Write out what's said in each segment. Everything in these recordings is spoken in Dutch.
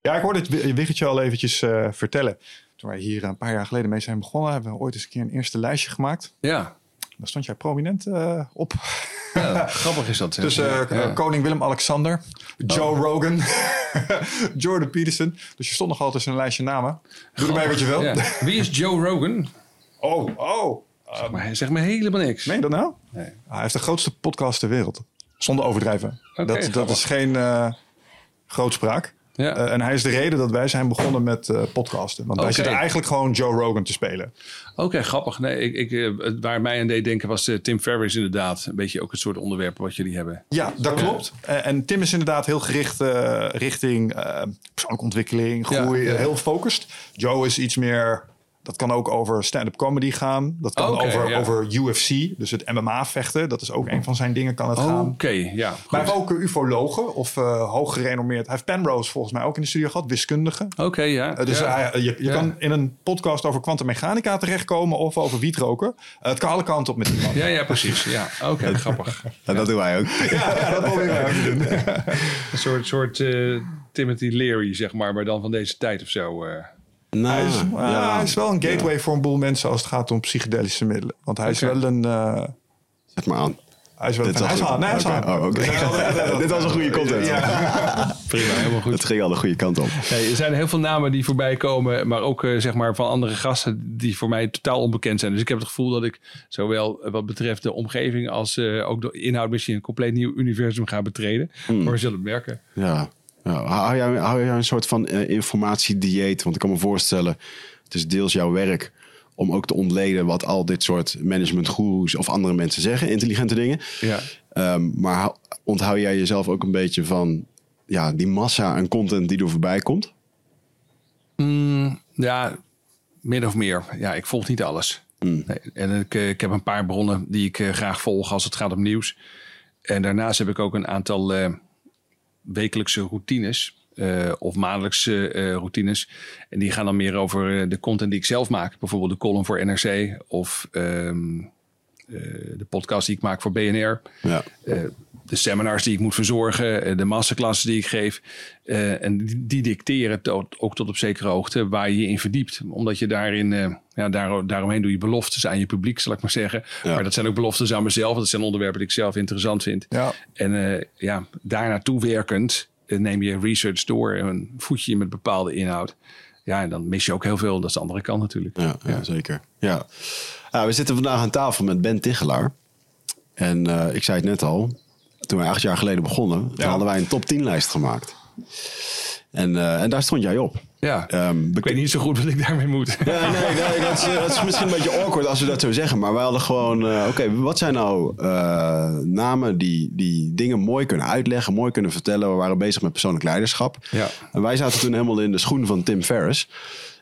Ja, ik hoorde het Wi- Wiggetje al eventjes eh, vertellen. Toen wij hier een paar jaar geleden mee zijn begonnen, hebben we ooit eens een keer een eerste lijstje gemaakt. Ja, Daar stond jij prominent eh, op. ja grappig is dat. Dus eh, Ja. koning Willem-Alexander, Joe Rogan, Jordan Peterson. Dus je stond nog altijd in een lijstje namen. Doe ermee wat je wil. Ja. Wie is Joe Rogan? Oh, oh. Zeg maar, me helemaal niks. Je dat nou? Nee. Hij heeft de grootste podcast ter wereld. Zonder overdrijven. Dat, dat is geen grootspraak. Ja. Eh, en hij is de reden dat wij zijn begonnen met eh, podcasten. Want wij zitten eigenlijk gewoon Joe Rogan te spelen. Oké, grappig. Nee, ik, ik, eh, waar mij aan deed denken was Tim Ferriss inderdaad. Een beetje ook het soort onderwerp wat jullie hebben. Ja, dat klopt. En Tim is inderdaad heel gericht richting persoonlijke ontwikkeling, groei, Ja, heel gefocust. Joe is iets meer, dat kan ook over stand-up comedy gaan. Dat kan over, ja. over UFC, dus het MMA-vechten. Dat is ook een van zijn dingen, kan het gaan. Oké, ja. goed. Maar hij heeft ook ufologen of eh hoog gerenommeerd. Hij heeft Penrose volgens mij ook in de studio gehad, wiskundige. Oké, ja. Eh, dus ja. hij- je, je Ja. kan in een podcast over kwantummechanica terechtkomen of over wietroken. Eh, het kan alle kanten op met iemand. ja, ja, precies. Ja, oké, grappig. Ja, dat doen wij ook. Ja, ja, dat proberen wij ook te doen. Een soort, soort eh, Timothy Leary, zeg maar, maar dan van deze tijd of zo. Nou, Hij is, ah, ja. hij is wel een gateway voor een boel mensen als het gaat om psychedelische middelen. Want hij is wel een... eh, Zet maar aan. hij is wel Dit een... Hij is was aan. Nee, hij is Oké. aan. Oh, oké. Dit was een goede content. Prima, helemaal goed. Het ging al de goede kant op. Nee, er zijn heel veel namen die voorbij komen, maar ook eh, zeg maar van andere gasten die voor mij totaal onbekend zijn. Dus ik heb het gevoel dat ik zowel eh, wat betreft de omgeving als eh, ook de inhoud misschien een compleet nieuw universum ga betreden. Maar we zullen het merken. Ja. Hou, jij, hou jij een soort van eh, informatiedieet? Want ik kan me voorstellen, het is deels jouw werk om ook te ontleden wat al dit soort managementgoeroes of andere mensen zeggen, intelligente dingen. Ja. Ehm, maar hou- onthoud jij jezelf ook een beetje van ja, die massa aan content die er voorbij komt? Mm, ja, min of meer. Ja, ik volg niet alles. Nee, en ik, eh, ik heb een paar bronnen die ik eh, graag volg als het gaat om nieuws. En daarnaast heb ik ook een aantal wekelijkse routines. eh, of maandelijkse eh, routines. En die gaan dan meer over eh, de content die ik zelf maak. Bijvoorbeeld de column voor NRC of ehm, eh, de podcast die ik maak voor BNR. Ja. De seminars die ik moet verzorgen, eh, de masterclasses die ik geef. eh, en die, dicteren tot, ook tot op zekere hoogte waar je je in verdiept. Omdat je daarin, eh, ja, daar, daaromheen doe je beloftes aan je publiek, zal ik maar zeggen. Ja. Maar dat zijn ook beloftes aan mezelf. Dat zijn onderwerpen die ik zelf interessant vind. Ja. En ja, daar naartoe werkend neem je research door en voed je je met bepaalde inhoud. Ja, en dan mis je ook heel veel. Dat is de andere kant natuurlijk. Ja, ja, zeker. Ja. Ah, we zitten vandaag aan tafel met Ben Tichelaar. En ik zei het net al, toen wij acht jaar geleden begonnen, Ja. hadden wij een top 10 lijst gemaakt. En, eh, en daar stond jij op. Ja, Ehm, ik weet niet zo goed wat ik daarmee moet. Ja, nee, nee dat, is, dat is misschien een beetje awkward als we dat zo zeggen. Maar wij hadden gewoon, eh, oké, wat zijn nou eh, namen die, die dingen mooi kunnen uitleggen, mooi kunnen vertellen. We waren bezig met persoonlijk leiderschap. Ja. En wij zaten toen helemaal in de schoenen van Tim Ferriss.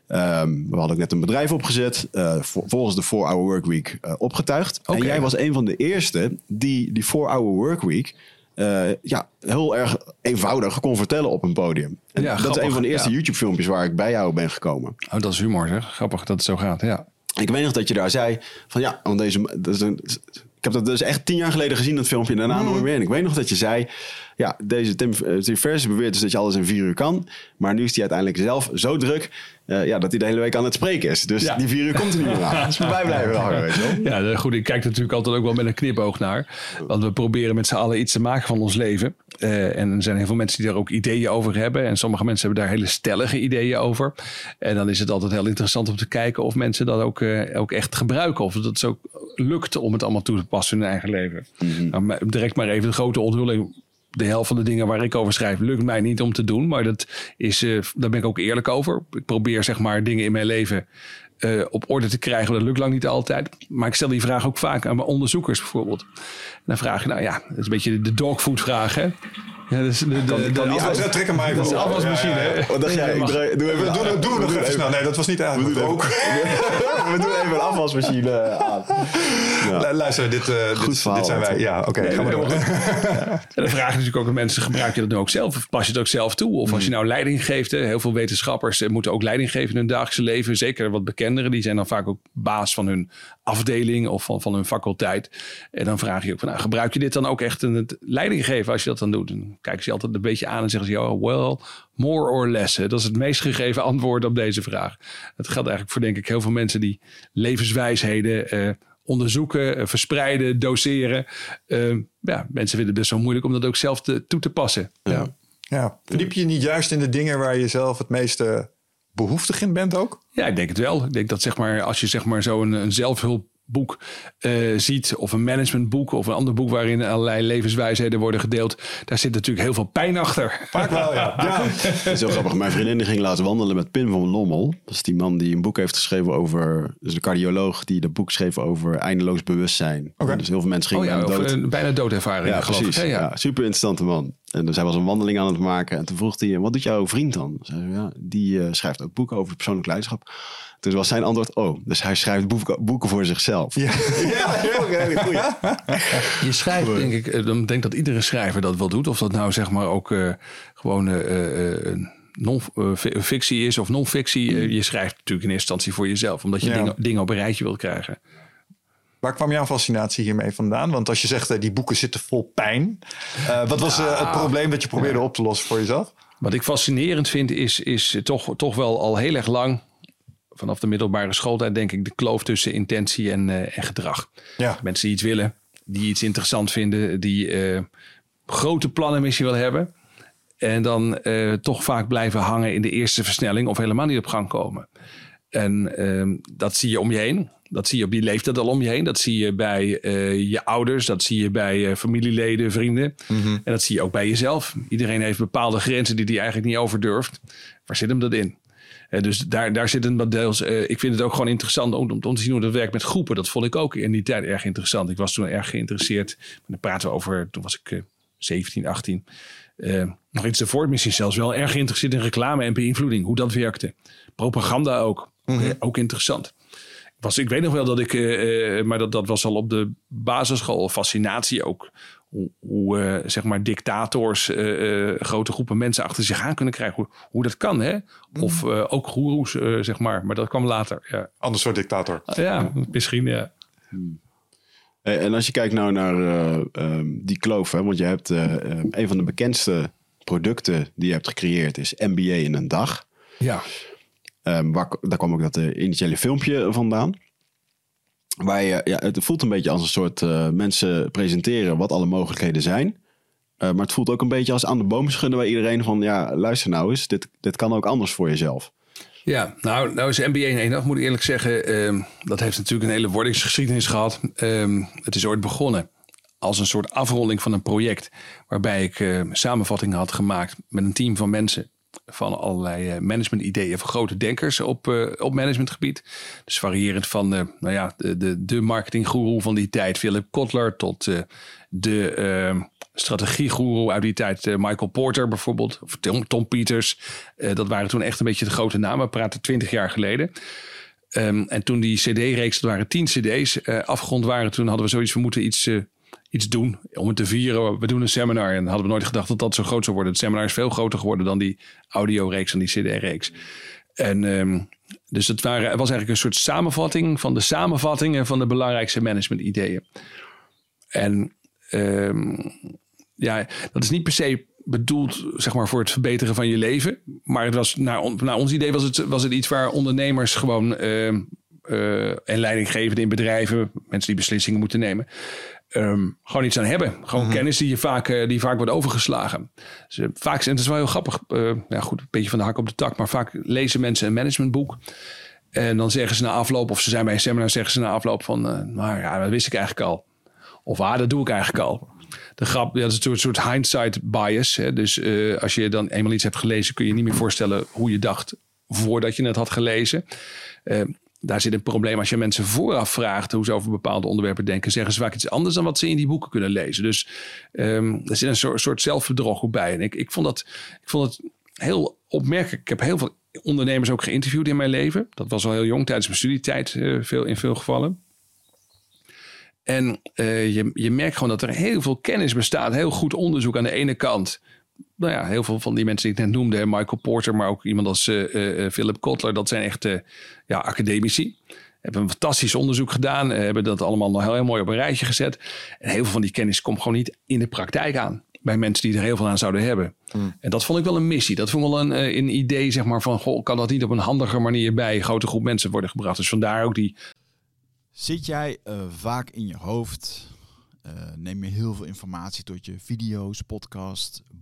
Ehm, we hadden ook net een bedrijf opgezet, eh, vol- volgens de 4-hour workweek eh opgetuigd. En jij was een van de eerste die die 4-hour workweek eh, ja, heel erg eenvoudig kon vertellen op een podium. En Ja, dat is een van de eerste ja. YouTube-filmpjes waar ik bij jou ben gekomen. Oh, dat is humor, zeg. Grappig dat het zo gaat, ja. Ik weet nog dat je daar zei van ja, want deze, dat is een, ik heb dat dus echt tien jaar geleden gezien, dat filmpje, en daarna Mhm. nooit meer. En ik weet nog dat je zei, ja, deze Tim, eh, Tim Ferriss beweert dus dat je alles in vier uur kan. Maar nu is hij uiteindelijk zelf zo druk eh, ja, dat hij de hele week aan het spreken is. Dus Ja. die vier uur komt er niet meer aan. Dus wij blijven hangen, weet je wel. Ja, goed, ik kijk natuurlijk altijd ook wel met een knipoog naar. Want we proberen met z'n allen iets te maken van ons leven. Eh, en er zijn heel veel mensen die daar ook ideeën over hebben. En sommige mensen hebben daar hele stellige ideeën over. En dan is het altijd heel interessant om te kijken of mensen dat ook, ook echt gebruiken. Of het ook lukt om het allemaal toe te passen in hun eigen leven. Nou, maar direct maar even de grote onthulling. De helft van de dingen waar ik over schrijf lukt mij niet om te doen. Maar dat is, eh, daar ben ik ook eerlijk over. Ik probeer zeg maar dingen in mijn leven eh, op orde te krijgen. Dat lukt lang niet altijd. Maar ik stel die vraag ook vaak aan mijn onderzoekers bijvoorbeeld. Dan vraag je, nou ja, dat is een beetje de dogfood vraag hè. Ja, dus de, de, de, Kan die afwas- uit- trek hem maar even dat is de afwasmachine. Ja, ja, ja. hè. Wat dacht jij? Ik draai- doe even We doen, doen we nog even snel. Nee, dat was niet eigenlijk We doen ook. We doen even een afwasmachine aan. Ja. Luister, dit, eh, dit, verhaal, dit zijn wij. Ja, oké. gaan we door. En dan vraag je natuurlijk ook aan mensen, gebruik je dat nu ook zelf? Of pas je het ook zelf toe? Of als je nou leiding geeft, hè, heel veel wetenschappers eh, moeten ook leiding geven in hun dagelijkse leven. Zeker wat bekenderen, die zijn dan vaak ook baas van hun afdeling of van, van hun faculteit. En dan vraag je ook van, nou, gebruik je dit dan ook echt in het leiding geven als je dat dan doet? Dan kijken ze je altijd een beetje aan en zeggen ze, ja, well, more or less. Hè. Dat is het meest gegeven antwoord op deze vraag. Het geldt eigenlijk voor, denk ik, heel veel mensen die levenswijsheden eh, onderzoeken, eh, verspreiden, doseren. Eh, ja, mensen vinden het best wel moeilijk om dat ook zelf te, toe te passen. Ja. Ja. Verdiep je niet juist in de dingen waar je zelf het meeste behoeftig in bent ook? Ja, ik denk het wel. Ik denk dat zeg maar, als je zeg maar zo'n een zelfhulpboek eh, ziet, of een managementboek, of een ander boek waarin allerlei levenswijsheden worden gedeeld, daar zit natuurlijk heel veel pijn achter. Vaak wel, ja. ja. Het is heel grappig. Mijn vriendin die ging laten wandelen met Pim van Lommel. Dat is die man die een boek heeft geschreven over... Dus de cardioloog die dat boek schreef over eindeloos bewustzijn. Dus heel veel mensen Oh gingen ja, of dood. een bijna doodervaring, Ja, geloof precies. ik. Ja, Ja, ja. super interessante man. En dus hij was een wandeling aan het maken. En toen vroeg hij, wat doet jouw vriend dan? Zei hij, ja, die eh, schrijft ook boeken over persoonlijk leiderschap. Toen was zijn antwoord, oh, dus hij schrijft boeken, boeken voor zichzelf. Ja, ja heel hele goeie. Je schrijft, denk ik, eh, dan denk dat iedere schrijver dat wel doet. Of dat nou zeg maar ook eh, gewoon eh, eh, non-fictie is of non-fictie. Je schrijft natuurlijk in eerste instantie voor jezelf. Omdat je Ja. dingen, dingen op een rijtje wilt krijgen. Waar kwam jouw fascinatie hiermee vandaan? Want als je zegt, die boeken zitten vol pijn. eh, wat was het probleem dat je probeerde op te lossen voor jezelf? Wat ik fascinerend vind is, is toch, toch wel al heel erg lang... vanaf de middelbare schooltijd denk ik... de kloof tussen intentie en, eh, en gedrag. Ja. Mensen die iets willen, die iets interessant vinden... die eh, grote plannen misschien wel hebben... en dan eh, toch vaak blijven hangen in de eerste versnelling... of helemaal niet op gang komen. En ehm, dat zie je om je heen. Dat zie je op die leeftijd al om je heen. Dat zie je bij je ouders. Dat zie je bij familieleden, vrienden. En dat zie je ook bij jezelf. Iedereen heeft bepaalde grenzen die hij eigenlijk niet over durft. Waar zit hem dat in? Eh, dus daar, daar zit een deels. eh, ik vind het ook gewoon interessant om, om te zien hoe dat werkt met groepen. Dat vond ik ook in die tijd erg interessant. Ik was toen erg geïnteresseerd. Maar dan praten we over. Toen was ik eh, 17, 18. Eh, nog iets ervoor, misschien zelfs wel erg geïnteresseerd in reclame en beïnvloeding. Hoe dat werkte. Propaganda ook. Ook, eh, ook interessant. Was, ik weet nog wel dat ik, maar dat, dat was al op de basisschool, fascinatie ook. Hoe, hoe eh, zeg maar dictators eh, eh, grote groepen mensen achter zich aan kunnen krijgen. Hoe, hoe dat kan, hè? Of eh, ook goeroes, eh, zeg maar. Maar dat kwam later. Ja, Ander soort dictator. ja misschien, ja. Eh, En als je kijkt nou naar eh, ehm, die kloof, hè, want je hebt eh, ehm, een van de bekendste producten die je hebt gecreëerd is MBA in een dag. Ja, Ehm, waar, daar kwam ook dat initiële filmpje vandaan. Waar je, ja, het voelt een beetje als een soort eh, mensen presenteren wat alle mogelijkheden zijn. Eh, maar het voelt ook een beetje als aan de boom schudden bij iedereen van ja, luister nou eens, dit, dit kan ook anders voor jezelf. Ja, nou, nou is NBA in één moet ik eerlijk zeggen. ehm, dat heeft natuurlijk een hele wordingsgeschiedenis gehad. Ehm, het is ooit begonnen als een soort afronding van een project. Waarbij ik eh, samenvattingen had gemaakt met een team van mensen. Van allerlei eh, management-ideeën van grote denkers op, eh, op managementgebied. Dus variërend van eh, nou ja, de, de, de marketinggoeroe van die tijd, Philip Kotler, tot de eh, strategiegoeroe uit die tijd, Michael Porter bijvoorbeeld, of Tom, Tom Peters. Dat waren toen echt een beetje de grote namen. We praten twintig jaar geleden. Ehm, en toen die CD-reeks, dat waren tien CD's, afgerond waren, toen hadden we zoiets, we moeten iets, iets doen om het te vieren. We doen een seminar en hadden we nooit gedacht dat dat zo groot zou worden. Het seminar is veel groter geworden dan die audioreeks en die CD-reeks. En dus het, waren, het was eigenlijk een soort samenvatting van de samenvattingen van de belangrijkste management-ideeën. En ehm, ja, dat is niet per se bedoeld zeg maar, voor het verbeteren van je leven. Maar het was, naar, naar ons idee was het, was het iets waar ondernemers gewoon ehm, eh, en leidinggevenden in bedrijven, mensen die beslissingen moeten nemen, ehm, gewoon iets aan hebben. Gewoon kennis die je vaak, eh, die vaak wordt overgeslagen. Dus, eh, vaak, en het is wel heel grappig, eh, ja, goed, een beetje van de hak op de tak, maar vaak lezen mensen een managementboek. En dan zeggen ze na afloop, of ze zijn bij een seminar, zeggen ze na afloop van, eh, nou ja, dat wist ik eigenlijk al. Of ah, dat doe ik eigenlijk al. De grap, ja, dat is een soort, hindsight bias. Hè? Dus als je dan eenmaal iets hebt gelezen, kun je niet meer voorstellen hoe je dacht voordat je het had gelezen. Eh, daar zit een probleem. Als je mensen vooraf vraagt hoe ze over bepaalde onderwerpen denken, zeggen ze vaak iets anders dan wat ze in die boeken kunnen lezen. Dus ehm er zit een soort, soort zelfbedrog bij. En ik, ik, vond dat, ik vond het heel opmerkelijk. Ik heb heel veel ondernemers ook geïnterviewd in mijn leven. Dat was al heel jong tijdens mijn studietijd, eh, veel, in veel gevallen. En eh, je, je merkt gewoon dat er heel veel kennis bestaat. Heel goed onderzoek aan de ene kant. Nou ja, heel veel van die mensen die ik net noemde. Michael Porter, maar ook iemand als eh, eh, eh, Philip Kotler. Dat zijn echt ja, academici. Hebben een fantastisch onderzoek gedaan. hebben dat allemaal nog heel, heel mooi op een rijtje gezet. En heel veel van die kennis komt gewoon niet in de praktijk aan. bij mensen die er heel veel aan zouden hebben. En dat vond ik wel een missie. Dat vond ik wel een, een idee zeg maar, van, goh, kan dat niet op een handige manier bij een grote groep mensen worden gebracht? Dus vandaar ook die Zit jij vaak in je hoofd? Neem je heel veel informatie tot je video's, podcast,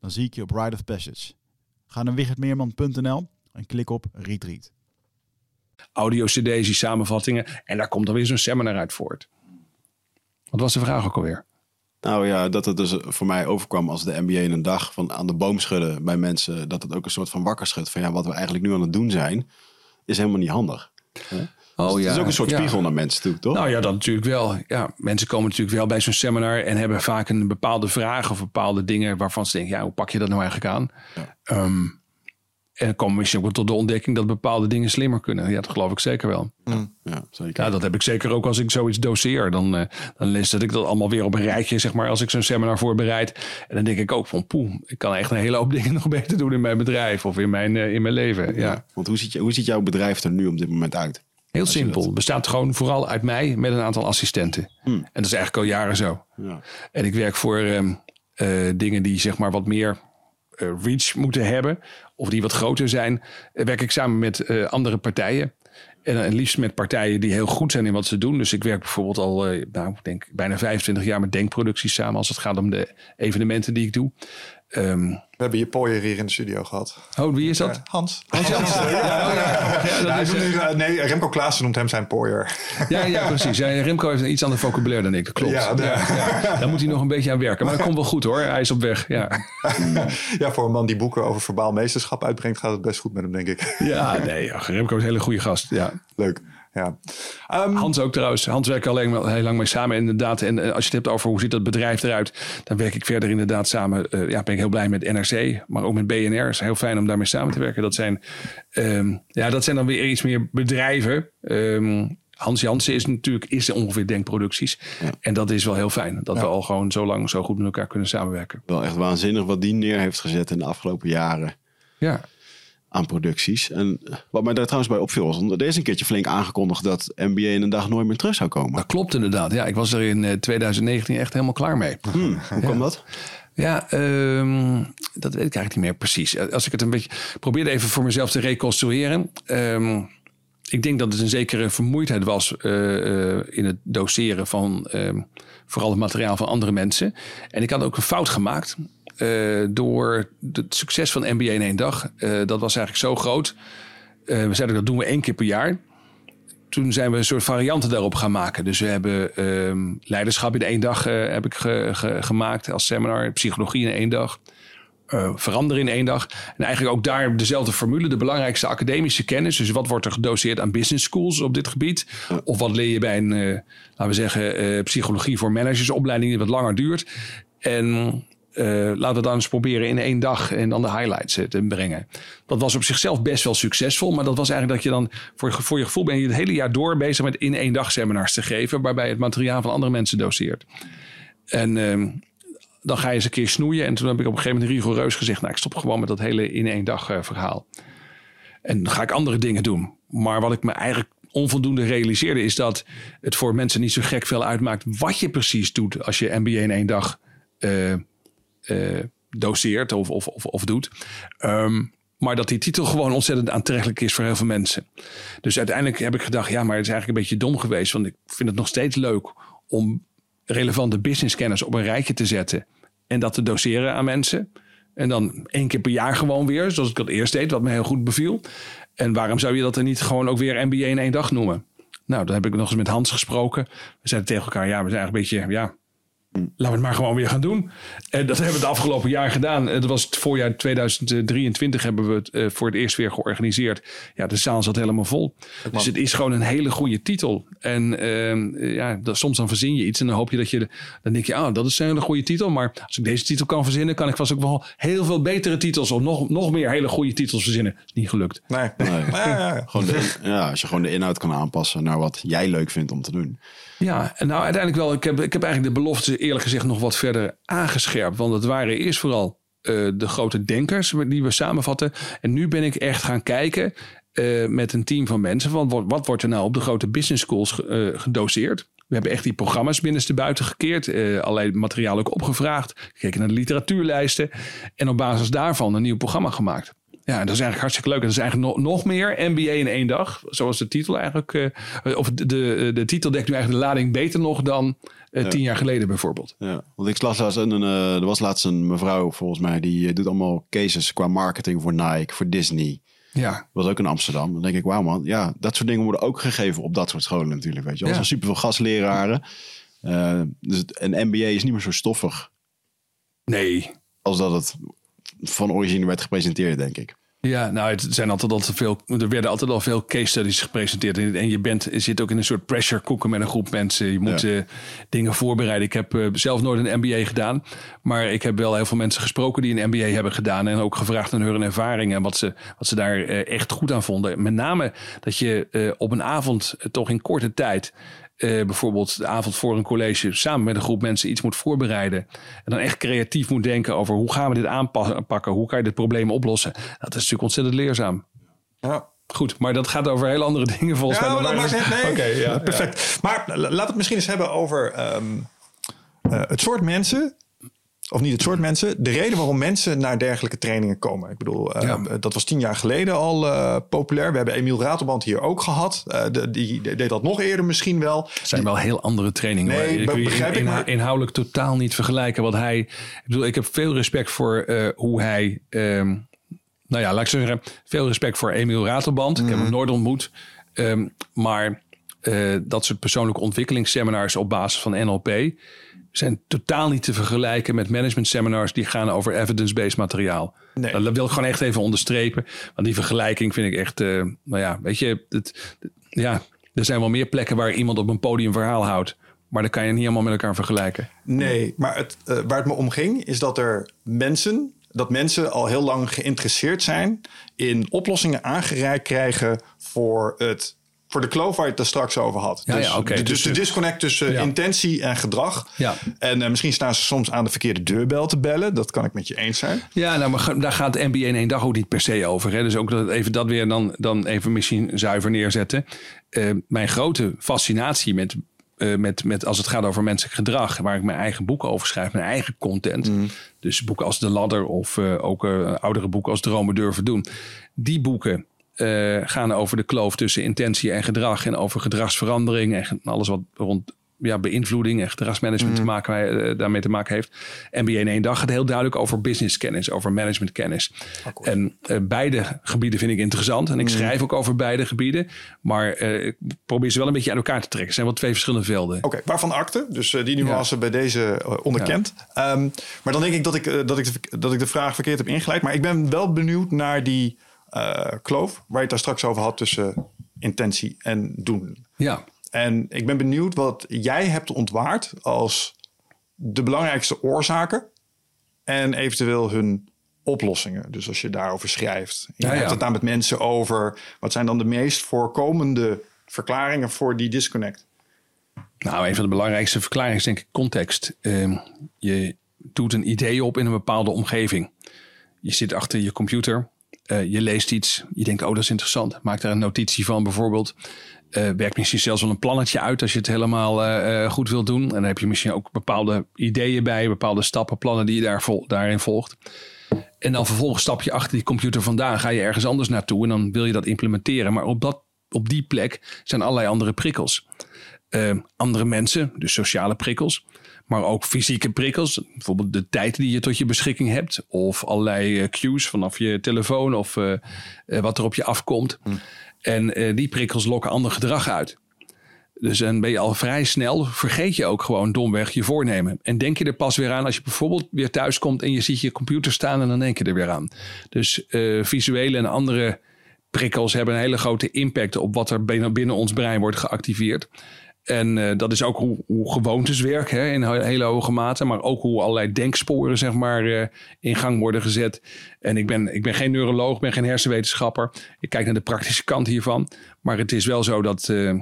Dan zie ik je op Ride of Passage. Ga naar wichertmeerman.nl en klik op Retreat. Audio-cd's, die samenvattingen. En daar komt dan weer zo'n seminar uit voort. Wat was de vraag ook alweer? Nou ja, dat het dus voor mij overkwam als de NBA in een dag van aan de boom schudden bij mensen. Dat het ook een soort van wakker schudt van ja, wat we eigenlijk nu aan het doen zijn, is helemaal niet handig. Oh, dus het ja. is ook een soort spiegel ja. naar mensen toe, toch? Nou ja, dat natuurlijk wel. Ja, mensen komen natuurlijk wel bij zo'n seminar en hebben vaak een bepaalde vraag of bepaalde dingen waarvan ze denken, ja, hoe pak je dat nou eigenlijk aan? Ja. Um, en dan komen misschien ook wel tot de ontdekking dat bepaalde dingen slimmer kunnen. Ja, dat geloof ik zeker wel. Mm. Ja, zeker. ja, dat heb ik zeker ook als ik zoiets doseer. Dan, uh, dan lees dat ik dat allemaal weer op een rijtje, zeg maar, als ik zo'n seminar voorbereid. En dan denk ik ook van, poeh, ik kan echt een hele hoop dingen nog beter doen in mijn bedrijf of in mijn, uh, in mijn leven. Ja. ja. Want hoe ziet, je, hoe ziet jouw bedrijf er nu op dit moment uit? Heel simpel. Het bestaat gewoon vooral uit mij met een aantal assistenten. Hmm. En dat is eigenlijk al jaren zo. Ja. En ik werk voor um, uh, dingen die zeg maar wat meer uh, reach moeten hebben. Of die wat groter zijn. werk ik samen met andere partijen. En, en liefst met partijen die heel goed zijn in wat ze doen. Dus ik werk bijvoorbeeld al, nou, ik denk bijna 25 jaar met denkproducties samen. Als het gaat om de evenementen die ik doe. Um, we hebben je pooier hier in de studio gehad. Oh, wie is dat? Uh, Hans. Hans ja, uh, nee, Remco Klaassen noemt hem zijn pooier. Ja, ja precies. Remco heeft een iets ander vocabulaire dan ik. Dat klopt. Ja, ja, Daar moet hij nog een beetje aan werken. Maar dat komt wel goed hoor. Hij is op weg. Ja. ja, voor een man die boeken over verbaal meesterschap uitbrengt, gaat het best goed met hem, denk ik. Ja, nee. Remco is een hele goede gast. Ja. Leuk. Ja. Um, Hans ook trouwens. Hans werkt alleen heel lang mee samen inderdaad. En uh, als je het hebt over hoe ziet dat bedrijf eruit, dan werk ik verder inderdaad samen. Uh, ja, ben ik heel blij met NRC, maar ook met BNR. Het is heel fijn om daarmee samen te werken. Dat zijn, um, ja, dat zijn dan weer iets meer bedrijven. Um, Hans Jansen is natuurlijk is ongeveer denkproducties. Ja. En dat is wel heel fijn. Dat ja. we al gewoon zo lang zo goed met elkaar kunnen samenwerken. Wel echt waanzinnig wat die neer heeft gezet in de afgelopen jaren. Ja aan producties. En wat mij daar trouwens bij opviel, was er is een keertje flink aangekondigd dat NBA in een dag nooit meer terug zou komen. Dat klopt inderdaad. Ja, ik was er in 2019 echt helemaal klaar mee. Hmm, hoe ja. kwam dat? Ja, um, dat weet ik eigenlijk niet meer precies. Als ik het een beetje probeerde even voor mezelf te reconstrueren. Um, ik denk dat het een zekere vermoeidheid was uh, uh, in het doseren van um, vooral het materiaal van andere mensen. En ik had ook een fout gemaakt. Uh, door het succes van NBA in één dag. Uh, dat was eigenlijk zo groot. Uh, we zeiden dat doen we één keer per jaar. Toen zijn we een soort varianten daarop gaan maken. Dus we hebben um, leiderschap in één dag heb ik ge, ge, gemaakt als seminar. Psychologie in één dag. veranderen in één dag. En eigenlijk ook daar dezelfde formule. De belangrijkste academische kennis. Dus wat wordt er gedoseerd aan business schools op dit gebied? Of wat leer je bij een, laten we zeggen, psychologie voor managersopleiding die wat langer duurt? En uh, laten we dan eens proberen in één dag en dan de highlights uh, te brengen. Dat was op zichzelf best wel succesvol, maar dat was eigenlijk dat je dan voor, voor je gevoel ben je het hele jaar door bezig met in één dag seminars te geven, waarbij het materiaal van andere mensen doseert. En uh, dan ga je eens een keer snoeien. En toen heb ik op een gegeven moment rigoureus gezegd, nou ik stop gewoon met dat hele in één dag uh, verhaal. En dan ga ik andere dingen doen. Maar wat ik me eigenlijk onvoldoende realiseerde is dat het voor mensen niet zo gek veel uitmaakt wat je precies doet als je MBA in één dag uh, doseert of, of, of, of doet. Ehm, maar dat die titel gewoon ontzettend aantrekkelijk is voor heel veel mensen. Dus uiteindelijk heb ik gedacht, ja, maar het is eigenlijk een beetje dom geweest. Want ik vind het nog steeds leuk om relevante businesskennis op een rijtje te zetten. En dat te doseren aan mensen. En dan één keer per jaar gewoon weer, zoals ik dat eerst deed, wat me heel goed beviel. En waarom zou je dat dan niet gewoon ook weer MBA in één dag noemen? Nou, dan heb ik nog eens met Hans gesproken. We zeiden tegen elkaar, ja, we zijn eigenlijk een beetje, ja, Laten we het maar gewoon weer gaan doen. En dat hebben we het afgelopen jaar gedaan. Dat was het voorjaar 2023 hebben we het eh, voor het eerst weer georganiseerd. Ja, de zaal zat helemaal vol. Dus het is gewoon een hele goede titel. En ehm, ja, dat, soms dan verzin je iets en dan hoop je dat je... Dan denk je, ah, dat is een hele goede titel. Maar als ik deze titel kan verzinnen, kan ik vast ook wel heel veel betere titels... of nog, nog meer hele goede titels verzinnen. Is niet gelukt. Nee. nee. ja, gewoon ja, als je gewoon de inhoud kan aanpassen naar wat jij leuk vindt om te doen. Ja, en nou uiteindelijk wel. Ik heb, ik heb eigenlijk de belofte eerlijk gezegd nog wat verder aangescherpt. Want het waren eerst vooral uh, de grote denkers die we samenvatten. En nu ben ik echt gaan kijken uh, met een team van mensen. Van wat, wat, wordt er nou op de grote business schools uh, gedoseerd? We hebben echt die programma's binnenste buiten gekeerd. Allerlei materiaal ook opgevraagd. Gekeken naar de literatuurlijsten. En op basis daarvan een nieuw programma gemaakt. Ja, dat is eigenlijk hartstikke leuk. Dat is eigenlijk nog, nog meer NBA in één dag. Zoals de titel eigenlijk. Uh, of de, de, de titel dekt nu eigenlijk de lading beter nog dan uh, tien jaar geleden bijvoorbeeld. Ja, want ik las laatst een, uh, er was laatst een mevrouw volgens mij. Die doet allemaal cases qua marketing voor Nike, voor Disney. Ja. Was ook in Amsterdam. Dan denk ik, wauw man. Ja, dat soort dingen worden ook gegeven op dat soort scholen natuurlijk. Weet je. Er zijn superveel gastleraren. dus het, een MBA is niet meer zo stoffig. Nee. Als dat het van origine werd gepresenteerd, denk ik. Ja, nou, het zijn altijd al veel. Er werden altijd al veel case studies gepresenteerd. En je, bent, je zit ook in een soort pressure cooker met een groep mensen. Je moet ja. uh, dingen voorbereiden. Ik heb uh, zelf nooit een MBA gedaan. Maar ik heb wel heel veel mensen gesproken die een MBA hebben gedaan. En ook gevraagd naar hun ervaringen. En wat ze, wat ze daar uh, echt goed aan vonden. Met name dat je op een avond, toch in korte tijd. Uh, bijvoorbeeld de avond voor een college samen met een groep mensen iets moet voorbereiden. En dan echt creatief moet denken over hoe gaan we dit aanpakken? Hoe kan je dit probleem oplossen? Dat is natuurlijk ontzettend leerzaam. Ja. Goed, maar dat gaat over heel andere dingen volgens ja, mij. Dat maakt nee. Okay, ja, perfect. Maar laten we het misschien eens hebben over um, uh, het soort mensen of niet het soort mensen, de reden waarom mensen naar dergelijke trainingen komen. Ik bedoel, uh, ja. dat was tien jaar geleden al uh, populair. We hebben Emiel Ratelband hier ook gehad. Uh, de, die, deed dat nog eerder misschien wel. Het zijn wel heel andere trainingen. Nee, ik begrijp in, ik. Maar... Inhoudelijk totaal niet vergelijken. Wat hij, ik bedoel, ik heb veel respect voor hoe hij, um, nou ja, laat ik zeggen, veel respect voor Emiel Ratelband. Mm. Ik heb hem nooit ontmoet. Um, maar dat soort persoonlijke ontwikkelingsseminars op basis van NLP zijn totaal niet te vergelijken met management seminars die gaan over evidence-based materiaal. Nee. Dat wil ik gewoon echt even onderstrepen. Want die vergelijking vind ik echt, uh, nou ja, weet je, het, ja, er zijn wel meer plekken waar iemand op een podium verhaal houdt. Maar dan kan je niet helemaal met elkaar vergelijken. Nee, maar het, uh, waar het me om ging is dat er mensen, dat mensen al heel lang geïnteresseerd zijn in oplossingen aangereikt krijgen voor het voor de kloof waar je het er straks over had. Ja, dus, ja, okay. dus, dus de disconnect tussen ja. intentie en gedrag. Ja. En uh, misschien staan ze soms aan de verkeerde deurbel te bellen. Dat kan ik met je eens zijn. Ja, nou, maar daar gaat de NBA in één dag ook niet per se over. Hè? Dus ook dat, even dat weer dan, dan even misschien zuiver neerzetten. Uh, mijn grote fascinatie met, uh, met, met als het gaat over menselijk gedrag, waar ik mijn eigen boeken over schrijf, mijn eigen content. Mm. Dus boeken als De Ladder of ook oudere boeken als Dromen Durven Doen. Die boeken uh, gaan over de kloof tussen intentie en gedrag. En over gedragsverandering en alles wat rond ja, beïnvloeding en gedragsmanagement mm. te maken, uh, daarmee te maken heeft. MBA in één dag gaat heel duidelijk over businesskennis, over managementkennis. En uh, beide gebieden vind ik interessant. En ik mm. schrijf ook over beide gebieden. Maar uh, ik probeer ze wel een beetje aan elkaar te trekken. Het zijn wel twee verschillende velden. Oké, okay, waarvan akte. Dus die nuance ja. bij deze onderkend. Ja. Um, maar dan denk ik dat ik, dat, ik de, dat ik de vraag verkeerd heb ingeleid. Maar ik ben wel benieuwd naar die kloof, waar je het daar straks over had tussen intentie en doen. Ja. En ik ben benieuwd wat jij hebt ontwaard als de belangrijkste oorzaken en eventueel hun oplossingen. Dus als je daarover schrijft. Je ja, hebt ja. het daar met mensen over. Wat zijn dan de meest voorkomende verklaringen voor die disconnect? Nou, een van de belangrijkste verklaringen is denk ik context. Uh, je doet een idee op in een bepaalde omgeving. Je zit achter je computer je leest iets, je denkt, oh dat is interessant. Maak daar een notitie van bijvoorbeeld. Uh, werk misschien zelfs wel een plannetje uit als je het helemaal uh, goed wilt doen. En dan heb je misschien ook bepaalde ideeën bij, bepaalde stappenplannen die je daar daarin volgt. En dan vervolgens stap je achter die computer vandaan, ga je ergens anders naartoe en dan wil je dat implementeren. Maar op, dat, op die plek zijn allerlei andere prikkels. Andere mensen, dus sociale prikkels, maar ook fysieke prikkels. Bijvoorbeeld de tijd die je tot je beschikking hebt, of allerlei cues vanaf je telefoon of wat er op je afkomt. Hm. En uh, die prikkels lokken ander gedrag uit. Dus dan ben je al vrij snel, vergeet je ook gewoon domweg je voornemen. En denk je er pas weer aan als je bijvoorbeeld weer thuis komt en je ziet je computer staan en dan denk je er weer aan. Dus visuele en andere prikkels hebben een hele grote impact op wat er binnen, binnen ons brein wordt geactiveerd. En uh, dat is ook hoe, hoe gewoontes werken hè, in hele hoge mate. Maar ook hoe allerlei denksporen zeg maar, uh, in gang worden gezet. En ik ben, ik ben geen neuroloog, ben geen hersenwetenschapper. Ik kijk naar de praktische kant hiervan. Maar het is wel zo dat uh,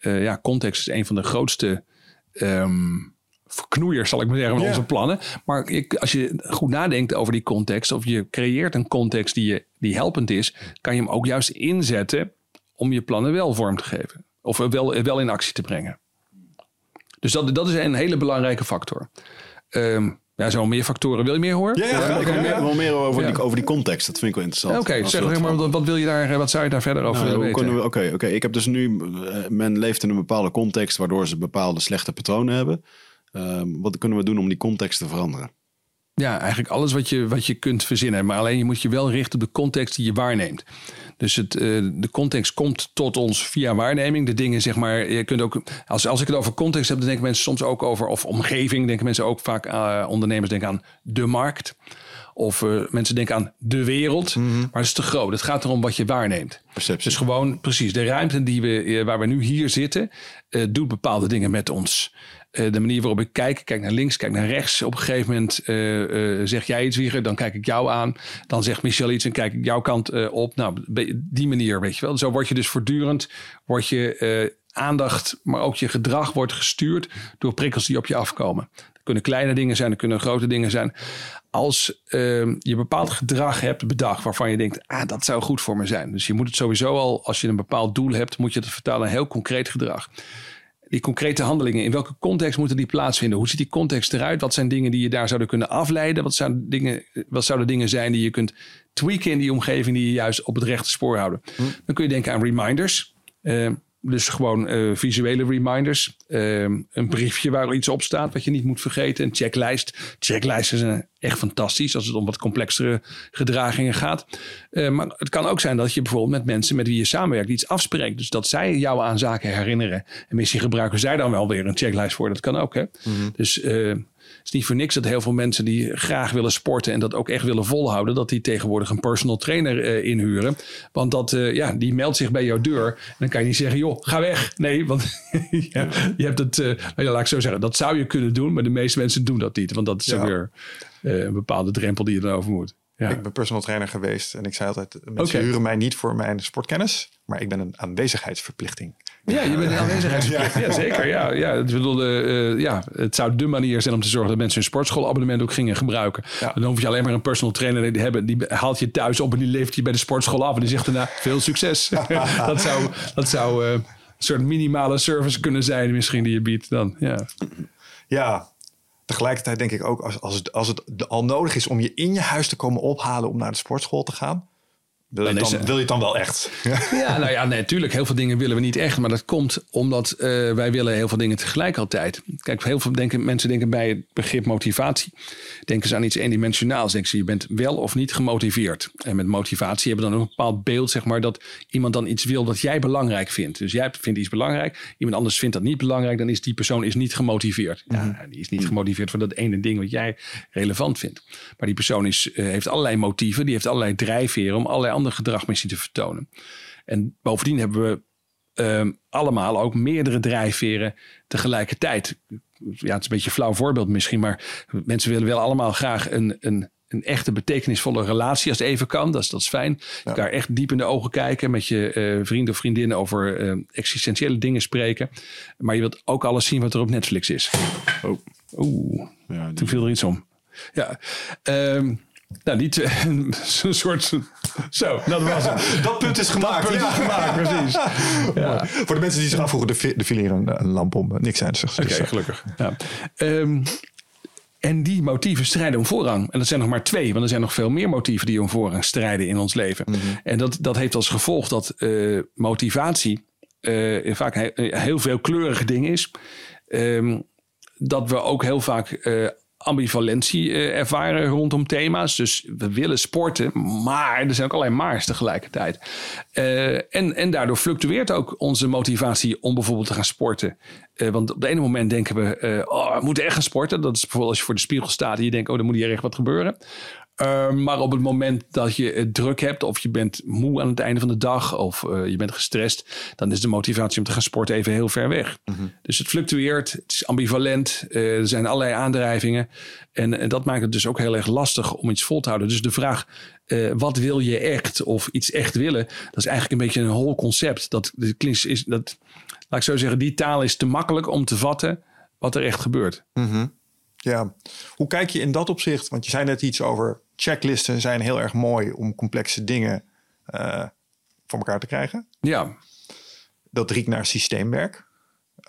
ja, context is een van de grootste um, verknoeiers, zal ik maar zeggen, van onze plannen. Maar ik, als je goed nadenkt over die context, of je creëert een context die, je, die helpend is, kan je hem ook juist inzetten om je plannen wel vorm te geven. Of wel, wel in actie te brengen. Dus dat, dat is een hele belangrijke factor. Um, ja, zo meer factoren. Wil je meer horen? Ja, ja, ja, okay. ja. wel meer over, die, over die context. Dat vind ik wel interessant. Oké, zeg maar, wat, wil je daar, wat zou je daar verder over nou, willen weten? Oké, oké. ik heb dus nu, eh, men leeft in een bepaalde context waardoor ze bepaalde slechte patronen hebben. Um, wat kunnen we doen om die context te veranderen? Ja, eigenlijk alles wat je, wat je kunt verzinnen. Maar alleen je moet je wel richten op de context die je waarneemt. Dus het, uh, de context komt tot ons via waarneming. De dingen, zeg maar, je kunt ook. Als, als ik het over context heb, dan denken mensen soms ook over. Of omgeving, denken mensen ook vaak. Uh, ondernemers denken aan de markt. Of uh, mensen denken aan de wereld. Mm -hmm. Maar het is te groot. Het gaat erom wat je waarneemt. Perceptie. Dus gewoon precies de ruimte die we, waar we nu hier zitten, doet bepaalde dingen met ons. Uh, de manier waarop ik kijk, kijk naar links, kijk naar rechts. Op een gegeven moment uh, uh, zeg jij iets, Wieger, dan kijk ik jou aan. Dan zegt Michel iets en kijk ik jouw kant op. Nou, die manier, weet je wel. Zo word je dus voortdurend, word je aandacht, maar ook je gedrag wordt gestuurd door prikkels die op je afkomen. Dat kunnen kleine dingen zijn, dat kunnen grote dingen zijn. Als ehm, je bepaald gedrag hebt bedacht waarvan je denkt, ah, dat zou goed voor me zijn. Dus je moet het sowieso al, als je een bepaald doel hebt, moet je het vertalen naar heel concreet gedrag die concrete handelingen, in welke context moeten die plaatsvinden? Hoe ziet die context eruit? Wat zijn dingen die je daar zouden kunnen afleiden? Wat, zijn dingen, wat zouden dingen zijn die je kunt tweaken in die omgeving die je juist op het rechte spoor houden? Hm. Dan kun je denken aan reminders. Uh, dus gewoon uh, visuele reminders. Uh, een briefje waar iets op staat wat je niet moet vergeten. Een checklist. Checklijsten zijn echt fantastisch als het om wat complexere gedragingen gaat. Uh, maar het kan ook zijn dat je bijvoorbeeld met mensen met wie je samenwerkt iets afspreekt. Dus dat zij jou aan zaken herinneren. En misschien gebruiken zij dan wel weer een checklist voor. Dat kan ook. Hè? Mm -hmm. Dus is niet voor niks dat heel veel mensen die graag willen sporten en dat ook echt willen volhouden, dat die tegenwoordig een personal trainer uh, inhuren. Want dat, uh, ja, die meldt zich bij jouw deur. En dan kan je niet zeggen, joh, ga weg. Nee, want ja, je hebt het, uh, nou ja, laat ik zo zeggen, dat zou je kunnen doen, maar de meeste mensen doen dat niet. Want dat is ja. weer een bepaalde drempel die je dan over moet. Ja. Ik ben personal trainer geweest en ik zei altijd: mensen okay. huren mij niet voor mijn sportkennis, maar ik ben een aanwezigheidsverplichting. Ja, je bent aanwezigheidsverplichting. Ja. zeker. Ja, ja, het, bedoelde, uh, ja, het zou de manier zijn om te zorgen dat mensen hun sportschoolabonnement ook gingen gebruiken. Ja. Dan hoef je alleen maar een personal trainer te hebben. Die haalt je thuis op en die levert je bij de sportschool af. En die zegt daarna veel succes. dat zou, dat zou uh, een soort minimale service kunnen zijn misschien die je biedt dan. Ja, ja tegelijkertijd denk ik ook als, als, het, als het al nodig is om je in je huis te komen ophalen om naar de sportschool te gaan. Wil je, dan, wil je het dan wel echt? Ja, nou ja, nee, natuurlijk. Heel veel dingen willen we niet echt. Maar dat komt omdat uh, wij willen heel veel dingen tegelijk altijd. Kijk, heel veel denken, mensen denken bij het begrip motivatie. Denken ze aan iets eendimensionaals. Denken ze, je bent wel of niet gemotiveerd. En met motivatie hebben we dan een bepaald beeld, zeg maar, dat iemand dan iets wil dat jij belangrijk vindt. Dus jij vindt iets belangrijk. Iemand anders vindt dat niet belangrijk. Dan is die persoon is niet gemotiveerd. Ja, mhm. die is niet gemotiveerd voor dat ene ding wat jij relevant vindt. Maar die persoon is, uh, heeft allerlei motieven. Die heeft allerlei drijfveren om allerlei ander gedrag misschien te vertonen. En bovendien hebben we uh, allemaal ook meerdere drijfveren tegelijkertijd. Ja, het is een beetje een flauw voorbeeld misschien, maar mensen willen wel allemaal graag een, een, een echte betekenisvolle relatie als het even kan. Dat is, dat is fijn. Ja. Je echt diep in de ogen kijken, met je uh, vrienden of vriendinnen over uh, existentiële dingen spreken. Maar je wilt ook alles zien wat er op Netflix is. Oh, Oeh, ja, toen viel er iets om. Ja, um, nou, niet een soort Zo, dat was het. Dat punt is gemaakt. punt is gemaakt, precies. Ja. Voor de mensen die zich afvroegen, er viel hier een, een lamp om. Niks dus, Oké, gelukkig. Ja. Um, en die motieven strijden om voorrang. En dat zijn nog maar twee, want er zijn nog veel meer motieven die om voorrang strijden in ons leven. Mm -hmm. En dat, dat heeft als gevolg dat uh, motivatie uh, vaak he heel veel kleurige ding is. Um, dat we ook heel vaak uh, ambivalentie uh, ervaren rondom thema's. Dus we willen sporten, maar er zijn ook allerlei maars tegelijkertijd. Uh, en, en daardoor fluctueert ook onze motivatie om bijvoorbeeld te gaan sporten. Uh, want op de ene moment denken we, oh, we moeten echt gaan sporten. Dat is bijvoorbeeld als je voor de spiegel staat en je denkt, oh, dan moet hier echt wat gebeuren. Uh, maar op het moment dat je het druk hebt, of je bent moe aan het einde van de dag, of uh, je bent gestrest, dan is de motivatie om te gaan sporten even heel ver weg. Mm -hmm. Dus het fluctueert, het is ambivalent, uh, er zijn allerlei aandrijvingen. En, en, dat maakt het dus ook heel erg lastig om iets vol te houden. Dus de vraag, wat wil je echt, of iets echt willen, dat is eigenlijk een beetje een hol concept. Dat, dat, is, dat, laat ik zo zeggen, die taal is te makkelijk om te vatten wat er echt gebeurt. Mm -hmm. Ja, hoe kijk je in dat opzicht? Want je zei net iets over checklisten zijn heel erg mooi om complexe dingen uh, voor elkaar te krijgen. Ja. Dat riekt naar systeemwerk.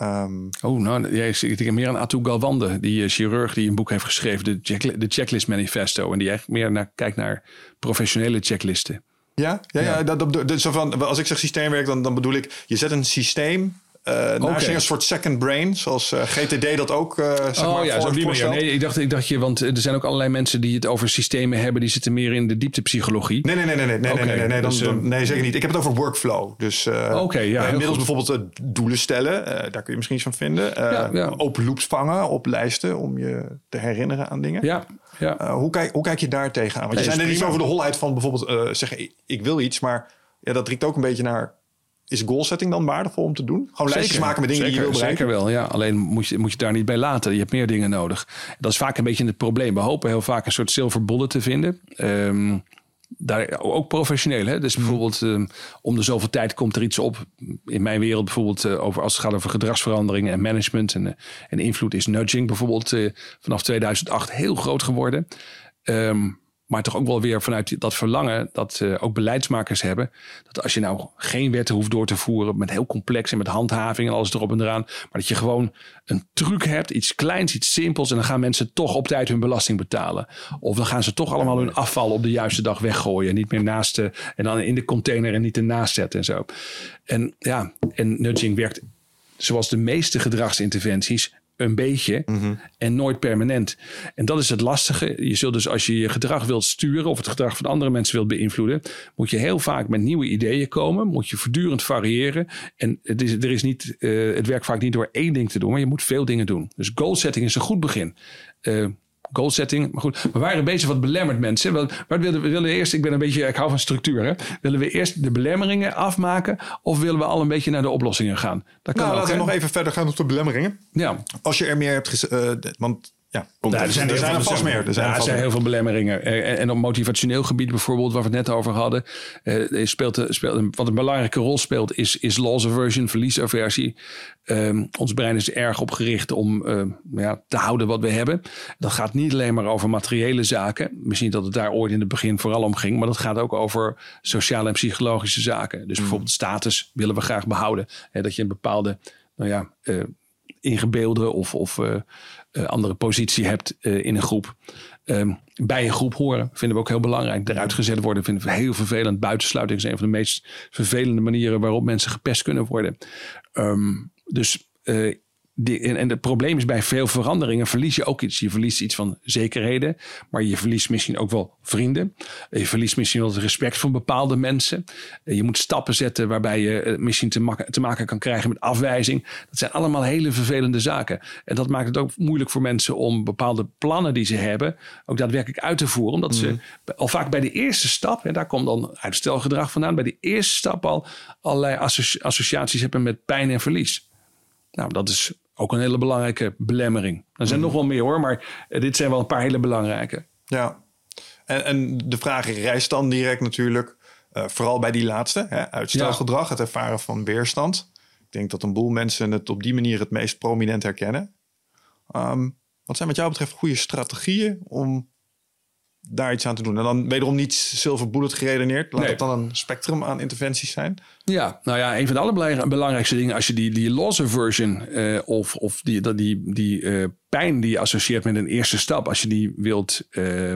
Um, oh, nou, jij ik denk meer aan Atul Galwande, die uh, chirurg die een boek heeft geschreven, de, check, de Checklist Manifesto. En die eigenlijk meer naar, kijkt naar professionele checklisten. Ja, ja, ja. ja dat, dat, dat, zo van, als ik zeg systeemwerk, dan, dan bedoel ik, je zet een systeem uh, okay. een soort second brain, zoals uh, GTD dat ook uh, zeg oh, maar ja, zo voorstelt. Nee, ik dacht, ik dacht je, want er zijn ook allerlei mensen die het over systemen hebben, die zitten meer in de dieptepsychologie. Nee, nee, nee, nee, nee, nee, okay. nee, nee, nee, dan, dus, dan, nee, zeker niet. Ik heb het over workflow. Dus uh, okay, ja, inmiddels bijvoorbeeld doelen stellen, daar kun je misschien iets van vinden. Ja, ja. Open loops vangen op lijsten om je te herinneren aan dingen. Ja, ja. hoe, kijk, hoe kijk je daar tegenaan? Want nee, je zei net iets over de holheid van bijvoorbeeld zeggen, ik, ik wil iets, maar ja, dat riekt ook een beetje naar is goalsetting dan waardevol om te doen? Gewoon lijstjes maken met dingen zeker, die je wil bereiken? Zeker wel, ja. Alleen moet je, moet je daar niet bij laten. Je hebt meer dingen nodig. Dat is vaak een beetje het probleem. We hopen heel vaak een soort silver bullet te vinden. Um, daar, ook professioneel. Hè? Dus bijvoorbeeld um, om de zoveel tijd komt er iets op. In mijn wereld bijvoorbeeld uh, over, als het gaat over gedragsveranderingen en management. En, uh, en invloed is nudging bijvoorbeeld uh, vanaf 2008 heel groot geworden. Um, maar toch ook wel weer vanuit dat verlangen dat uh, ook beleidsmakers hebben. Dat als je nou geen wetten hoeft door te voeren met heel complex en met handhaving en alles erop en eraan. Maar dat je gewoon een truc hebt, iets kleins, iets simpels. En dan gaan mensen toch op tijd hun belasting betalen. Of dan gaan ze toch allemaal hun afval op de juiste dag weggooien. Niet meer naast de, en dan in de container en niet ernaast zetten en zo. En ja, en nudging werkt zoals de meeste gedragsinterventies een beetje mm -hmm. en nooit permanent. En dat is het lastige. Je zult dus als je je gedrag wilt sturen of het gedrag van andere mensen wilt beïnvloeden, moet je heel vaak met nieuwe ideeën komen. Moet je voortdurend variëren. En het, is, er is niet, uh, het werkt vaak niet door één ding te doen, maar je moet veel dingen doen. Dus goal setting is een goed begin. Uh, goal setting. Maar goed, we waren bezig wat belemmerd mensen. We, maar willen, we willen eerst, ik ben een beetje, ik hou van structuur. Hè? Willen we eerst de belemmeringen afmaken of willen we al een beetje naar de oplossingen gaan? Dat kan nou, ook, laten we nog even verder gaan op de belemmeringen. Ja. Als je er meer hebt, uh, want ja, nou, er zijn er, zijn er vast meer. Er zijn, ja, er zijn heel veel belemmeringen. En, en, op motivationeel gebied bijvoorbeeld, waar we het net over hadden, uh, speelt, speelt, wat een belangrijke rol speelt, is, is loss aversion, verliesaversie. Um, ons brein is erg opgericht om uh, ja, te houden wat we hebben. Dat gaat niet alleen maar over materiële zaken. Misschien dat het daar ooit in het begin vooral om ging, maar dat gaat ook over sociale en psychologische zaken. Dus bijvoorbeeld status willen we graag behouden. Hè, dat je een bepaalde, nou ja, uh, ingebeelde of, of uh, uh, andere positie hebt uh, in een groep. Um, bij een groep horen vinden we ook heel belangrijk. Eruit gezet worden vinden we heel vervelend. Buitensluiting is een van de meest vervelende manieren waarop mensen gepest kunnen worden. Um, dus uh, die, en, en het probleem is bij veel veranderingen verlies je ook iets. Je verliest iets van zekerheden, maar je verliest misschien ook wel vrienden. Je verliest misschien wel het respect voor bepaalde mensen. Je moet stappen zetten waarbij je misschien te, mak te maken kan krijgen met afwijzing. Dat zijn allemaal hele vervelende zaken. En dat maakt het ook moeilijk voor mensen om bepaalde plannen die ze hebben ook daadwerkelijk uit te voeren. Omdat mm. ze al vaak bij de eerste stap, en daar komt dan uitstelgedrag vandaan, bij de eerste stap al allerlei associ associaties hebben met pijn en verlies. Nou, dat is ook een hele belangrijke belemmering. Er zijn mm. nog wel meer hoor, maar dit zijn wel een paar hele belangrijke. Ja, en, en de vraag rijst dan direct natuurlijk, uh, vooral bij die laatste, hè, uitstelgedrag, ja. het ervaren van weerstand. Ik denk dat een boel mensen het op die manier het meest prominent herkennen. Um, wat zijn wat jou betreft goede strategieën om daar iets aan te doen. En dan wederom niet silver bullet geredeneerd. Laat Nee. het dan een spectrum aan interventies zijn. Ja, nou ja, een van de allerbelangrijkste dingen, als je die, die loss aversion eh, of, of die, dat die, die eh, pijn die je associeert met een eerste stap, als je die wilt, eh,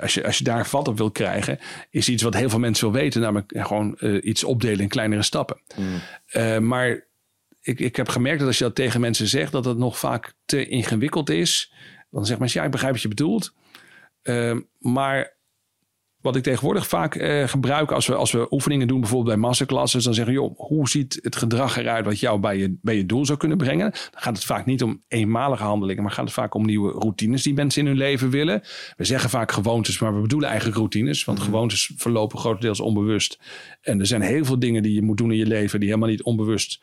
als, je, als je daar vat op wilt krijgen, is iets wat heel veel mensen wil weten, namelijk gewoon iets opdelen in kleinere stappen. Eh, maar ik, ik heb gemerkt dat als je dat tegen mensen zegt, dat het nog vaak te ingewikkeld is. Dan zeggen mensen, ja, ik begrijp wat je bedoelt. Eh, maar wat ik tegenwoordig vaak eh, gebruik als we, als we oefeningen doen, bijvoorbeeld bij masterclasses, dan zeggen we, joh, hoe ziet het gedrag eruit wat jou bij je, bij je doel zou kunnen brengen? Dan gaat het vaak niet om eenmalige handelingen, maar gaat het vaak om nieuwe routines die mensen in hun leven willen. We zeggen vaak gewoontes, maar we bedoelen eigenlijk routines, want gewoontes verlopen grotendeels onbewust. En er zijn heel veel dingen die je moet doen in je leven die helemaal niet onbewust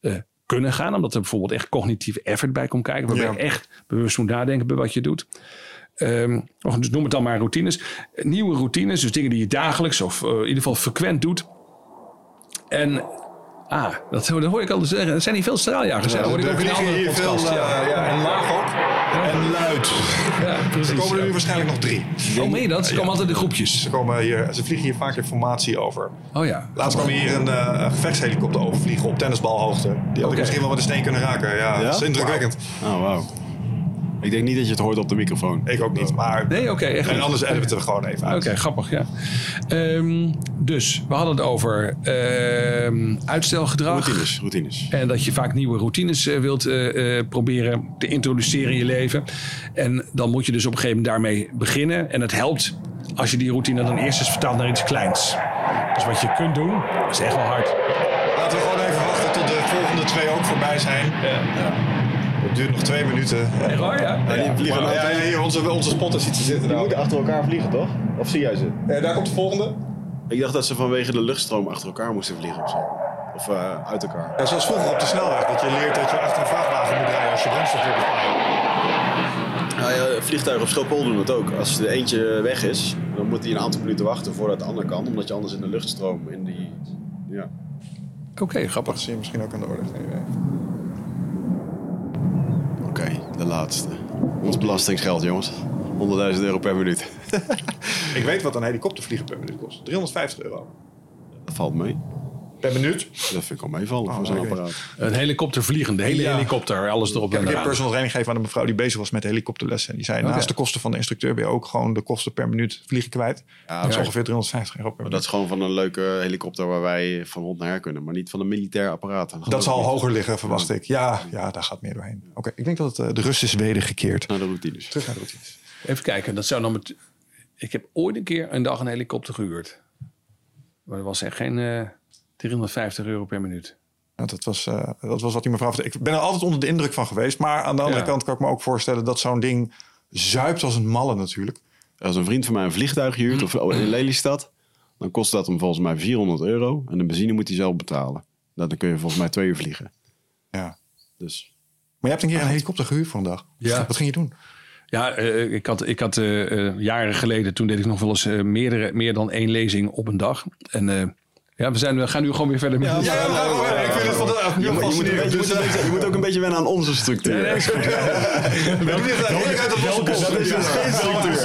eh, kunnen gaan, omdat er bijvoorbeeld echt cognitieve effort bij komt kijken, waarbij Ja. je echt bewust moet nadenken bij wat je doet. Ehm, dus noem het dan maar routines. Nieuwe routines, dus dingen die je dagelijks of eh, in ieder geval frequent doet. En, ah, dat, dat hoor ik al zeggen. Er zijn hier veel straaljagers. Dat hoor ik ook in een andere podcast. ja. ja, en laag ook. En luid. Ja, Er precies. komen er nu waarschijnlijk nog drie. Oh, meen je dat? Ze komen altijd in groepjes. Ze, komen hier, ze vliegen hier vaak informatie over. Oh ja. Laatst kwam hier een, eh, een gevechtshelikopter overvliegen op tennisbalhoogte. Die had ik misschien wel met een steen kunnen raken. Ja, dat is indrukwekkend. Oh, wauw. Ik denk niet dat je het hoort op de microfoon. Ik ook niet, maar... Nee, oké. echt En anders editen we het gewoon even uit. Oké, grappig, ja. Ehm, dus, we hadden het over ehm, uitstelgedrag. Routines, routines. En dat je vaak nieuwe routines eh, wilt eh, eh, proberen te introduceren in je leven. En dan moet je dus op een gegeven moment daarmee beginnen. En het helpt als je die routine dan eerst eens vertaalt naar iets kleins. Dus wat je kunt doen, is echt wel hard. Laten we gewoon even wachten tot de volgende twee ook voorbij zijn. Ja. Duurt nog twee minuten. Echt waar, ja? Ja, die vliegen hier, onze, onze spotter ziet ze zitten. Nou. achter elkaar vliegen, toch? Of zie jij ze? Ja, daar komt de volgende. Ik dacht dat ze vanwege de luchtstroom achter elkaar moesten vliegen of zo. Of eh, uit elkaar. Ja, zoals vroeger op de snelweg. Dat je leert dat je achter een vrachtwagen moet rijden als je brandstof wil besparen. Nou ja, vliegtuigen op Schiphol doen het ook. Als er eentje weg is, dan moet hij een aantal minuten wachten voordat de ander kan. Omdat je anders in de luchtstroom in die... Ja. Oké, grappig. Dat zie je misschien ook aan de orde. De laatste. Ons belastingsgeld, jongens. 100.000 euro per minuut. Ik weet wat een helikoptervliegen per minuut kost. 350 euro. Dat valt mee. Per minuut. Dat vind ik al meevallen voor zo'n oké. apparaat. Een helikopter vliegen, de hele Ja. helikopter, alles erop Ik heb en personal training gegeven aan een mevrouw die bezig was met helikopterlessen. En die zei, Oké. naast de kosten van de instructeur ben je ook gewoon de kosten per minuut vliegen kwijt. Ja, dat is ja. ongeveer 350 euro per Maar minuut. dat is gewoon van een leuke helikopter waar wij van hond naar her kunnen. Maar niet van een militair apparaat. Dat, Dat zal hoger liggen, verwacht ik. Ja, ja, daar gaat meer doorheen. Oké, ik denk dat het, eh, de rust is wedergekeerd. Naar de routines. Terug naar de routines. Even kijken, dat zou dan met... Ik heb ooit een keer een dag een helikopter gehuurd. Maar dat was echt geen eh 350 euro per minuut. Ja, dat, was, eh, dat was wat die mevrouw vertelde. Ik ben er altijd onder de indruk van geweest. Maar aan de andere Ja. kant kan ik me ook voorstellen dat zo'n ding zuipt als een malle natuurlijk. Als een vriend van mij een vliegtuig huurt of in Lelystad, dan kost dat hem volgens mij 400 euro. En de benzine moet hij zelf betalen. Dan kun je volgens mij twee uur vliegen. Ja. Dus Maar je hebt een keer een helikopter gehuurd voor een dag. Ja. Wat ging je doen? Ja, eh, ik had, ik had eh, jaren geleden, toen deed ik nog wel eens meerdere, meer dan één lezing op een dag. En eh, ja, we, zijn, we gaan nu gewoon weer verder met Ja, ik vind het vandaag nu je, moet, je, moet, je, moet een beetje, je moet ook een beetje wennen aan onze structuur.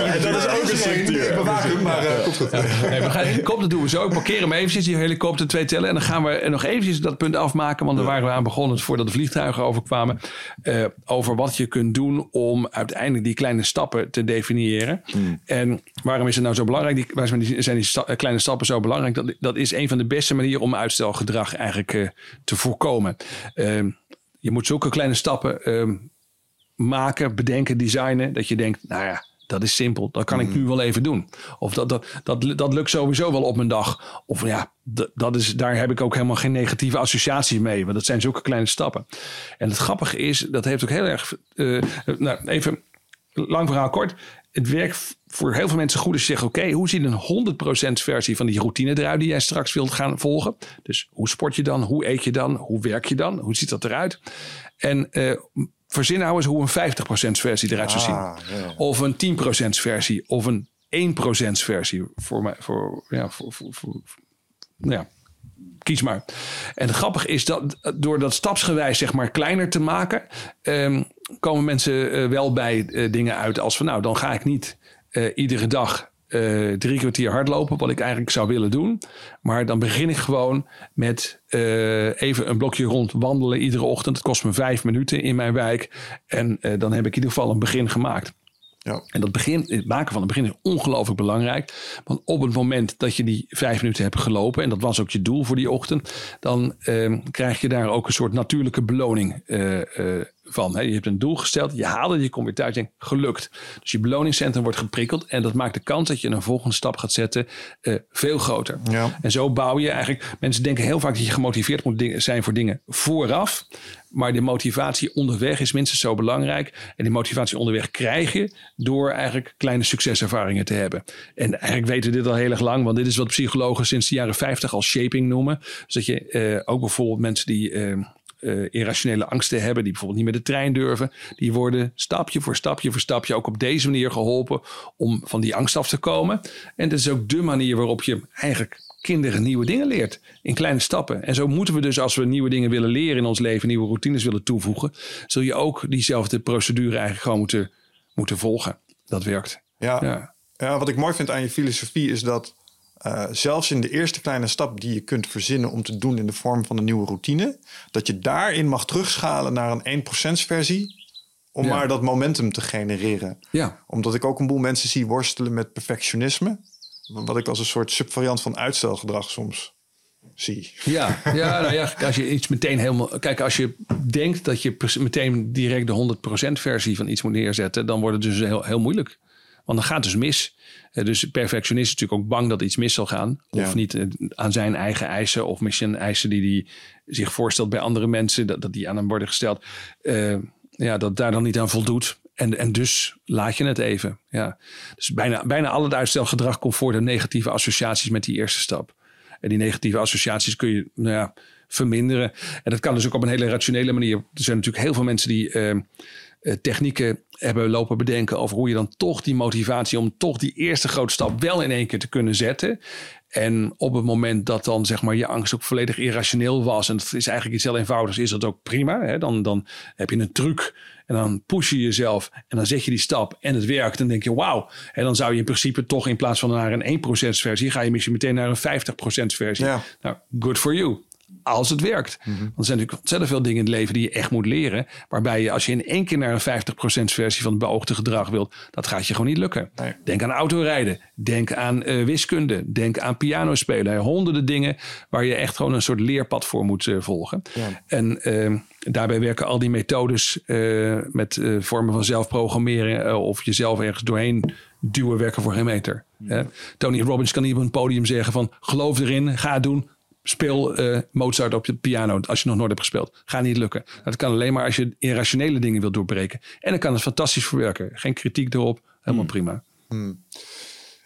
En dat is ook een structuur. Ik bewaak hem, maar eh, komt goed. Nee, we gaan helikopter doen we zo. Ik parkeer hem eventjes, die helikopter twee tellen. En dan gaan we nog eventjes dat punt afmaken. Want daar waren we aan begonnen voordat de vliegtuigen overkwamen. eh, over wat je kunt doen om uiteindelijk die kleine stappen te definiëren. En waarom is het nou zo belangrijk? Die, waarom zijn die, zijn die sta- kleine stappen zo belangrijk? Dat, dat is een van de beste manieren om uitstelgedrag eigenlijk eh, te voorkomen. Ehm, je moet zulke kleine stappen ehm, maken, bedenken, designen. Dat je denkt, nou ja, dat is simpel. Dat kan ik nu wel even doen. Of dat, dat, dat, dat lukt sowieso wel op mijn dag. Of ja, dat, is, daar heb ik ook helemaal geen negatieve associatie mee. Want dat zijn zulke kleine stappen. En het grappige is, dat heeft ook heel erg... eh, nou, even lang verhaal kort. Het werkt voor heel veel mensen goed als je zegt... oké, hoe ziet een 100% versie van die routine eruit... die jij straks wilt gaan volgen? Dus hoe sport je dan? Hoe eet je dan? Hoe werk je dan? Hoe ziet dat eruit? En eh verzin nou eens hoe een 50% versie eruit zou zien. Ah, ja. Of een 10% versie. Of een 1% versie. Voor mij, voor, ja, voor, voor, voor- nou ja, kies maar. En het grappige is dat door dat stapsgewijs zeg maar kleiner te maken, ehm, komen mensen eh, wel bij eh, dingen uit als van nou, dan ga ik niet iedere dag drie kwartier hardlopen, wat ik eigenlijk zou willen doen. Maar dan begin ik gewoon met even een blokje rond wandelen iedere ochtend. Het kost me vijf minuten in mijn wijk. En dan heb ik in ieder geval een begin gemaakt. Ja. En dat begin, het maken van een begin is ongelooflijk belangrijk. Want op het moment dat je die vijf minuten hebt gelopen, en dat was ook je doel voor die ochtend, dan uh, krijg je daar ook een soort natuurlijke beloning uh, uh, van. Je hebt een doel gesteld, je haalde je komt weer thuis en gelukt. Dus je beloningscentrum wordt geprikkeld en dat maakt de kans dat je een volgende stap gaat zetten uh, veel groter. Ja. En zo bouw je eigenlijk, mensen denken heel vaak dat je gemotiveerd moet zijn voor dingen vooraf. Maar de motivatie onderweg is minstens zo belangrijk. En die motivatie onderweg krijg je door eigenlijk kleine succeservaringen te hebben. En eigenlijk weten we dit al heel erg lang, want dit is wat psychologen sinds de jaren 50 al shaping noemen. Dus dat je uh, ook bijvoorbeeld mensen die. Uh, uh, irrationele angsten hebben, die bijvoorbeeld niet met de trein durven, die worden stapje voor stapje voor stapje ook op deze manier geholpen om van die angst af te komen. En dat is ook de manier waarop je eigenlijk kinderen nieuwe dingen leert in kleine stappen. En zo moeten we dus, als we nieuwe dingen willen leren in ons leven, nieuwe routines willen toevoegen, zul je ook diezelfde procedure eigenlijk gewoon moeten, moeten volgen. Dat werkt. Ja. ja. Ja. wat ik mooi vind aan je filosofie is dat uh, zelfs in de eerste kleine stap die je kunt verzinnen om te doen in de vorm van een nieuwe routine, dat je daarin mag terugschalen naar een 1% versie. Om maar dat momentum te genereren. Ja. Omdat ik ook een boel mensen zie worstelen met perfectionisme. Wat ik als een soort subvariant van uitstelgedrag soms zie. Ja, ja, nou ja, als je iets meteen helemaal. Kijk, als je denkt dat je meteen direct de 100% versie van iets moet neerzetten, dan wordt het dus heel, heel moeilijk. Want dan gaat het dus mis. Eh, dus perfectionist is natuurlijk ook bang dat iets mis zal gaan. Of niet eh, aan zijn eigen eisen of misschien eisen die hij zich voorstelt bij andere mensen, dat, dat die aan hem worden gesteld. Uh, ja, dat daar dan niet aan voldoet. En, en dus laat je het even. Ja. Dus bijna, bijna al het uitstelgedrag komt voor de negatieve associaties met die eerste stap. En die negatieve associaties kun je nou ja, verminderen. En dat kan dus ook op een hele rationele manier. Er zijn natuurlijk heel veel mensen die uh, technieken hebben lopen bedenken over hoe je dan toch die motivatie om toch die eerste grote stap wel in één keer te kunnen zetten. En op het moment dat dan zeg maar je angst ook volledig irrationeel was en het is eigenlijk iets heel eenvoudigs, is dat ook prima. Hè? Dan, dan heb je een truc en dan push je jezelf en dan zet je die stap en het werkt. En dan denk je wauw. En dan zou je in principe toch in plaats van naar een 1% versie, ga je misschien meteen naar een 50% versie. Ja. Nou, good for you als het werkt. Mm Want er zijn natuurlijk ontzettend veel dingen in het leven die je echt moet leren. Waarbij je als je in één keer naar een 50% versie van het beoogde gedrag wilt, dat gaat je gewoon niet lukken. Denk aan autorijden. Denk aan uh, wiskunde. Denk aan piano spelen. Honderden dingen waar je echt gewoon een soort leerpad voor moet uh, volgen. Ja. En uh, daarbij werken al die methodes uh, met vormen van zelfprogrammeren of jezelf ergens doorheen duwen werken voor geen meter. Tony Robbins kan niet op een podium zeggen van geloof erin, ga het doen, speel uh, Mozart op de piano als je nog nooit hebt gespeeld. Gaat niet lukken. Dat kan alleen maar als je irrationele dingen wilt doorbreken. En dan kan het fantastisch verwerken. Geen kritiek erop. Helemaal hmm. prima. Hmm.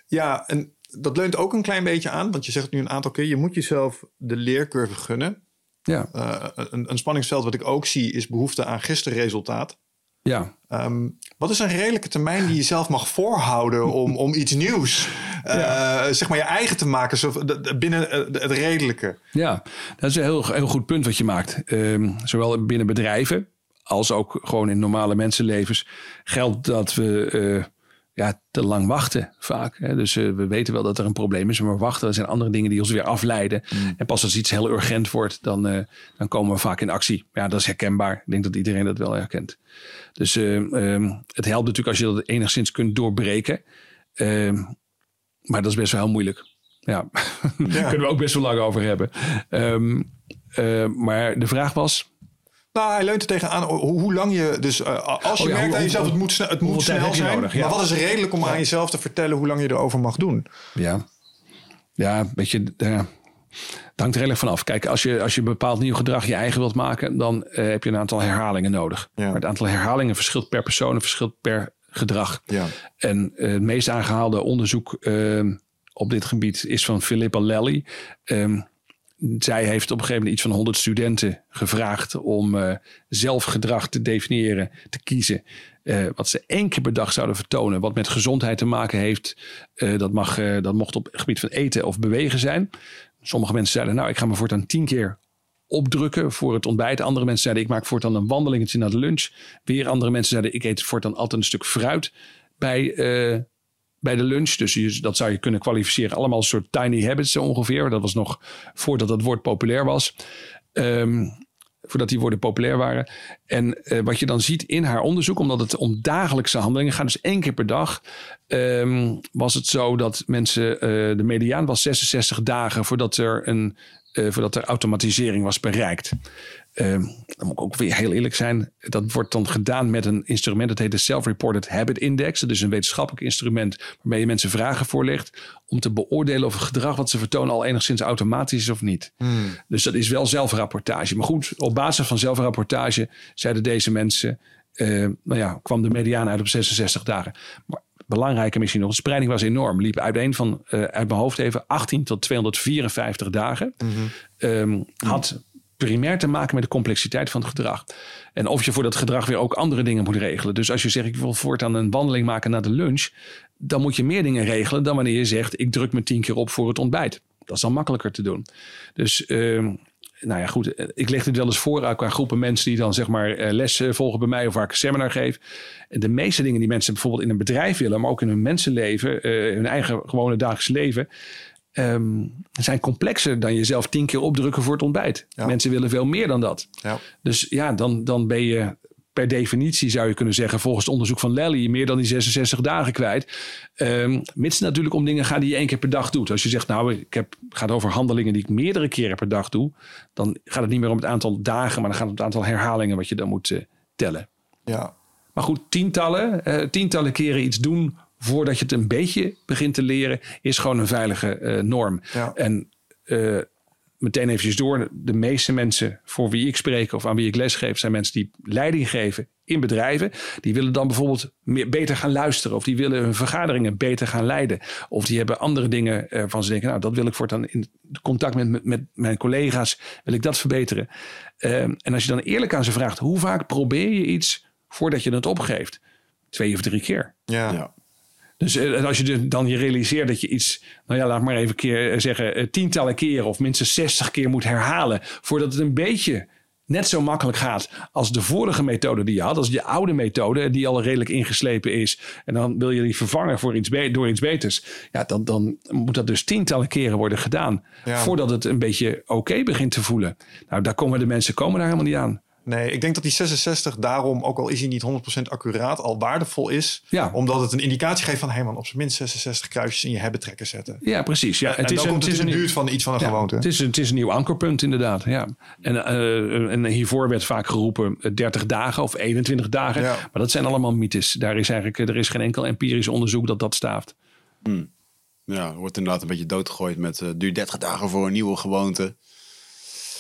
Ja, en dat leunt ook een klein beetje aan. Want je zegt nu een aantal keer, je moet jezelf de leercurve gunnen. Ja. Uh, een, een spanningsveld wat ik ook zie is behoefte aan gisterresultaat. Ja. Um, wat is een redelijke termijn die je zelf mag voorhouden om, om iets nieuws, uh, zeg maar je eigen te maken, zo, binnen het redelijke? Ja, dat is een heel, heel goed punt wat je maakt. Um, zowel binnen bedrijven als ook gewoon in normale mensenlevens geldt dat we uh, ja, te lang wachten vaak. Hè. Dus uh, we weten wel dat er een probleem is, maar we wachten. Er zijn andere dingen die ons weer afleiden. Mm. En pas als iets heel urgent wordt, dan, uh, dan komen we vaak in actie. Ja, dat is herkenbaar. Ik denk dat iedereen dat wel herkent. Dus uh, um, het helpt natuurlijk als je dat enigszins kunt doorbreken. Ehm, maar dat is best wel heel moeilijk. Ja, ja. daar kunnen we ook best wel lang over hebben. Um, maar de vraag was... Nou, hij leunt er tegenaan hoe, hoe lang je... Dus uh, als je oh ja, merkt aan jezelf, het moet, snel, het moet snel zijn. Nodig, ja. Maar wat is redelijk om aan jezelf te vertellen hoe lang je erover mag doen? Ja, ja weet je... Uh, het hangt er heel erg vanaf. Kijk, als je, als je een bepaald nieuw gedrag je eigen wilt maken, dan uh, heb je een aantal herhalingen nodig. Ja. Maar het aantal herhalingen verschilt per persoon en verschilt per gedrag. Ja. En uh, het meest aangehaalde onderzoek uh, op dit gebied is van Philippa Lally. Um, zij heeft op een gegeven moment iets van 100 studenten gevraagd om uh, zelf gedrag te definiëren, te kiezen. Uh, wat ze één keer per dag zouden vertonen, wat met gezondheid te maken heeft. Uh, dat, mag, dat mocht op het gebied van eten of bewegen zijn. Sommige mensen zeiden, nou, ik ga me voortaan tien keer opdrukken voor het ontbijt. Andere mensen zeiden, ik maak voortaan een wandelingetje naar de lunch. Weer andere mensen zeiden, ik eet voortaan altijd een stuk fruit bij, bij de lunch. Dus je, dat zou je kunnen kwalificeren. Allemaal een soort tiny habits ongeveer. Dat was nog voordat dat woord populair was. Ehm, voordat die woorden populair waren. En eh, wat je dan ziet in haar onderzoek, omdat het om dagelijkse handelingen gaat, dus één keer per dag, ehm, was het zo dat mensen, uh, de mediaan was 66 dagen voordat er, een, uh, voordat er automatisering was bereikt. Um, dan moet ik ook weer heel eerlijk zijn. Dat wordt dan gedaan met een instrument. Dat heet de Self-Reported Habit Index. Dat is een wetenschappelijk instrument waarmee je mensen vragen voorlegt. om te beoordelen of het gedrag wat ze vertonen al enigszins automatisch is of niet. Hmm. Dus dat is wel zelfrapportage. Maar goed, op basis van zelfrapportage zeiden deze mensen. Uh, nou ja, kwam de mediaan uit op 66 dagen. Maar belangrijker misschien nog, de spreiding was enorm. Liep uiteen van, uh, uit mijn hoofd even, 18 tot 254 dagen. Mm -hmm. um, had primair te maken met de complexiteit van het gedrag. En of je voor dat gedrag weer ook andere dingen moet regelen. Dus als je zegt, ik wil voortaan een wandeling maken naar de lunch. Dan moet je meer dingen regelen dan wanneer je zegt, ik druk me tien keer op voor het ontbijt. Dat is dan makkelijker te doen. Dus uh, nou ja, goed. Ik leg dit wel eens voor aan groepen mensen die dan zeg maar les volgen bij mij of waar ik een seminar geef. De meeste dingen die mensen bijvoorbeeld in een bedrijf willen, maar ook in hun mensenleven, hun eigen gewone dagelijks leven um, zijn complexer dan jezelf tien keer opdrukken voor het ontbijt. Ja. Mensen willen veel meer dan dat. Ja. Dus ja, dan, dan ben je per definitie, zou je kunnen zeggen, volgens het onderzoek van Lally, meer dan die 66 dagen kwijt. Um, mits natuurlijk om dingen gaat die je één keer per dag doet. Als je zegt, nou, ik heb, gaat over handelingen die ik meerdere keren per dag doe, dan gaat het niet meer om het aantal dagen, maar dan gaat het om het aantal herhalingen wat je dan moet uh, tellen. Ja. Maar goed, tientallen, uh, tientallen keren iets doen voordat je het een beetje begint te leren, is gewoon een veilige uh, norm. Ja. En uh, meteen eventjes door. De meeste mensen voor wie ik spreek of aan wie ik lesgeef, zijn mensen die leiding geven in bedrijven. Die willen dan bijvoorbeeld meer, beter gaan luisteren. Of die willen hun vergaderingen beter gaan leiden. Of die hebben andere dingen uh, van ze denken, nou dat wil ik voortaan in contact met, met, met mijn collega's, wil ik dat verbeteren. en als je dan eerlijk aan ze vraagt, hoe vaak probeer je iets voordat je het opgeeft? Twee of drie keer. ja. ja. Dus als je dan je realiseert dat je iets, nou ja, laat maar even keer zeggen, tientallen keren of minstens 60 keer moet herhalen voordat het een beetje net zo makkelijk gaat als de vorige methode die je had, als je oude methode die al redelijk ingeslepen is. En dan wil je die vervangen voor iets door iets beters. Ja, dan, dan moet dat dus tientallen keren worden gedaan ja. voordat het een beetje oké okay begint te voelen. Nou, daar komen de mensen komen daar helemaal niet aan. Nee, ik denk dat die 66 daarom, ook al is hij niet 100% accuraat, al waardevol is. Ja. Omdat het een indicatie geeft van, hé hey man, op zijn minst 66 kruisjes in je hebben trekken zetten. Ja, precies. Ja, en, het is dan komt het, in de buurt van iets van een ja, gewoonte. Het is, het is een nieuw ankerpunt inderdaad, ja. En, uh, en hiervoor werd vaak geroepen 30 dagen of 21 dagen. Ja. Maar dat zijn allemaal mythes. Daar is eigenlijk, er is geen enkel empirisch onderzoek dat dat staaft. Hmm. Ja, wordt inderdaad een beetje doodgegooid met uh, duur 30 dagen voor een nieuwe gewoonte.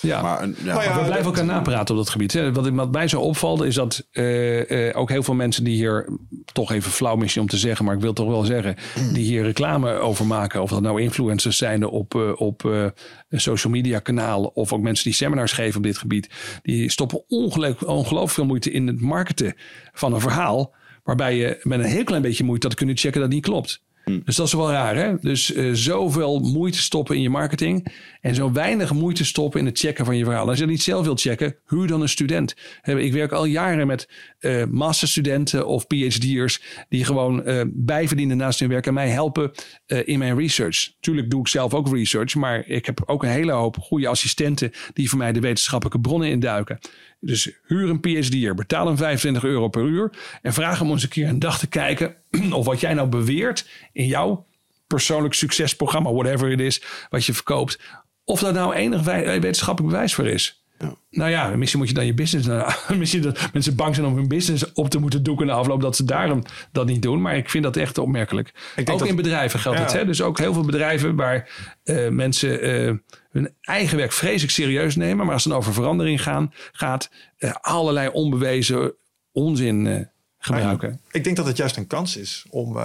Ja. Maar, ja. Maar ja, we blijven elkaar napraten op dat gebied. Hè. Wat, wat mij zo opvalt is dat uh, uh, ook heel veel mensen die hier, toch even flauw misschien om te zeggen, maar ik wil toch wel zeggen, die hier reclame over maken. Of dat nou influencers zijn op, uh, op een social media kanaal of ook mensen die seminars geven op dit gebied. Die stoppen ongelooflijk, ongelooflijk veel moeite in het marketen van een verhaal. Waarbij je met een heel klein beetje moeite dat kunnen checken dat het niet klopt. Dus dat is wel raar, hè? Dus uh, zoveel moeite stoppen in je marketing en zo weinig moeite stoppen in het checken van je verhaal. Als je dat niet zelf wilt checken, huur dan een student. Ik werk al jaren met uh, masterstudenten of PhD'ers die gewoon uh, bijverdienen naast hun werk en mij helpen in mijn research. Tuurlijk doe ik zelf ook research, maar ik heb ook een hele hoop goede assistenten die voor mij de wetenschappelijke bronnen induiken. Dus huur een PhD'er, betaal hem 25 euro per uur en vraag hem eens een keer een dag te kijken of wat jij nou beweert in jouw persoonlijk succesprogramma, whatever het is, wat je verkoopt, of daar nou enig wetenschappelijk bewijs voor is. Ja. Nou ja, misschien moet je dan je business. Nou, misschien dat mensen bang zijn om hun business op te moeten doeken na afloop dat ze daarom dat niet doen. Maar ik vind dat echt opmerkelijk. ook in bedrijven geldt ja. het. Hè? Dus ook heel veel bedrijven waar uh, mensen uh, hun eigen werk vreselijk serieus nemen. Maar als het dan over verandering gaan, gaat, uh, allerlei onbewezen onzin gebruiken. Ik denk dat het juist een kans is om uh,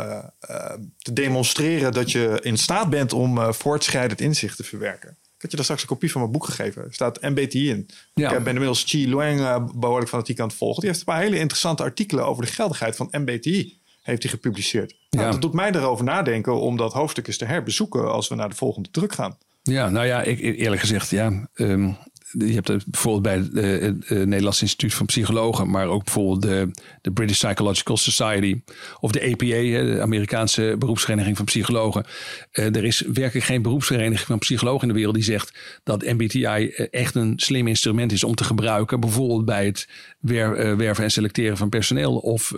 uh, te demonstreren dat je in staat bent om uh, voortschrijdend inzicht te verwerken. Ik had je daar straks een kopie van mijn boek gegeven. Er staat MBTI in. Ja. Ik ben inmiddels Chi Luang behoorlijk fanatiek aan het volgen. Die heeft een paar hele interessante artikelen over de geldigheid van MBTI heeft hij gepubliceerd. Nou, dat doet mij erover nadenken om dat hoofdstuk eens te herbezoeken als we naar de volgende druk gaan. Ja, nou ja, ik, eerlijk gezegd, ja. Um, je hebt het bijvoorbeeld bij het Nederlands Instituut van Psychologen, maar ook bijvoorbeeld de, de British Psychological Society of de APA, de Amerikaanse beroepsvereniging van psychologen. er is werkelijk geen beroepsvereniging van psychologen in de wereld die zegt dat MBTI echt een slim instrument is om te gebruiken, bijvoorbeeld bij het werven en selecteren van personeel of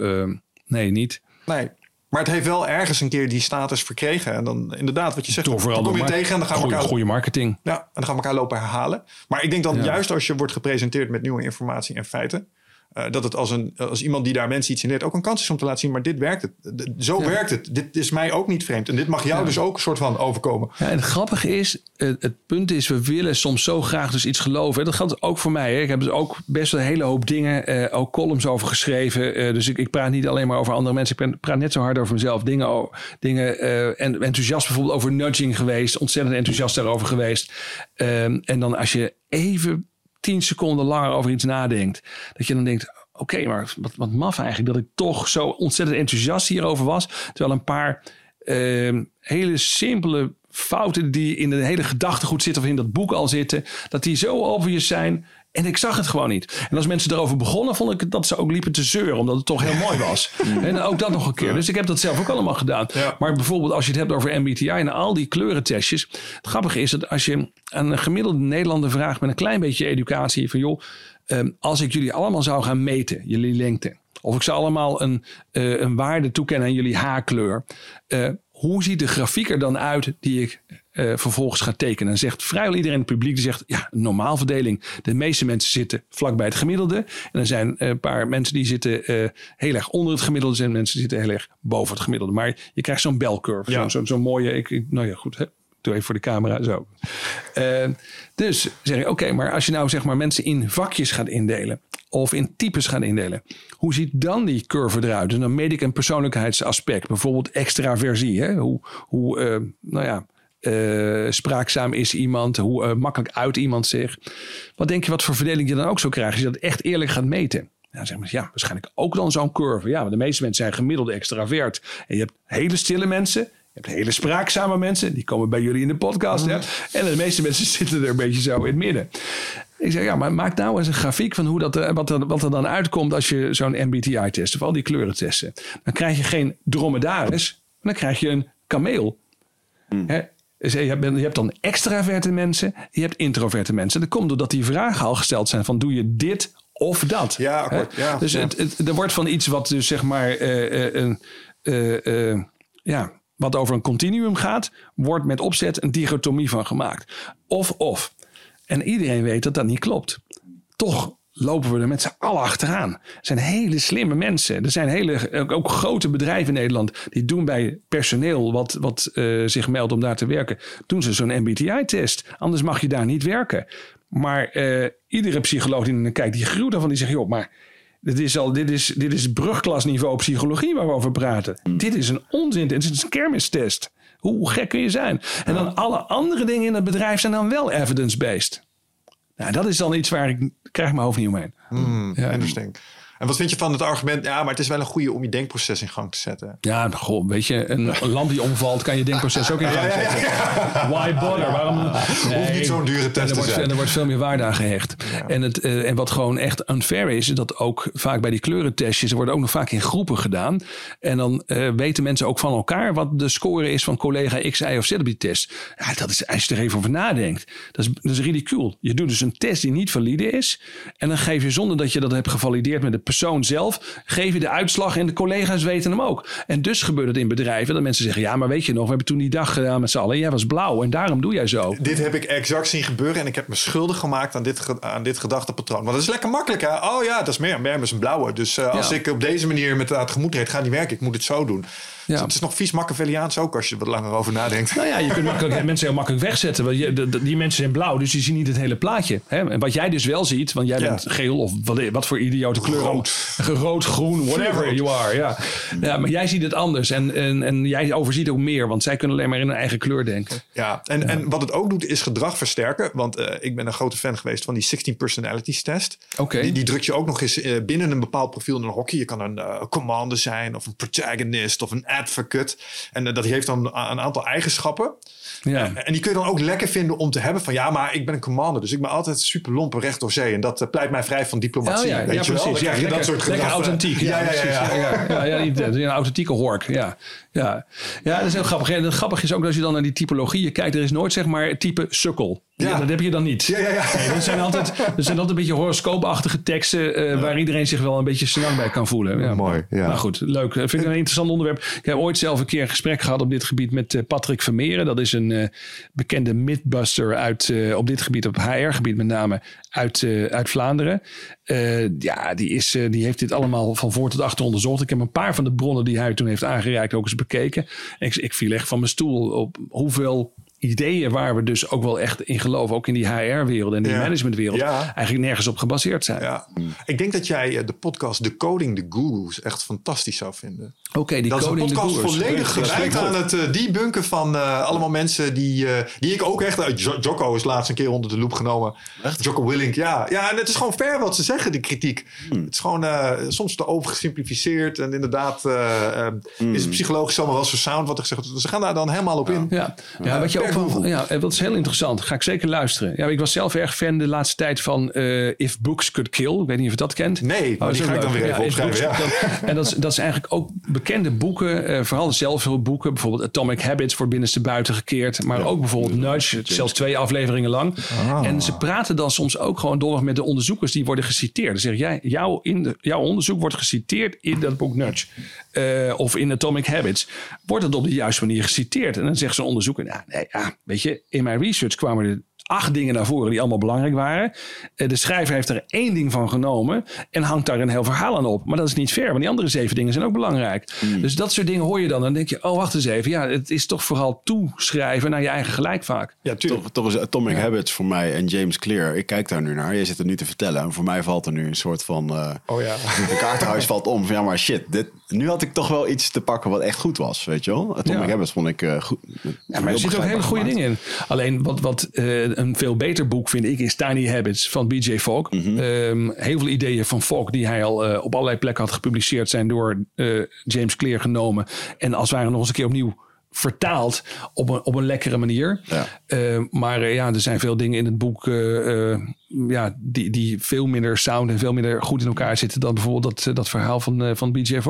nee, niet. Nee, maar het heeft wel ergens een keer die status verkregen. En dan inderdaad, wat je zegt, Door vooral dan kom je tegen en dan gaan we elkaar... Goede marketing. Ja, en dan gaan we elkaar lopen herhalen. Maar ik denk dat juist als je wordt gepresenteerd met nieuwe informatie en feiten... Uh, dat het als, een, als iemand die daar mensen iets in leert ook een kans is om te laten zien, maar dit werkt het. Zo werkt het. Dit is mij ook niet vreemd. En dit mag jou dus ook een soort van overkomen. Ja, en het grappige is, het, het, punt is, we willen soms zo graag dus iets geloven. Dat geldt ook voor mij. Hè. Ik heb dus ook best een hele hoop dingen, uh, ook columns over geschreven. Uh, dus ik, ik, praat niet alleen maar over andere mensen. Ik praat net zo hard over mezelf. Dingen, dingen en enthousiast bijvoorbeeld over nudging geweest. Ontzettend enthousiast daarover geweest. Ehm, en dan als je even tien seconden langer over iets nadenkt. Dat je dan denkt, oké, maar wat, wat maf eigenlijk dat ik toch zo ontzettend enthousiast hierover was. Terwijl een paar uh, hele simpele fouten die in de hele gedachtegoed zitten of in dat boek al zitten, dat die zo obvious zijn en ik zag het gewoon niet. En als mensen erover begonnen, vond ik dat ze ook liepen te zeuren, omdat het toch heel mooi was. en ook dat nog een keer. Dus ik heb dat zelf ook allemaal gedaan. Maar bijvoorbeeld als je het hebt over MBTI en al die kleurentestjes. Het grappige is dat als je aan een gemiddelde Nederlander vraagt met een klein beetje educatie van joh, ehm, als ik jullie allemaal zou gaan meten, jullie lengte. Of ik zou allemaal een, uh, een waarde toekennen aan jullie haarkleur. Uh, hoe ziet de grafiek er dan uit die ik uh, vervolgens ga tekenen? En zegt vrijwel iedereen in het publiek die zegt, ja, normaalverdeling. De meeste mensen zitten vlakbij het gemiddelde. En er zijn een paar mensen die zitten uh, heel erg onder het gemiddelde. En mensen die zitten heel erg boven het gemiddelde. Maar je krijgt zo'n belcurve. Ja. Zo'n zo, mooie, ik, ik, nou ja, goed. Hè? Doe even voor de camera, zo. Uh, dus zeg je, oké, maar als je nou zeg maar mensen in vakjes gaat indelen of in types gaan indelen. Hoe ziet dan die curve eruit? Dus dan meet ik een persoonlijkheidsaspect, bijvoorbeeld extraversie. Hè? Hoe, hoe uh, nou ja, uh, spraakzaam is iemand, hoe uh, makkelijk uit iemand zich. Wat denk je wat voor verdeling je dan ook zo krijgt als je dat echt eerlijk gaat meten? Ja, zeg maar, ja, waarschijnlijk ook dan zo'n curve. Ja, want de meeste mensen zijn gemiddelde extravert. En je hebt hele stille mensen, je hebt hele spraakzame mensen, die komen bij jullie in de podcast. Mm En de meeste mensen zitten er een beetje zo in het midden. Ik zeg, ja, maar maak nou eens een grafiek van hoe dat, eh, wat, er, wat er dan uitkomt als je zo'n MBTI test of al die kleuren testen. Dan krijg je geen dromedaris, dan krijg je een kameel. Hmm. Dus je, hebt, je hebt dan extraverte mensen, je hebt introverte mensen. Dat komt doordat die vragen al gesteld zijn van doe je dit of dat. Ja, akkoord. Ja, dus Het, het, er wordt van iets wat dus zeg maar uh, uh, ja, wat over een continuum gaat, wordt met opzet een dichotomie van gemaakt. Of of. En iedereen weet dat dat niet klopt. Toch lopen we er met z'n allen achteraan. Er zijn hele slimme mensen. Er zijn hele, ook grote bedrijven in Nederland. die doen bij personeel wat, wat uh, zich meldt om daar te werken. doen ze zo'n MBTI-test. Anders mag je daar niet werken. Maar uh, iedere psycholoog die naar kijkt, die gruwt daarvan. Die zegt, joh, maar dit is, al, dit is, dit is brugklasniveau psychologie waar we over praten. Hmm. Dit is een onzin. Dit is een kermistest. Hoe gek kun je zijn? En dan alle andere dingen in het bedrijf zijn dan wel evidence-based. Nou, dat is dan iets waar ik krijg mijn hoofd niet omheen. Mm, ja, interesting. En wat vind je van het argument? Ja, maar het is wel een goede om je denkproces in gang te zetten. Ja, goh, weet je, een, lamp die omvalt kan je denkproces ook in gang zetten. Why bother? Waarom? Nee, Hoeft niet zo'n dure test te wordt, zijn. En er wordt veel meer waarde aan gehecht. En, het, uh, en wat gewoon echt unfair is, is dat ook vaak bij die kleurentestjes, er worden ook nog vaak in groepen gedaan. En dan uh, weten mensen ook van elkaar wat de score is van collega X, Y of Z op die test. Ja, dat is, als je er even over nadenkt, dat is, dat is ridicuul. Je doet dus een test die niet valide is. En dan geef je zonder dat je dat hebt gevalideerd met de persoon zelf, geef je de uitslag en de collega's weten hem ook. En dus gebeurt het in bedrijven dat mensen zeggen, ja, maar weet je nog, we hebben toen die dag gedaan met z'n allen, jij was blauw en daarom doe jij zo. Dit heb ik exact zien gebeuren en ik heb me schuldig gemaakt aan dit, aan dit gedachtepatroon. Want dat is lekker makkelijk, hè? Oh ja, dat is meer, meer is een blauwe. Dus uh, als ja. ik op deze manier met gemoed reed, gaat niet werken. Ik moet het zo doen. Ja. Dus het is nog vies Machiavelliaans ook als je er wat langer over nadenkt. Nou ja, je kunt makkelijk, mensen heel makkelijk wegzetten. Want je, de, die mensen zijn blauw, dus die zien niet het hele plaatje. Hè? En wat jij dus wel ziet, want jij bent geel of wat, wat voor idiote kleur. Rood. Rood, groen, whatever you are. Ja. ja, maar jij ziet het anders. En, en, en jij overziet ook meer, want zij kunnen alleen maar in hun eigen kleur denken. Ja, en, ja. en wat het ook doet is gedrag versterken. Want uh, ik ben een grote fan geweest van die 16 personalities test. Okay. Die, die druk je ook nog eens uh, binnen een bepaald profiel in een hokje. Je kan een uh, commander zijn of een protagonist of een En dat heeft dan een aantal eigenschappen. Ja. En die kun je dan ook lekker vinden om te hebben van ja, maar ik ben een commander, dus ik ben altijd super lompe recht door zee. En dat uh, pleit mij vrij van diplomatie. Oh, ja, weet ja, je wel? precies. Krijg je lekker, dat soort lekker gedrag. authentiek. Ja, ja, ja. ja, ja. ja, ja, een authentieke hork. Ja. Ja. ja, dat is heel grappig. En het grappige is ook als je dan naar die typologieën kijkt, er is nooit zeg maar type sukkel. Ja. dat heb je dan niet. Ja, ja, ja. Nee, dat zijn altijd, dat zijn altijd een beetje horoscoopachtige teksten uh, waar iedereen zich wel een beetje snel bij kan voelen. Ja, Mooi. Ja. Maar goed, leuk. Vind ik een interessant onderwerp. Ik heb ooit zelf een keer een gesprek gehad op dit gebied met uh, Patrick Vermeeren. Dat is een uh, bekende mythbuster uit, op dit gebied, op HR-gebied met name, uit, uit Vlaanderen. ja, die, is, die heeft dit allemaal van voor tot achter onderzocht. Ik heb een paar van de bronnen die hij toen heeft aangereikt ook eens bekeken. En ik, ik viel echt van mijn stoel op hoeveel ideeën waar we dus ook wel echt in geloven, ook in die HR-wereld en die Ja. managementwereld, Ja. eigenlijk nergens op gebaseerd zijn. Ja. Ik denk dat jij eh, de podcast De Coding de Gurus echt fantastisch zou vinden. Oké, die dat is een coding de podcast gurus. volledig gewijd aan het eh, debunken van eh, allemaal mensen die, die ik ook echt... uit Jo- Jocko is laatst een keer onder de loep genomen. Jocko Willink, ja. Ja, en het is gewoon fair wat ze zeggen, de kritiek. Het is gewoon eh, soms te overgesimplificeerd. En inderdaad eh, eh, is het psychologisch allemaal wel zo sound wat er gezegd wordt. Ze gaan daar dan helemaal op in. Ja, ja wat je ook ja, en dat is heel interessant. Ga ik zeker luisteren. Ja, ik was zelf erg fan de laatste tijd van eh, If Books Could Kill. Ik weet niet of je dat kent. Nee, maar dat die is ga ik dan weer even opschrijven. En dat is, dat is eigenlijk ook bekende boeken, eh, vooral zelfhulpboeken. Bijvoorbeeld Atomic Habits wordt binnenste buiten gekeerd. Maar ook bijvoorbeeld Nudge, zelfs twee afleveringen lang. Ah. En ze praten dan soms ook gewoon dollig met de onderzoekers die worden geciteerd. Dan zeg jij, jouw, in de, jouw onderzoek wordt geciteerd in dat boek Nudge. Eh, of in Atomic Habits. Wordt het op de juiste manier geciteerd? En dan zegt zo'n onderzoeker, nou, nee, ja, weet je, in mijn research kwamen er acht dingen naar voren die allemaal belangrijk waren. Eh, de schrijver heeft er één ding van genomen en hangt daar een heel verhaal aan op. Maar dat is niet fair, want die andere zeven dingen zijn ook belangrijk. Dus dat soort dingen hoor je dan. Dan denk je, oh wacht eens even. Ja, het is toch vooral toeschrijven naar je eigen gelijk vaak. Ja, tuurlijk. Toch, toch is Atomic Habits voor mij en James Clear. Ik kijk daar nu naar. Je zit het nu te vertellen. En voor mij valt er nu een soort van... eh Oh ja. De kaartenhuis valt om. Van, ja, maar shit. Dit, nu had ik toch wel iets te pakken wat echt goed was. Weet je wel? Atomic Ja. Habits vond ik eh, goed. Ja, maar er zitten ook hele goede dingen in. Alleen wat, wat eh, een veel beter boek vind ik is Tiny Habits van BJ Fogg. Ehm, heel veel ideeën van Fogg die hij al eh, op allerlei plekken had gepubliceerd zijn door eh, James Clear genomen. En als het ware nog eens een keer opnieuw vertaald op een, op een lekkere manier. Ja. Eh, maar eh, ja, er zijn veel dingen in het boek ja, die, die veel minder sound en veel minder goed in elkaar zitten dan bijvoorbeeld dat, dat verhaal van, van BJ.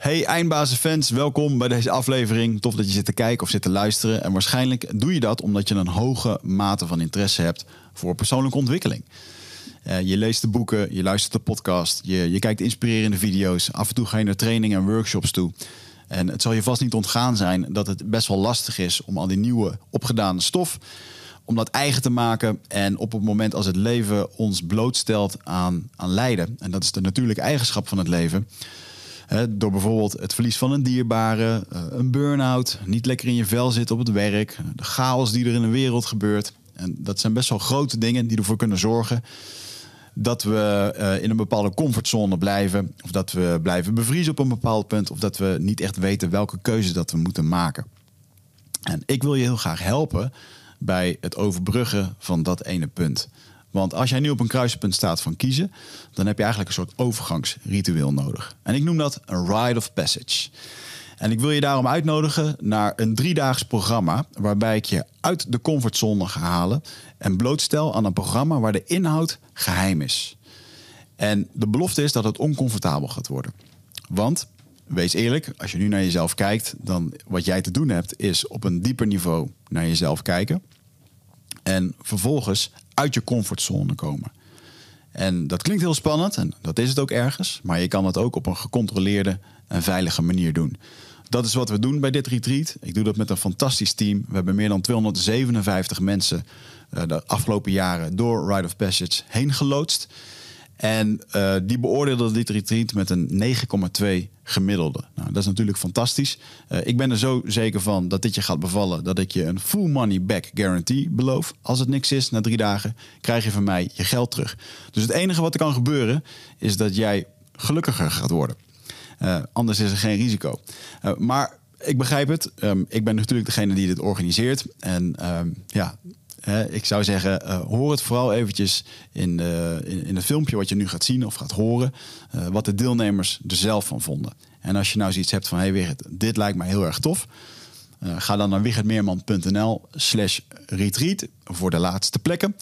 Hey eindbazenfans, welkom bij deze aflevering. Tof dat je zit te kijken of zit te luisteren. En waarschijnlijk doe je dat omdat je een hoge mate van interesse hebt voor persoonlijke ontwikkeling. Eh, je leest de boeken, je luistert de podcast, je, je kijkt inspirerende video's. Af en toe ga je naar trainingen en workshops toe. En het zal je vast niet ontgaan zijn dat het best wel lastig is om al die nieuwe opgedane stof om dat eigen te maken. En op het moment als het leven ons blootstelt aan, aan lijden, en dat is de natuurlijke eigenschap van het leven, Door bijvoorbeeld het verlies van een dierbare, eh, een burn-out, niet lekker in je vel zitten op het werk, de chaos die er in de wereld gebeurt. En dat zijn best wel grote dingen die ervoor kunnen zorgen dat we eh, in een bepaalde comfortzone blijven. Of dat we blijven bevriezen op een bepaald punt. Of dat we niet echt weten welke keuze dat we moeten maken. En ik wil je heel graag helpen bij het overbruggen van dat ene punt. Want als jij nu op een kruispunt staat van kiezen, dan heb je eigenlijk een soort overgangsritueel nodig. En ik noem dat een rite of passage. En ik wil je daarom uitnodigen naar een driedaags programma waarbij ik je uit de comfortzone ga halen en blootstel aan een programma waar de inhoud geheim is. En de belofte is dat het oncomfortabel gaat worden. Want, wees eerlijk, als je nu naar jezelf kijkt, dan wat jij te doen hebt is op een dieper niveau naar jezelf kijken. En vervolgens uit je comfortzone komen. En dat klinkt heel spannend en dat is het ook ergens. Maar je kan het ook op een gecontroleerde en veilige manier doen. Dat is wat we doen bij dit retreat. Ik doe dat met een fantastisch team. We hebben meer dan 257 mensen eh, de afgelopen jaren door Rite of Passage heen geloodst. En eh, die beoordeelden dit retreat met een 9,2 gemiddelde. Nou, dat is natuurlijk fantastisch. Eh, ik ben er zo zeker van dat dit je gaat bevallen... dat ik je een full money back guarantee beloof. Als het niks is, na drie dagen krijg je van mij je geld terug. Dus het enige wat er kan gebeuren... is dat jij gelukkiger gaat worden. Eh, anders is er geen risico. Maar ik begrijp het. Ehm, ik ben natuurlijk degene die dit organiseert. En ehm, ja, ik zou zeggen, uh, hoor het vooral eventjes in, in, in, het filmpje wat je nu gaat zien of gaat horen, wat de deelnemers er zelf van vonden. En als je nou zoiets hebt van, hé hey dit lijkt mij heel erg tof, ga dan naar wichertmeerman.nl slash retreat voor de laatste plekken.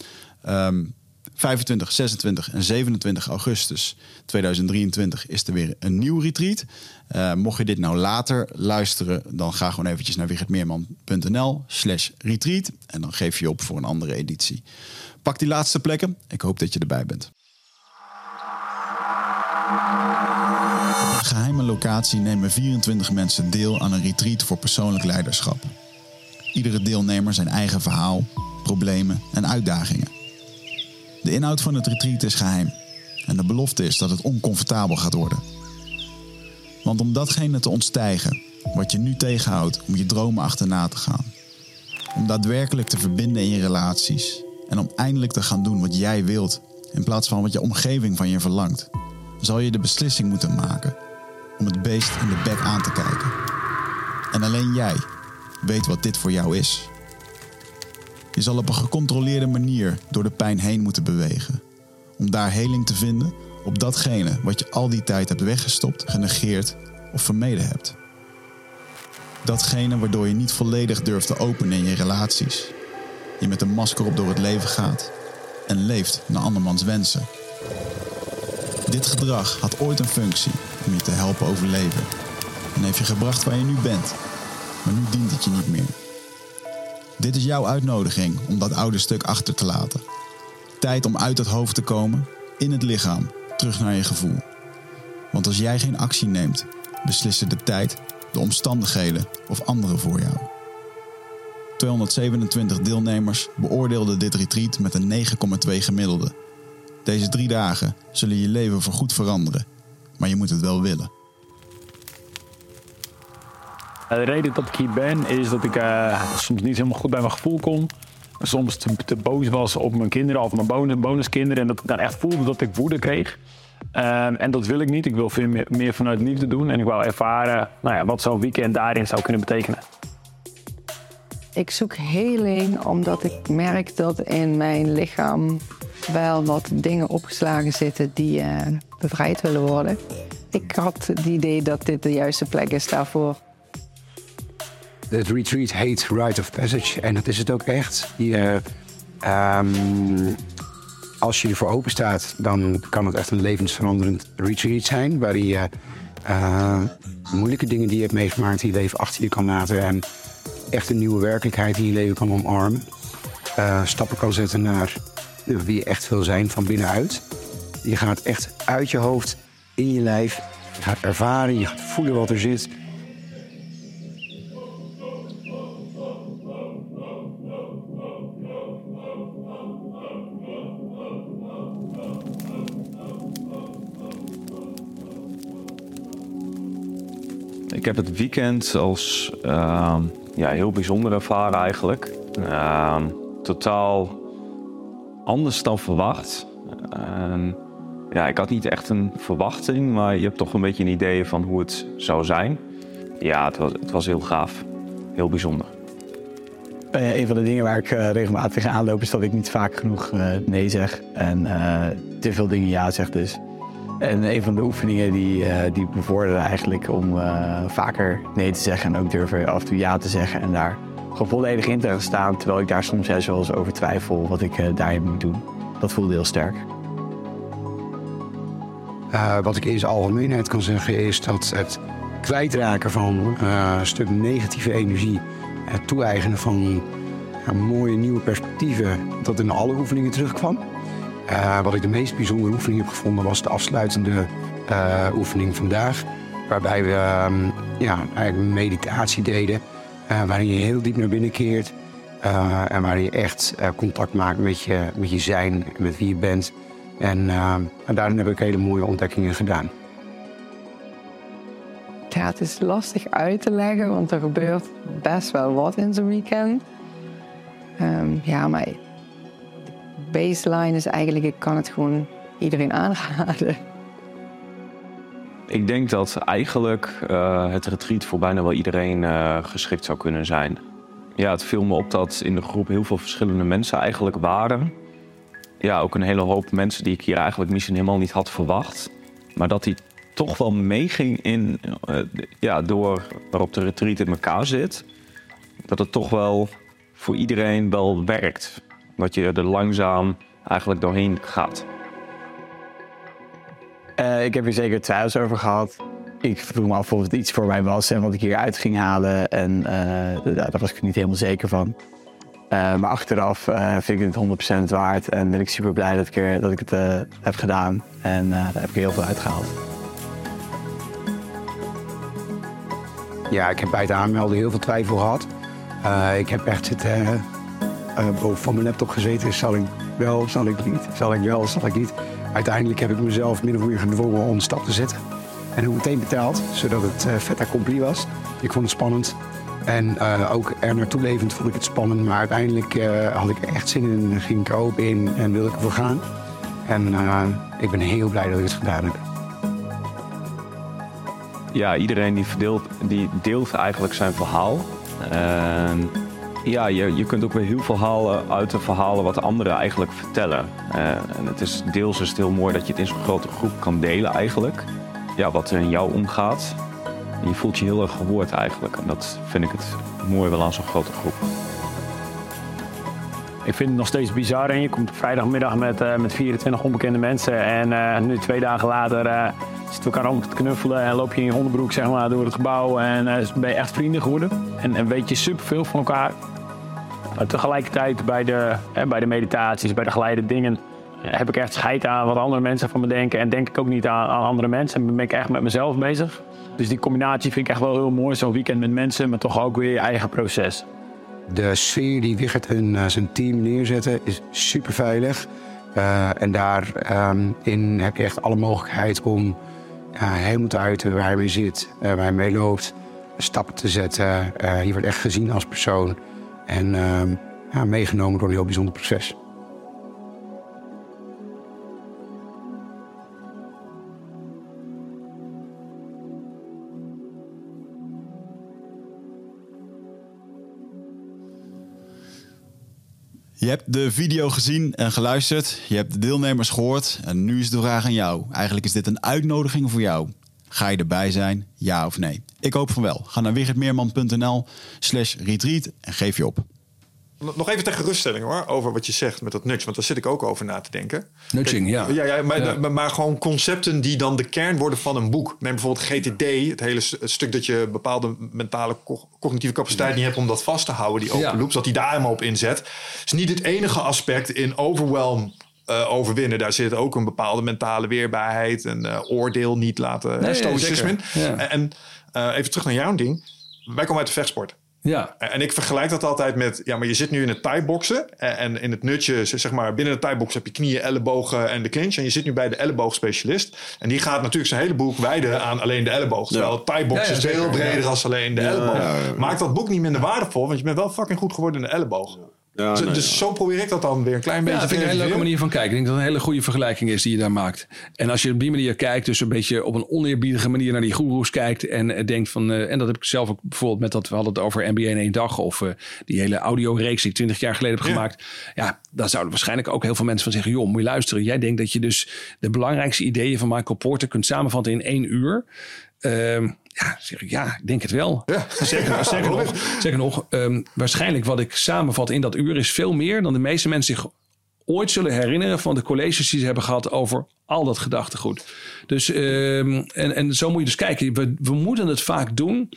Um, 25, 26 en 27 augustus 2023 is er weer een nieuw retreat. Uh, mocht je dit nou later luisteren, dan ga gewoon eventjes naar wichertmeerman.nl slash retreat. En dan geef je op voor een andere editie. Pak die laatste plekken. Ik hoop dat je erbij bent. Op een geheime locatie nemen 24 mensen deel aan een retreat voor persoonlijk leiderschap. Iedere deelnemer zijn eigen verhaal, problemen en uitdagingen. De inhoud van het retreat is geheim. En de belofte is dat het oncomfortabel gaat worden. Want om datgene te ontstijgen wat je nu tegenhoudt om je dromen achterna te gaan. Om daadwerkelijk te verbinden in je relaties. En om eindelijk te gaan doen wat jij wilt in plaats van wat je omgeving van je verlangt. Zal je de beslissing moeten maken om het beest in de bek aan te kijken. En alleen jij weet wat dit voor jou is. Je zal op een gecontroleerde manier door de pijn heen moeten bewegen. Om daar heling te vinden op datgene wat je al die tijd hebt weggestopt, genegeerd of vermeden hebt. Datgene waardoor je niet volledig durft te openen in je relaties. Je met een masker op door het leven gaat en leeft naar andermans wensen. Dit gedrag had ooit een functie om je te helpen overleven en heeft je gebracht waar je nu bent, maar nu dient het je niet meer. Dit is jouw uitnodiging om dat oude stuk achter te laten. Tijd om uit het hoofd te komen, in het lichaam, terug naar je gevoel. Want als jij geen actie neemt, beslissen de tijd, de omstandigheden of anderen voor jou. 227 deelnemers beoordeelden dit retreat met een 9,2 gemiddelde. Deze drie dagen zullen je leven voorgoed veranderen, maar je moet het wel willen. Eh, de reden dat ik hier ben is dat ik uh, soms niet helemaal goed bij mijn gevoel kom. Soms te, te boos was op mijn kinderen of mijn bonus, bonuskinderen. En dat ik dan echt voelde dat ik woede kreeg. Um, en dat wil ik niet. Ik wil veel meer, vanuit liefde doen. En ik wou ervaren nou ja, wat zo'n weekend daarin zou kunnen betekenen. Ik zoek heling omdat ik merk dat in mijn lichaam wel wat dingen opgeslagen zitten die bevrijd willen worden. Ik had het idee dat dit de juiste plek is daarvoor. Het retreat heet Rite of Passage en dat is het ook echt. Je, um, als je ervoor open staat, dan kan het echt een levensveranderend retreat zijn. Waar je uh, moeilijke dingen die je hebt meegemaakt in je leven achter je kan laten. En echt een nieuwe werkelijkheid in je leven kan omarmen. Uh, stappen kan zetten naar wie je echt wil zijn van binnenuit. Je gaat echt uit je hoofd, in je lijf. Ervaren, je gaat voelen wat er zit. Ik heb het weekend als uh, ja, heel bijzonder ervaren eigenlijk. Uh, totaal anders dan verwacht. ja, ik had niet echt een verwachting, maar je hebt toch een beetje een idee van hoe het zou zijn. Ja, het was, het was heel gaaf. Heel bijzonder. Uh, een van de dingen waar ik uh, regelmatig aanloop is dat ik niet vaak genoeg uh, nee zeg. En te veel dingen ja zeg dus. En een van de oefeningen die, uh, die bevorderen eigenlijk om uh, vaker nee te zeggen en ook durven af en toe ja te zeggen en daar gewoon volledig in te staan. Terwijl ik daar soms eens over twijfel wat ik uh, daarin moet doen. Dat voelde heel sterk. wat ik in zijn algemeenheid kan zeggen is dat het kwijtraken van een stuk negatieve energie, het toe-eigenen van mooie nieuwe perspectieven, dat in alle oefeningen terugkwam. Uh, wat ik de meest bijzondere oefening heb gevonden was de afsluitende uh, oefening vandaag. Waarbij we um, ja, eigenlijk meditatie deden. Uh, waarin je heel diep naar binnen keert. en waarin je echt contact maakt met je, met je zijn met wie je bent. En, en daarin heb ik hele mooie ontdekkingen gedaan. Ja, het is lastig uit te leggen, want er gebeurt best wel wat in zo'n weekend. Um, ja, maar baseline is eigenlijk, ik kan het gewoon iedereen aanraden. Ik denk dat eigenlijk uh, het retreat voor bijna wel iedereen uh, geschikt zou kunnen zijn. ja, het viel me op dat in de groep heel veel verschillende mensen eigenlijk waren. Ja, ook een hele hoop mensen die ik hier eigenlijk misschien helemaal niet had verwacht. Maar dat die toch wel meeging in, uh, ja, door waarop de retreat in elkaar zit. Dat het toch wel voor iedereen wel werkt. Dat je er langzaam eigenlijk doorheen gaat. Uh, ik heb hier zeker twijfels over gehad. Ik vroeg me af of het iets voor mij was en wat ik hieruit ging halen. En uh, daar was ik niet helemaal zeker van. Uh, maar achteraf vind ik het 100% waard en ben ik super blij dat ik, er, dat ik het heb gedaan. En daar heb ik heel veel uitgehaald. Ja, ik heb bij het aanmelden heel veel twijfel gehad. ik heb echt zitten boven van mijn laptop gezeten. Zal ik wel, zal ik niet? Zal ik wel, zal ik niet? Uiteindelijk heb ik mezelf min of meer gedwongen om stap te zetten. En hoe meteen betaald, zodat het uh, vet accompli was. Ik vond het spannend. En uh, ook er naartoe levend vond ik het spannend. Maar uiteindelijk uh, had ik echt zin in, ging ik er in en wilde ik ervoor gaan. En ik ben heel blij dat ik het gedaan heb. Ja, iedereen die, verdeelt, die deelt eigenlijk zijn verhaal. Ja, je, je kunt ook weer heel veel halen uit de verhalen wat de anderen eigenlijk vertellen. en het is deels is het heel mooi dat je het in zo'n grote groep kan delen eigenlijk ja, wat er in jou omgaat. je voelt je heel erg gehoord eigenlijk. En dat vind ik het mooi wel aan zo'n grote groep. Ik vind het nog steeds bizar. En je komt vrijdagmiddag met, uh, met 24 onbekende mensen. En uh, nu twee dagen later zitten we elkaar om te knuffelen. En loop je in je hondenbroek zeg maar, door het gebouw. En ben je echt vrienden geworden. En, en weet je superveel van elkaar. Tegelijkertijd bij de, bij de meditaties, bij de geleide dingen heb ik echt scheid aan wat andere mensen van me denken. En denk ik ook niet aan, aan andere mensen. En ben ik echt met mezelf bezig. Dus die combinatie vind ik echt wel heel mooi. Zo'n weekend met mensen, maar toch ook weer je eigen proces. De sfeer die Wigert en uh, zijn team neerzetten is super veilig. Uh, en daarin um, heb je echt alle mogelijkheid om uh, helemaal te uiten waar hij mee zit, waar hij mee loopt. Stappen te zetten. je wordt echt gezien als persoon. En ja, meegenomen door een heel bijzonder proces. Je hebt de video gezien en geluisterd. Je hebt de deelnemers gehoord. En nu is de vraag aan jou. Eigenlijk is dit een uitnodiging voor jou. Ga je erbij zijn? Ja of nee? Ik hoop van wel. Ga naar wichertmeerman.nl slash retreat en geef je op. Nog even ter geruststelling hoor, over wat je zegt met dat nudge. Want daar zit ik ook over na te denken. Nudging, ja. Ja, ja, maar, maar gewoon concepten die dan de kern worden van een boek. Neem bijvoorbeeld GTD, het hele stuk dat je bepaalde mentale cognitieve capaciteit niet hebt om dat vast te houden, die open loops, dat hij daar helemaal op inzet. is niet het enige aspect in overwhelm uh, overwinnen. Daar zit ook een bepaalde mentale weerbaarheid en uh, oordeel niet laten, nee, stoïcisme. Ja, en uh, even terug naar jouw ding. Wij komen uit de vechtsport. Ja. En ik vergelijk dat altijd met, ja, maar je zit nu in het thai-boksen. En in het nutje, zeg maar, binnen de thai heb je knieën, ellebogen en de clinch. En je zit nu bij de elleboogspecialist. En die gaat natuurlijk zijn hele boek wijden aan alleen de elleboog. Terwijl ja. thai-boksen is veel breder als alleen de elleboog. Maakt dat boek niet minder waardevol, want je bent wel fucking goed geworden in de elleboog. Ja, dus, dus zo probeer ik dat dan weer een klein beetje. Ja, dat vind ik een hele leuke manier van kijken. Ik denk dat het een hele goede vergelijking is die je daar maakt. En als je op die manier kijkt, dus een beetje op een oneerbiedige manier naar die goeroes kijkt en denkt van, uh, en dat heb ik zelf ook bijvoorbeeld met dat we hadden het over NBA in één dag of uh, die hele audioreeks die ik twintig jaar geleden heb gemaakt. Ja, daar zouden waarschijnlijk ook heel veel mensen van zeggen, joh, moet je luisteren. Jij denkt dat je dus de belangrijkste ideeën van Michael Porter kunt samenvatten in één uur. Uh, ja, zeg ik, ja, ik denk het wel. Ja. Zeker, zeker nog, zeker nog um, waarschijnlijk wat ik samenvat in dat uur is veel meer dan de meeste mensen zich ooit zullen herinneren van de colleges die ze hebben gehad over al dat gedachtegoed. Dus, um, en, en zo moet je dus kijken. We, we moeten het vaak doen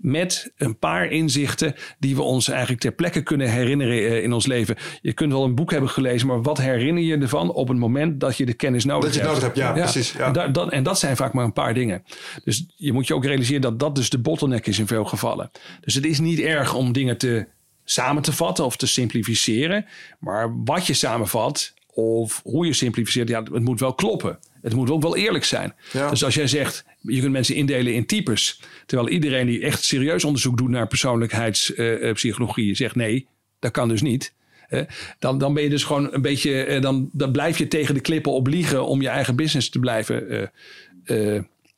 met een paar inzichten die we ons eigenlijk ter plekke kunnen herinneren eh, in ons leven. Je kunt wel een boek hebben gelezen, maar wat herinner je ervan op het moment dat je de kennis nodig hebt? Dat je het nodig hebt, ja, precies. Ja. En, dat, en dat zijn vaak maar een paar dingen. Dus je moet je ook realiseren dat dat dus de bottleneck is in veel gevallen. Dus het is niet erg om dingen te samen te vatten of te simplificeren. Maar wat je samenvat of hoe je simplificeert, ja, het moet wel kloppen. Het moet ook wel eerlijk zijn. Dus als jij zegt, je kunt mensen indelen in types. Terwijl iedereen die echt serieus onderzoek doet naar persoonlijkheidspsychologie uh, zegt nee, dat kan dus niet. Uh, dan, dan ben je dus gewoon een beetje, uh, dan, dan blijf je tegen de klippen op liegen om je eigen business te blijven.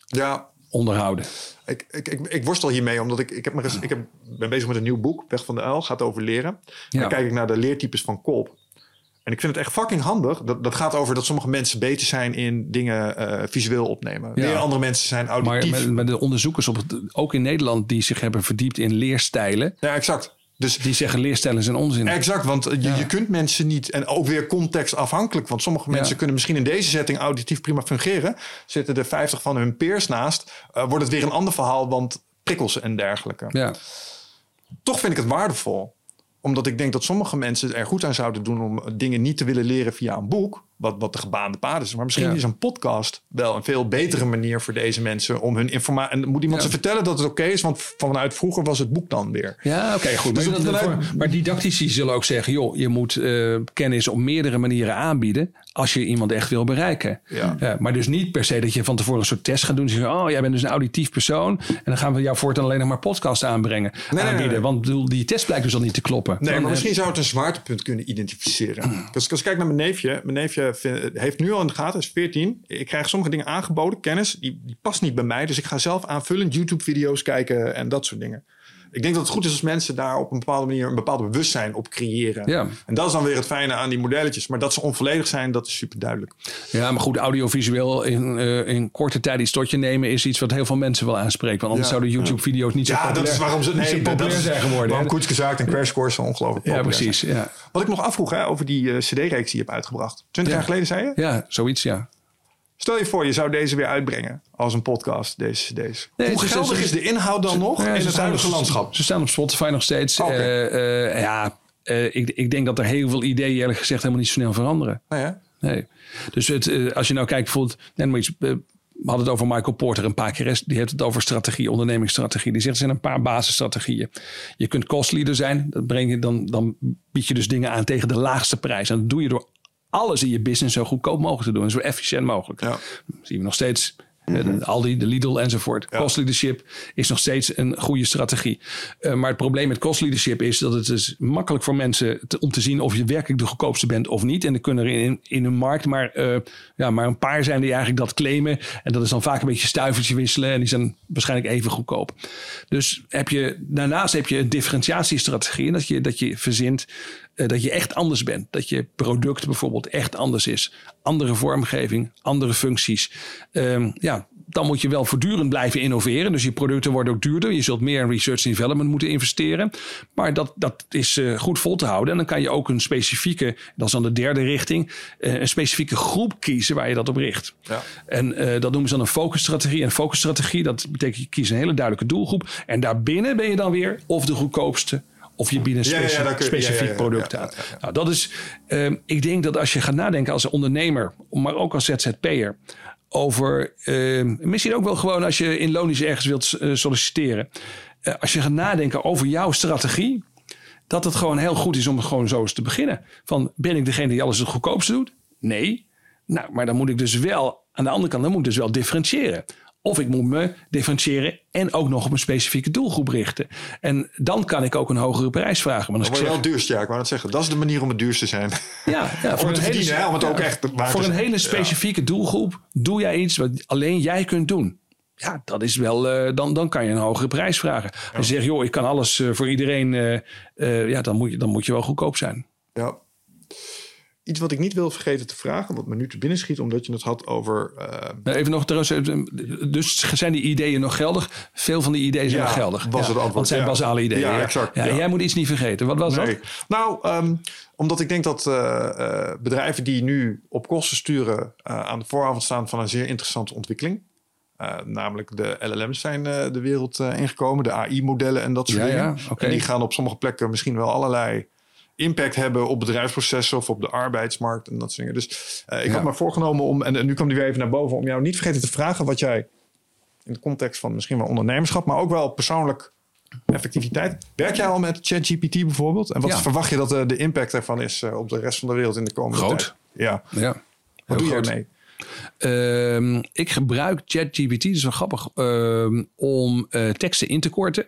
ja, onderhouden? Ik, ik, ik, ik worstel hiermee, omdat ik, ik, heb me, ik heb, ben bezig met een nieuw boek, Weg van de Uil, gaat over leren. Ja. Dan kijk ik naar de leertypes van Kolb. En ik vind het echt fucking handig. Dat, dat gaat over dat sommige mensen beter zijn in dingen eh, visueel opnemen. Ja. Andere mensen zijn Maar auditief. met, met de onderzoekers, op het, ook in Nederland, die zich hebben verdiept in leerstijlen, Ja, exact. Dus die zeggen leerstijlen zijn onzin. Exact, want je, Ja. je kunt mensen niet... En ook weer contextafhankelijk. Want sommige Ja. mensen kunnen misschien in deze setting auditief prima fungeren. Zitten er 50 van hun peers naast. eh, wordt het weer een ander verhaal, want prikkels en dergelijke. Ja. Toch vind ik het waardevol. Omdat ik denk dat sommige mensen er goed aan zouden doen... om dingen niet te willen leren via een boek. Wat, wat de gebaande pad is. Maar misschien Ja. is een podcast wel een veel betere manier voor deze mensen... om hun informatie... En moet iemand Ja. ze vertellen dat het oké is? Want vanuit vroeger was het boek dan weer. Ja, oké, goed. Dus maar, dat- dat- voor- maar didactici zullen ook zeggen... joh, je moet eh, kennis op meerdere manieren aanbieden... als je iemand echt wil bereiken. Ja. maar dus niet per se dat je van tevoren een soort test gaat doen. Zeggen, oh, jij bent dus een auditief persoon... en dan gaan we jou voortaan alleen nog maar podcast aanbrengen, nee, aanbieden. nee. Want bedoel, die test blijkt dus al niet te kloppen. Nee, Dan, maar eh, misschien zou het een zwaartepunt kunnen identificeren. Dus als ik kijk naar mijn neefje. Mijn neefje heeft nu al in de gaten, is 14. Ik krijg sommige dingen aangeboden, kennis. Die, die past niet bij mij. Dus ik ga zelf aanvullend YouTube-video's kijken en dat soort dingen. Ik denk dat het goed is als mensen daar op een bepaalde manier een bepaald bewustzijn op creëren. Ja. En dat is dan weer het fijne aan die modelletjes. Maar dat ze onvolledig zijn, dat is super duidelijk. Ja, maar goed, audiovisueel in, eh, in korte tijd iets tot je nemen... is iets wat heel veel mensen wel aanspreekt. Want anders Ja. zouden YouTube-video's niet zo Ja, populair, dat is waarom ze niet zo nee, dat populair is zijn geworden. Waarom Zaak en Crash Course zo ongelooflijk Ja, populair precies. zijn. Ja. Wat ik nog afvroeg hè, over die eh, cd-reeks die je hebt uitgebracht. 20 jaar geleden zei je? ja, zoiets, ja. Stel je voor, je zou deze weer uitbrengen als een podcast, deze cd's. Nee, Hoe geldig ze- is de inhoud dan nog Ja, in het huidige landschap? Ze staan op Spotify nog steeds. Oké. Eh, eh, ja, eh, ik, ik denk dat er heel veel ideeën eerlijk gezegd helemaal niet zo snel veranderen. Nee, hè? Nee. Dus het, als je nou kijkt bijvoorbeeld... we hadden het over Michael Porter een paar keer. Die heeft het over strategie, ondernemingsstrategie. Die zegt er zijn een paar basisstrategieën. Je kunt costleader zijn. Dat breng je, dan, dan bied je dus dingen aan tegen de laagste prijs. En dat doe je door alles in je business zo goedkoop mogelijk te doen. En zo efficiënt mogelijk. Ja. zien we nog steeds. eh, de Aldi, de Lidl enzovoort. Cost leadership is nog steeds een goede strategie. Eh, maar het probleem met cost leadership is dat het is makkelijk voor mensen te- om te zien of je werkelijk de goedkoopste bent of niet. En er kunnen er in, in een markt maar, eh, ja, maar een paar zijn die eigenlijk dat claimen. En dat is dan vaak een beetje stuivertje wisselen. En die zijn waarschijnlijk even goedkoop. Dus heb je, daarnaast heb je een differentiatiestrategie. En dat je, dat je verzint dat je echt anders bent. Dat je product bijvoorbeeld echt anders is. Andere vormgeving, andere functies. Ehm, ja, dan moet je wel voortdurend blijven innoveren. Dus je producten worden ook duurder. Je zult meer in research and development moeten investeren. Maar dat, dat is eh, goed vol te houden. En dan kan je ook een specifieke, dat is dan de derde richting, eh, een specifieke groep kiezen waar je dat op richt. Ja. En eh, dat noemen ze dan een focusstrategie. En een focusstrategie, dat betekent je kiest een hele duidelijke doelgroep. En daarbinnen ben je dan weer of de goedkoopste. Of je biedt een ja, ja, kun specifiek product aan. Nou, dat is, ehm, ik denk dat als je gaat nadenken als ondernemer, maar ook als ZZP'er, over ehm, misschien ook wel gewoon als je in loonisch ergens wilt eh, solliciteren. Eh, als je gaat nadenken over jouw strategie, dat het gewoon heel goed is om gewoon zo eens te beginnen. Van ben ik degene die alles het goedkoopste doet? Nee. Nou, maar dan moet ik dus wel, aan de andere kant, dan moet ik dus wel differentiëren. Of ik moet me differentiëren en ook nog op een specifieke doelgroep richten. En dan kan ik ook een hogere prijs vragen. Want Dan als zeg, wel duurst, ja. Ik wou net zeggen, dat is de manier om het duurst te zijn. ja, ja, het om het ook echt waar Voor een hele specifieke doelgroep doe jij iets wat alleen jij kunt doen. Ja, dat is wel, eh, dan, dan kan je een hogere prijs vragen. Als je zegt, joh, ik kan alles eh, voor iedereen, eh, ja, dan moet, je, dan moet je wel goedkoop zijn. Ja. Iets wat ik niet wil vergeten te vragen, wat me nu te binnen schiet, omdat je het had over. eh, Nou, Even nog trouwens, eh, dus zijn die ideeën nog geldig? Veel van die ideeën zijn Ja, nog geldig. was het antwoord, Want zijn ja. basale ideeën. Ja, exact. Jij moet iets niet vergeten. Wat was nee. dat? Nou, ehm, omdat ik denk dat eh, bedrijven die nu op kosten sturen aan de vooravond staan van een zeer interessante ontwikkeling. Namelijk de LLM's zijn de wereld ingekomen, de AI-modellen en dat soort Ja, dingen. ja. En die gaan op sommige plekken misschien wel allerlei impact hebben op bedrijfsprocessen of op de arbeidsmarkt en dat soort dingen. Dus eh, ik Ja. had me voorgenomen om, en, en nu kwam die weer even naar boven, om jou niet vergeten te vragen wat jij in de context van misschien wel ondernemerschap, maar ook wel persoonlijk effectiviteit. Werk jij al met ChatGPT bijvoorbeeld? En wat Ja. verwacht je dat eh, de impact daarvan is eh, op de rest van de wereld in de komende Groot. tijd? Ja. Ja. Wat doe groot. jij mee? Ehm, ik gebruik ChatGPT, dat is wel grappig, ehm, om teksten in te korten.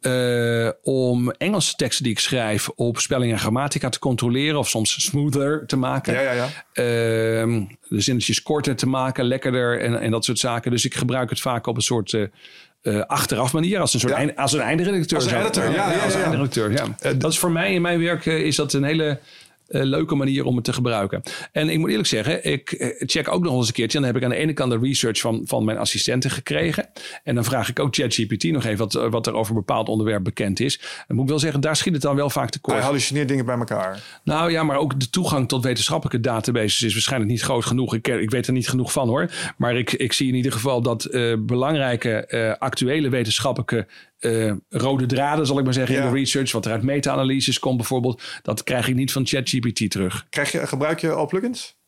Eh, om Engelse teksten die ik schrijf op spelling en grammatica te controleren of soms smoother te maken. Ja, ja, ja. Ehm, de zinnetjes korter te maken, lekkerder en, en dat soort zaken. Dus ik gebruik het vaak op een soort eh, eh, achteraf manier, als een soort Ja. eind- als een eindredacteur. Als een editor, ja, ja, als een ja. eindredacteur, ja. Dat is voor mij in mijn werk is dat een hele leuke manier om het te gebruiken. En ik moet eerlijk zeggen, ik eh, check ook nog eens een keertje. Dan heb ik aan de ene kant de research van, van mijn assistenten gekregen. En dan vraag ik ook ChatGPT nog even wat, wat er over een bepaald onderwerp bekend is. En moet ik wel zeggen, daar schiet het dan wel vaak tekort. Hij hallucineert dingen bij elkaar. Nou ja, maar ook de toegang tot wetenschappelijke databases is waarschijnlijk niet groot genoeg. Ik, ik weet er niet genoeg van hoor. Maar ik, ik zie in ieder geval dat eh, belangrijke eh, actuele wetenschappelijke eh, rode draden, zal ik maar zeggen, Ja. in de research. Wat er uit meta-analyses komt bijvoorbeeld. Dat krijg ik niet van ChatGPT terug. Krijg je, gebruik je al plugins?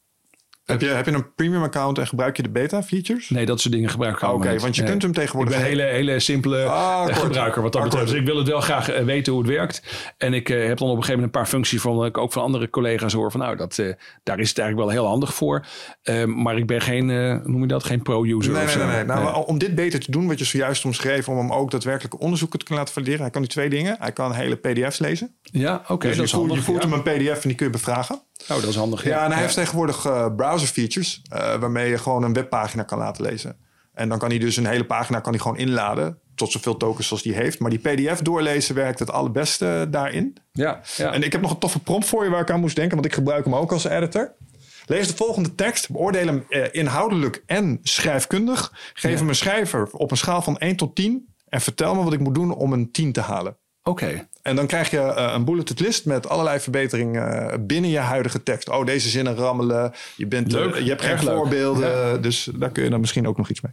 Heb je, heb je een premium account en gebruik je de beta features? Nee, dat soort dingen gebruik ik Ah, Oké, want je Nee. kunt hem Ik tegenwoordig... ben een hele, hele simpele Ah, eh, gebruiker wat dat Ah, betreft. Dus ik wil het wel graag eh, weten hoe het werkt. En ik eh, heb dan op een gegeven moment een paar functies van ik ook van andere collega's hoor van nou, dat, daar is het eigenlijk wel heel handig voor. Eh, maar ik ben geen, noem je dat, geen pro-user Nee, nee, nee. nee. Nou, Om dit beter te doen, wat je zojuist omschreven, om hem ook daadwerkelijk onderzoeken te kunnen laten valideren. Hij kan nu twee dingen. Hij kan hele pdf's lezen. Ja, oké, dus dat je, voert, je voert ja. hem een pdf en die kun je bevragen. Oh, dat is handig. Ja, en hij heeft tegenwoordig eh, browser features, eh, waarmee je gewoon een webpagina kan laten lezen. En dan kan hij dus een hele pagina kan hij gewoon inladen, tot zoveel tokens als die heeft. Maar die pdf doorlezen werkt het allerbeste daarin. Ja, ja. En ik heb nog een toffe prompt voor je waar ik aan moest denken, want ik gebruik hem ook als editor. Lees de volgende tekst, beoordeel hem eh, inhoudelijk en schrijfkundig. Geef hem een schrijver op een schaal van 1 tot 10 en vertel me wat ik moet doen om een 10 te halen. Oké. En dan krijg je eh, een bulleted list met allerlei verbeteringen eh, binnen je huidige tekst. Oh, deze zinnen rammelen. Je, bent, eh, Leuk. je hebt geen voorbeelden. Dus daar kun je dan misschien ook nog iets mee.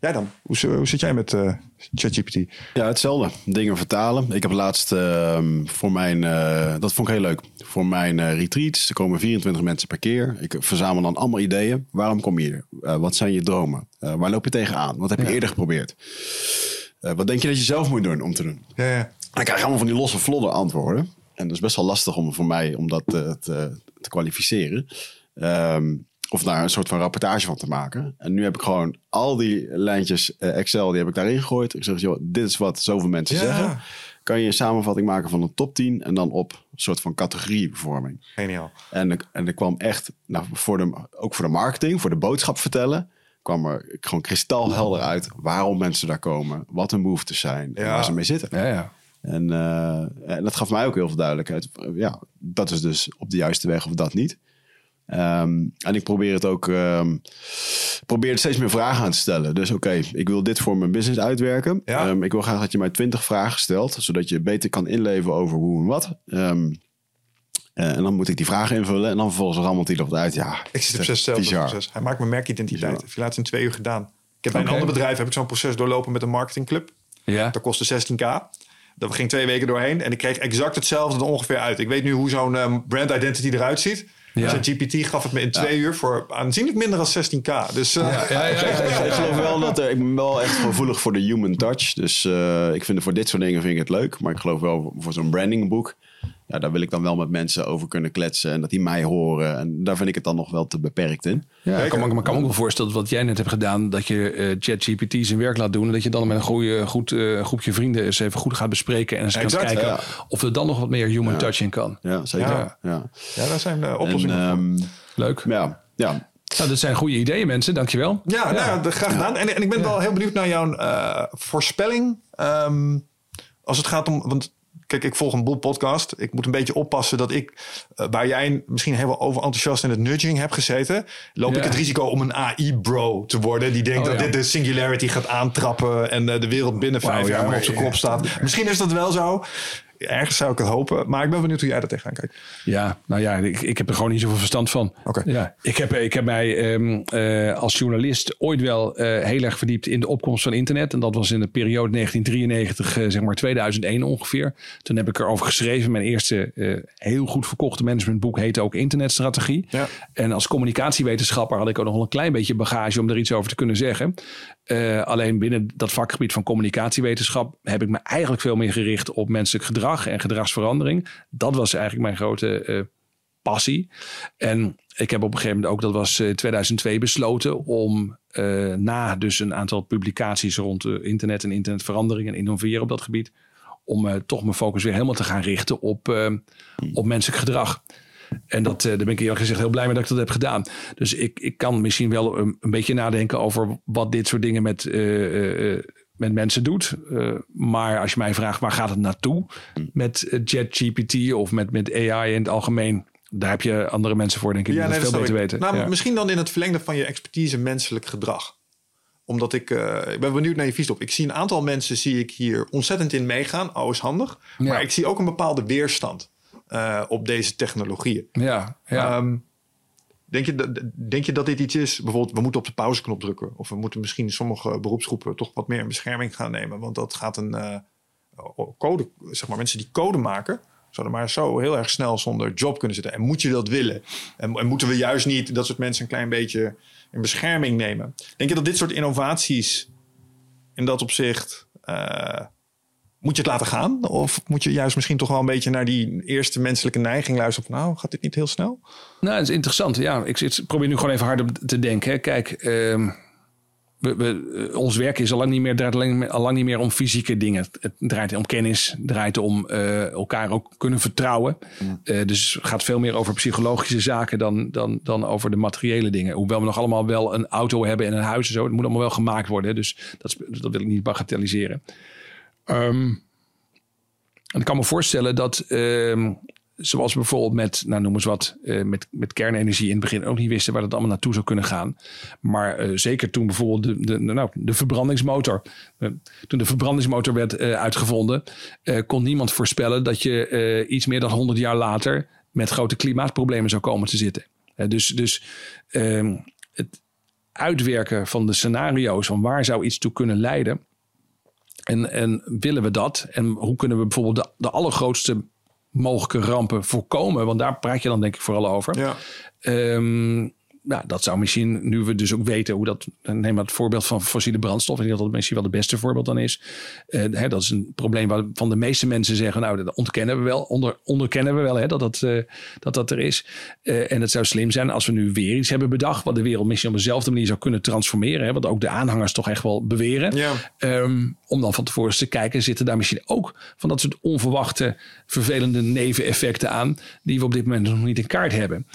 Jij dan? Hoe, hoe zit jij met eh, ChatGPT? Ja, hetzelfde. Dingen vertalen. Ik heb laatst ehm, voor mijn, eh, dat vond ik heel leuk, voor mijn retreats, er komen 24 mensen per keer. Ik verzamel dan allemaal ideeën. Waarom kom je hier? Wat zijn je dromen? Waar loop je tegenaan? Wat heb je eerder geprobeerd? Eh, wat denk je dat je zelf moet doen om te doen? Ja, ja. En dan krijg je allemaal van die losse vlodder antwoorden. En dat is best wel lastig om voor mij om dat eh, te, te kwalificeren. Ehm, of daar een soort van rapportage van te maken. En nu heb ik gewoon al die lijntjes eh, Excel, die heb ik daarin gegooid. Ik zeg, joh, dit is wat zoveel mensen Ja. zeggen. Kan je een samenvatting maken van een top 10 en dan op een soort van categoriebevorming. Geniaal. En, ik- en er kwam echt, nou, voor de, ook voor de marketing, voor de boodschap vertellen, kwam er gewoon kristalhelder uit waarom mensen daar komen, wat hun behoeftes zijn en Ja. waar ze mee zitten. Ja, ja. En, eh, en dat gaf mij ook heel veel duidelijkheid. Ja, dat is dus op de juiste weg of dat niet. Ehm, en ik probeer het ook, ehm, probeer er steeds meer vragen aan te stellen. Dus oké, ik wil dit voor mijn business uitwerken. Ja. Ehm, ik wil graag dat je mij twintig vragen stelt, zodat je beter kan inleven over hoe en wat. Eh, en dan moet ik die vragen invullen en dan vervolgens rammelt hij dat uit. Ja, Ik zit op het zes proces. Hij maakt mijn merkidentiteit. Bizar. Heb je laatst in twee uur gedaan. Ik heb bij een ander bedrijf heb ik zo'n proces doorlopen met een marketingclub. Ja. Dat kostte 16k. Dat ging twee weken doorheen en ik kreeg exact hetzelfde er ongeveer uit. Ik weet nu hoe zo'n ehm, brand identity eruit ziet. Ja. Dus GPT gaf het me in twee uur voor aanzienlijk minder dan 16k. Dus eh, Ja, ja, ja, ja. Ik geloof wel dat er, ik ben wel echt gevoelig voor de human touch. Dus eh, ik vind voor dit soort dingen vind ik het leuk. Maar ik geloof wel voor zo'n brandingboek. Ja, daar wil ik dan wel met mensen over kunnen kletsen. En dat die mij horen. En daar vind ik het dan nog wel te beperkt in. Ja, ik kan, me- kan me ook wel voorstellen dat wat jij net hebt gedaan, dat je eh, ChatGPT zijn werk laat doen. En dat je dan met een goede, goed eh, groepje vrienden eens even goed gaat bespreken. En eens gaat kijken ja. of er dan nog wat meer human touch in kan. Ja, zeker. Ja. Ja. ja, daar zijn de En, oplossingen voor. ehm, Leuk. ja, ja. Nou, dat zijn goede ideeën, mensen. Dankjewel. Ja, nou graag gedaan. En, en ik ben wel heel benieuwd naar jouw eh, voorspelling. Ehm, als het gaat om. Want kijk, ik volg een boel podcast. Ik moet een beetje oppassen dat ik, eh, waar jij misschien heel over enthousiast in het nudging hebt gezeten, loop Ja. ik het risico om een AI-bro te worden. Die denkt Oh, dat ja. dit de singularity gaat aantrappen en eh, de wereld binnen vijf Wauw, ja, jaar op zijn kop staat. Misschien is dat wel zo. Ergens zou ik het hopen. Maar ik ben benieuwd hoe jij daar tegenaan kijkt. Ja, nou ja, ik, ik heb er gewoon niet zoveel verstand van. Oké. Ja, ik, heb, ik heb mij ehm, eh, als journalist ooit wel eh, heel erg verdiept in de opkomst van internet. En dat was in de periode 1993, eh, zeg maar 2001 ongeveer. Toen heb ik erover geschreven. Mijn eerste heel goed verkochte managementboek heette ook Internetstrategie. Ja. En als communicatiewetenschapper had ik ook nog wel een klein beetje bagage om er iets over te kunnen zeggen. Eh, alleen binnen dat vakgebied van communicatiewetenschap heb ik me eigenlijk veel meer gericht op menselijk gedrag en gedragsverandering. Dat was eigenlijk mijn grote eh, passie. En ik heb op een gegeven moment ook, dat was uh, 2002, besloten om na dus een aantal publicaties rond internet en internetverandering en innoveren op dat gebied, om toch mijn focus weer helemaal te gaan richten op, op menselijk gedrag. En dat, daar ben ik eerlijk gezegd heel blij mee dat ik dat heb gedaan. Dus ik, ik kan misschien wel een, een beetje nadenken over wat dit soort dingen met met mensen doet. Uh, maar als je mij vraagt waar gaat het naartoe met ChatGPT of met, met AI in het algemeen, daar heb je andere mensen voor, denk ik, die dat veel beter weten. Nou, Misschien dan in het verlengde van je expertise menselijk gedrag. Omdat ik, uh, ik ben benieuwd naar je visie op. Ik zie een aantal mensen zie ik hier ontzettend in meegaan. Oh, is handig. Maar ik zie ook een bepaalde weerstand uh, op deze technologieën. Ja, ja. Um, Denk je, denk je dat dit iets is? Bijvoorbeeld, we moeten op de pauzeknop drukken. Of we moeten misschien sommige beroepsgroepen toch wat meer in bescherming gaan nemen. Want dat gaat een uh, code, zeg maar, mensen die code maken, zouden maar zo heel erg snel zonder job kunnen zitten. En moet je dat willen? En, en, moeten we juist niet dat soort mensen een klein beetje in bescherming nemen? Denk je dat dit soort innovaties in dat opzicht. Uh, moet je het laten gaan? Of moet je juist misschien toch wel een beetje naar die eerste menselijke neiging luisteren? Van, nou, gaat dit niet heel snel? Nou, het is interessant. Ja, ik, ik probeer nu gewoon even hard op te denken. Hè. Kijk, uh, we, we, eh, ons werk is al lang niet meer, draait al lang niet meer om fysieke dingen. Het draait om kennis, het draait om uh, elkaar ook kunnen vertrouwen. Uh, dus het gaat veel meer over psychologische zaken dan, dan, dan over de materiële dingen. Hoewel we nog allemaal wel een auto hebben en een huis en zo. Het moet allemaal wel gemaakt worden. Hè. Dus dat, dat wil ik niet bagatelliseren. En ik kan me voorstellen dat, um, zoals bijvoorbeeld met, nou noem eens wat, uh, met, met kernenergie in het begin ook niet wisten waar dat allemaal naartoe zou kunnen gaan. Maar uh, zeker toen bijvoorbeeld de, de, nou, de verbrandingsmotor, uh, toen de verbrandingsmotor werd uitgevonden, kon niemand voorspellen dat je iets meer dan 100 jaar later met grote klimaatproblemen zou komen te zitten. dus dus um, het uitwerken van de scenario's van waar zou iets toe kunnen leiden en, en willen we dat? En hoe kunnen we bijvoorbeeld de, de allergrootste mogelijke rampen voorkomen? Want daar praat je dan denk ik vooral over. Ja. Um, nou, dat zou misschien, nu we dus ook weten hoe dat. Neem maar het voorbeeld van fossiele brandstof. Denk dat dat misschien wel het beste voorbeeld dan is. Uh, hè, dat is een probleem waarvan de meeste mensen zeggen: Nou, dat ontkennen we wel. Onder, onderkennen we wel hè, dat, dat, uh, dat dat er is. Uh, en het zou slim zijn als we nu weer iets hebben bedacht. wat de wereld misschien op dezelfde manier zou kunnen transformeren. Hè, wat ook de aanhangers toch echt wel beweren. Ja. Um, om dan van tevoren eens te kijken: zitten daar misschien ook van dat soort onverwachte, vervelende neveneffecten aan. die we op dit moment nog niet in kaart hebben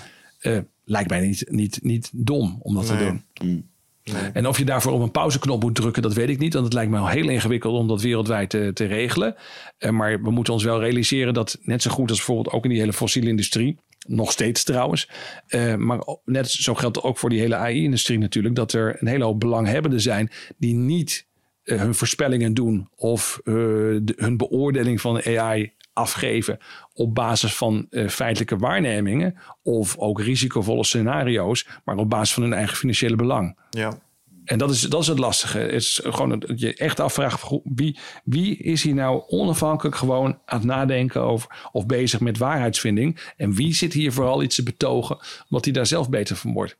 lijkt mij niet, niet, niet dom om dat te doen. Mm. Nee. En of je daarvoor op een pauzeknop moet drukken, dat weet ik niet. Want het lijkt me al heel ingewikkeld om dat wereldwijd te, te regelen. Uh, maar we moeten ons wel realiseren dat net zo goed als bijvoorbeeld ook in die hele fossiele industrie. Nog steeds trouwens. Uh, maar net zo geldt ook voor die hele AI-industrie natuurlijk. Dat er een hele hoop belanghebbenden zijn die niet uh, hun voorspellingen doen. Of de, hun beoordeling van AI afgeven op basis van uh, feitelijke waarnemingen of ook risicovolle scenario's, maar op basis van hun eigen financiële belang. Ja. En dat is, dat is het lastige. Het is gewoon dat je echt afvraagt wie, wie is hier nou onafhankelijk gewoon aan het nadenken over of bezig met waarheidsvinding. En wie zit hier vooral iets te betogen omdat hij daar zelf beter van wordt.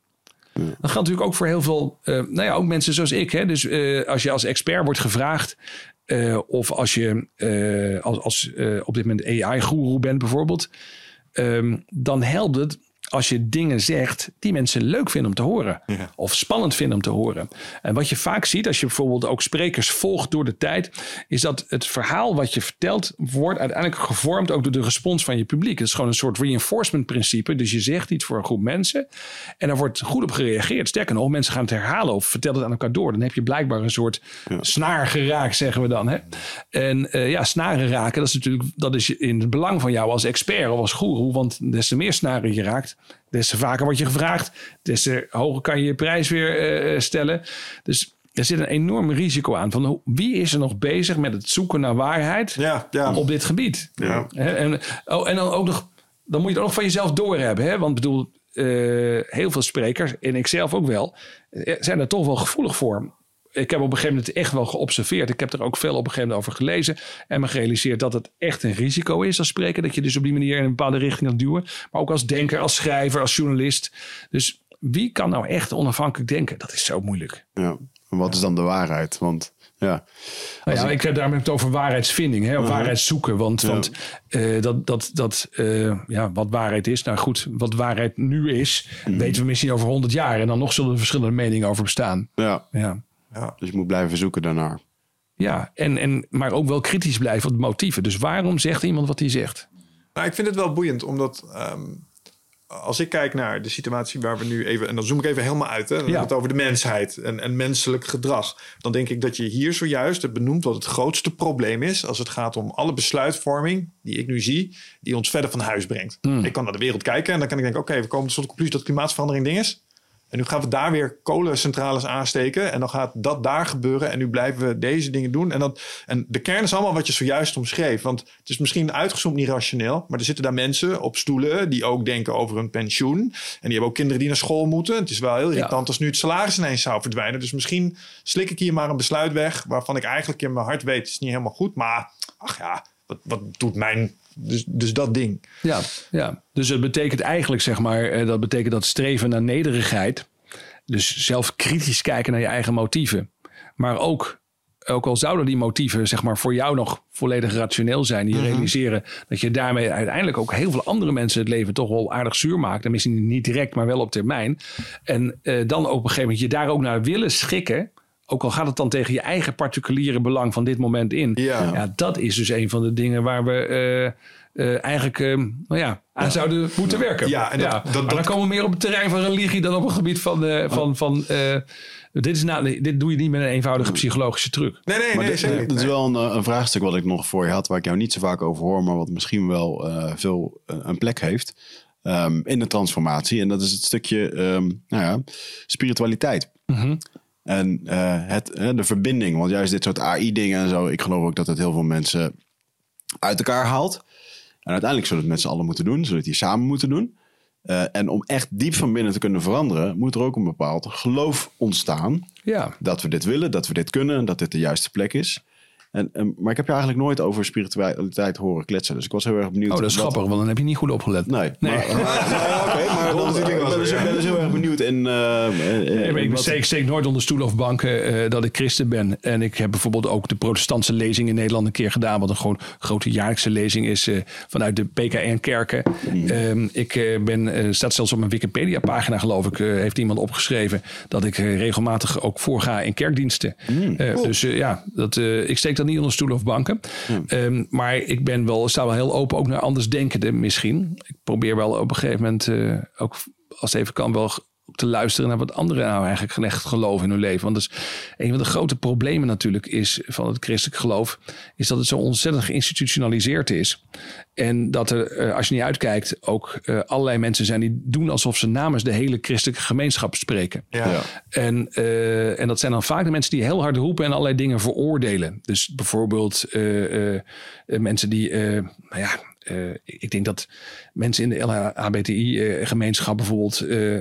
Dat geldt natuurlijk ook voor heel veel, uh, nou ja, ook mensen zoals ik. Hè? Dus uh, als je als expert wordt gevraagd, uh, of als je uh, als, als uh, op dit moment AI-guru bent bijvoorbeeld, um, dan helpt het als je dingen zegt die mensen leuk vinden om te horen. Ja. Of spannend vinden om te horen. En wat je vaak ziet als je bijvoorbeeld ook sprekers volgt door de tijd, is dat het verhaal wat je vertelt wordt uiteindelijk gevormd ook door de respons van je publiek. Het is gewoon een soort reinforcement principe. Dus je zegt iets voor een groep mensen en daar wordt goed op gereageerd. Sterker nog, mensen gaan het herhalen of vertellen het aan elkaar door. Dan heb je blijkbaar een soort ja. snaar geraakt, zeggen we dan. Hè? En uh, ja, snaren raken, dat is natuurlijk dat is in het belang van jou als expert of als guru. Want des te meer snaren je raakt, Des te vaker word je gevraagd. Des te hoger kan je je prijs weer uh, stellen. Dus er zit een enorm risico aan. Van wie is er nog bezig met het zoeken naar waarheid ja, ja. op dit gebied? Ja. En, oh, en dan ook nog, dan moet je het ook nog van jezelf doorhebben. Hè? Want bedoel, uh, heel veel sprekers, en ik zelf ook wel, zijn er toch wel gevoelig voor ik heb op een gegeven moment echt wel geobserveerd. Ik heb er ook veel op een gegeven moment over gelezen. En me gerealiseerd dat het echt een risico is als spreker. Dat je dus op die manier in een bepaalde richting gaat duwen. Maar ook als denker, als schrijver, als journalist. Dus wie kan nou echt onafhankelijk denken? Dat is zo moeilijk. Ja, en wat is dan de waarheid? Want Ja. Nou ja, ik heb daarmee het over waarheidsvinding, hè, Uh-huh. waarheidszoeken. Want, want eh, dat, dat, dat uh, ja, wat waarheid is, nou goed, wat waarheid nu is, Mhm. weten we misschien over 100 jaar. En dan nog zullen er verschillende meningen over bestaan. Ja. Ja. Ja. Dus je moet blijven zoeken daarnaar. Ja, en, en, maar ook wel kritisch blijven op de motieven. Dus waarom zegt iemand wat hij zegt? Nou, ik vind het wel boeiend, omdat ehm, als ik kijk naar de situatie waar we nu even, en dan zoom ik even helemaal uit, hè, dan Ja. hebben we het over de mensheid en, en menselijk gedrag. Dan denk ik dat je hier zojuist hebt benoemd wat het grootste probleem is als het gaat om alle besluitvorming die ik nu zie, die ons verder van huis brengt. Ik kan naar de wereld kijken en dan kan ik denken, oké, we komen tot de conclusie dat klimaatverandering ding is. En nu gaan we daar weer kolencentrales aansteken. En dan gaat dat daar gebeuren. En nu blijven we deze dingen doen. En, dat, en de kern is allemaal wat je zojuist omschreef. Want het is misschien uitgezoomd niet rationeel. Maar er zitten daar mensen op stoelen die ook denken over hun pensioen. En die hebben ook kinderen die naar school moeten. Het is wel heel irritant als nu het salaris ineens zou verdwijnen. Dus misschien slik ik hier maar een besluit weg. Waarvan ik eigenlijk in mijn hart weet, het is niet helemaal goed. Maar ach ja, wat, wat doet mijn... Dus, dus dat ding. Ja, ja, dus het betekent eigenlijk, zeg maar, eh, dat betekent dat streven naar nederigheid. Dus zelf kritisch kijken naar je eigen motieven. Maar ook, ook al zouden die motieven, zeg maar, voor jou nog volledig rationeel zijn. Die realiseren dat je daarmee uiteindelijk ook heel veel andere mensen het leven toch wel aardig zuur maakt. En misschien niet direct, maar wel op termijn. En eh, dan op een gegeven moment je daar ook naar willen schikken. Ook al gaat het dan tegen je eigen particuliere belang van dit moment in. Ja. dat is dus een van de dingen waar we eh, eh, eigenlijk eh, nou ja, aan zouden moeten werken. Ja, en dat- dat- maar dan komen we meer op het terrein van religie dan op het gebied van... eh, van, van eh, dit, is nou, dit doe je niet met een eenvoudige psychologische truc. Nee, nee, Maar nee, dit, is wel een, een vraagstuk wat ik nog voor je had, waar ik jou niet zo vaak over hoor, maar wat misschien wel eh, veel een plek heeft ehm, in de transformatie. En dat is het stukje ehm, nou ja, spiritualiteit. En eh, het, eh, de verbinding, want juist dit soort AI-dingen en zo, ik geloof ook dat het heel veel mensen uit elkaar haalt. En uiteindelijk zullen het met z'n allen moeten doen, zullen het hier samen moeten doen. Eh, en om echt diep van binnen te kunnen veranderen, moet er ook een bepaald geloof ontstaan Ja, dat we dit willen, dat we dit kunnen, dat dit de juiste plek is. En, en, maar ik heb je eigenlijk nooit over spiritualiteit horen kletsen. Dus ik was heel erg benieuwd. oh, dat is grappig, want dan heb je niet goed opgelet. Nee, Nee. maar, oké, maar dan, ik ben dus, ben dus heel erg benieuwd in... eh, eh, ik steek, steek nooit onder stoelen of banken eh, dat ik christen ben. En ik heb bijvoorbeeld ook de protestantse lezing in Nederland een keer gedaan. Wat een gewoon grote jaarlijkse lezing is eh, vanuit de PKN-kerken. Ehm, ik ben, staat zelfs op mijn Wikipedia-pagina geloof ik, heeft iemand opgeschreven dat ik regelmatig ook voorga in kerkdiensten. Eh, Dus ja, dat, eh, ik steek dat niet onder stoelen of banken. Ehm, maar ik ben wel, sta wel heel open ook naar andersdenkenden misschien. Ik probeer wel op een gegeven moment eh, ook als het even kan wel te luisteren naar wat anderen nou eigenlijk echt geloven in hun leven. Want dat is een van de grote problemen natuurlijk is van het christelijk geloof, is dat het zo ontzettend geïnstitutionaliseerd is. En dat er, eh, als je niet uitkijkt, ook eh, allerlei mensen zijn die doen alsof ze namens de hele christelijke gemeenschap spreken. Ja. Ja. En, eh, en dat zijn dan vaak de mensen die heel hard roepen en allerlei dingen veroordelen. Dus bijvoorbeeld eh, eh, eh, mensen die, eh, nou ja, eh, ik denk dat mensen in de LHBTI-gemeenschap bijvoorbeeld eh,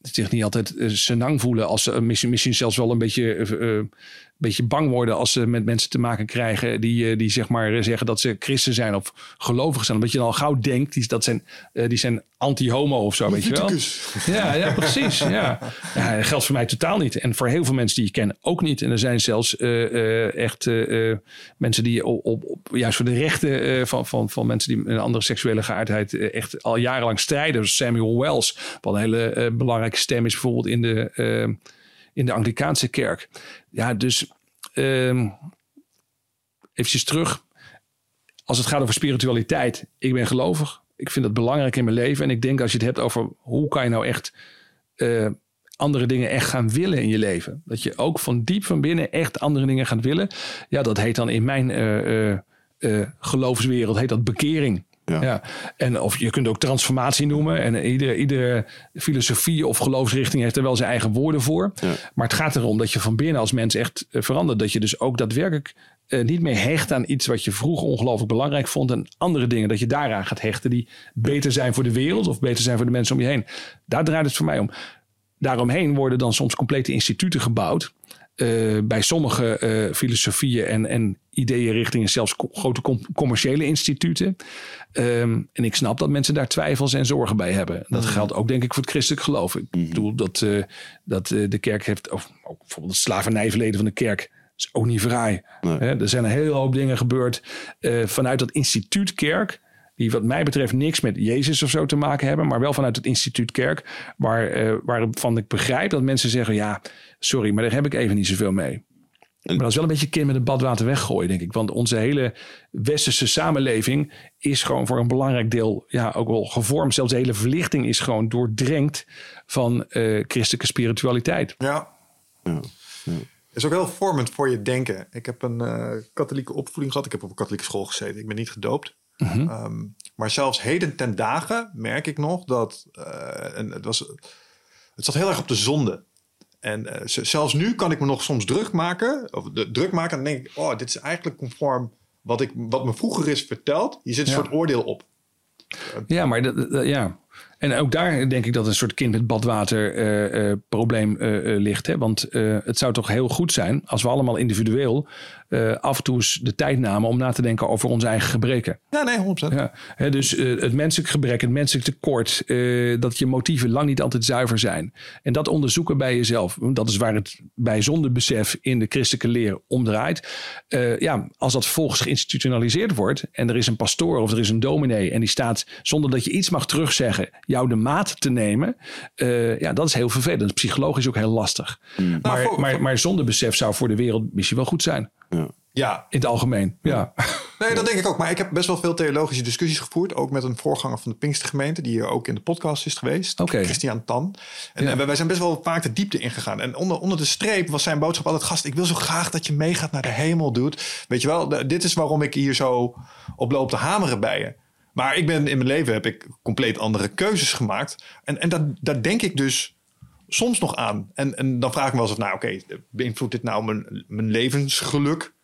zich niet altijd eh, senang voelen als ze misschien, misschien zelfs wel een beetje, eh, eh, beetje bang worden als ze met mensen te maken krijgen die, eh, die zeg maar zeggen dat ze christen zijn of gelovig zijn. Omdat je dan al gauw denkt, die, dat zijn, eh, die zijn anti-homo of zo, weet je wel. Ja, ja, precies. Ja. Ja, dat geldt voor mij totaal niet. En voor heel veel mensen die je ken ook niet. En er zijn zelfs eh, echt mensen die op, op, op- juist voor de rechten van, van, van mensen die een andere seksuele geaardheid echt al jarenlang strijden. Samuel Wells, wat een hele belangrijke stem is bijvoorbeeld in de, in de Anglikaanse kerk. Ja, dus ehm eventjes terug. Als het gaat over spiritualiteit, ik ben gelovig. Ik vind dat belangrijk in mijn leven. En ik denk als je het hebt over hoe kan je nou echt eh, andere dingen echt gaan willen in je leven. Dat je ook van diep van binnen echt andere dingen gaat willen. Ja, dat heet dan in mijn eh, geloofswereld heet dat bekering. Ja. Ja. En of je kunt ook transformatie noemen. En iedere, iedere filosofie of geloofsrichting heeft er wel zijn eigen woorden voor. Ja. Maar het gaat erom dat je van binnen als mens echt eh, verandert. Dat je dus ook daadwerkelijk eh, niet meer hecht aan iets wat je vroeger ongelooflijk belangrijk vond. En andere dingen dat je daaraan gaat hechten die beter zijn voor de wereld of beter zijn voor de mensen om je heen. Daar draait het voor mij om. Daaromheen worden dan soms complete instituten gebouwd. Eh, bij sommige eh, filosofieën en, en ideeënrichtingen zelfs co- grote com- commerciële instituten. Ehm, en ik snap dat mensen daar twijfels en zorgen bij hebben. Dat geldt ook denk ik voor het christelijk geloof. Ik bedoel dat, eh, dat de kerk heeft, of ook bijvoorbeeld het slavernijverleden van de kerk is ook niet vrij. Hè, er zijn een hele hoop dingen gebeurd vanuit dat instituut kerk. Die wat mij betreft niks met Jezus of zo te maken hebben. Maar wel vanuit het instituut kerk. Waar, eh, waarvan ik begrijp dat mensen zeggen. Ja, sorry, maar daar heb ik even niet zoveel mee. Maar dat is wel een beetje kind met het badwater weggooien, denk ik. Want onze hele westerse samenleving is gewoon voor een belangrijk deel ja, ook wel gevormd. Zelfs de hele verlichting is gewoon doordrenkt van eh, christelijke spiritualiteit. Ja. Ja. is ook heel vormend voor je denken. Ik heb een eh, katholieke opvoeding gehad. Ik heb op een katholieke school gezeten. Ik ben niet gedoopt. Mhm. Ehm, maar zelfs heden ten dagen merk ik nog dat eh, en het, was, het zat heel erg op de zonde. En eh, z- zelfs nu kan ik me nog soms druk maken. Of de, druk maken. En dan denk ik, oh, dit is eigenlijk conform wat, ik, wat me vroeger is verteld. Hier zit een Ja. soort oordeel op. Ja, maar dat, dat- ja. En ook daar denk ik dat een soort kind met badwater eh, eh, probleem eh, eh, ligt. Hè? Want eh, het zou toch heel goed zijn als we allemaal individueel eh, af en toe eens de tijd namen om na te denken over onze eigen gebreken. Ja, nee, 100%. Ja, hè, dus eh, het menselijk gebrek, het menselijk tekort, eh, dat je motieven lang niet altijd zuiver zijn. En dat onderzoeken bij jezelf, dat is waar het bij zondebesef in de christelijke leer om draait. Ja, als dat vervolgens geïnstitutionaliseerd wordt en er is een pastoor of er is een dominee en die staat zonder dat je iets mag terugzeggen, jou de maat te nemen, ja, dat is heel vervelend. Psychologisch ook heel lastig. Maar, Nou, voor- maar, maar zondebesef zou voor de wereld misschien wel goed zijn. Ja, In het algemeen, ja. Nee, dat denk ik ook. Maar ik heb best wel veel theologische discussies gevoerd. Ook met een voorganger van de Pinkstergemeente. Die hier ook in de podcast is geweest. Oké. Christian Tan. En, Ja. en wij zijn best wel vaak de diepte ingegaan. En onder, onder de streep was zijn boodschap altijd... Gast, ik wil zo graag dat je meegaat naar de hemel, dude. Weet je wel, dit is waarom ik hier zo op loop te hameren bij je. Maar ik ben in mijn leven heb ik compleet andere keuzes gemaakt. En, en dat, daar denk ik dus soms nog aan. En, en dan vraag ik me wel eens af, nou oké, beïnvloedt dit nou mijn, mijn levensgeluk?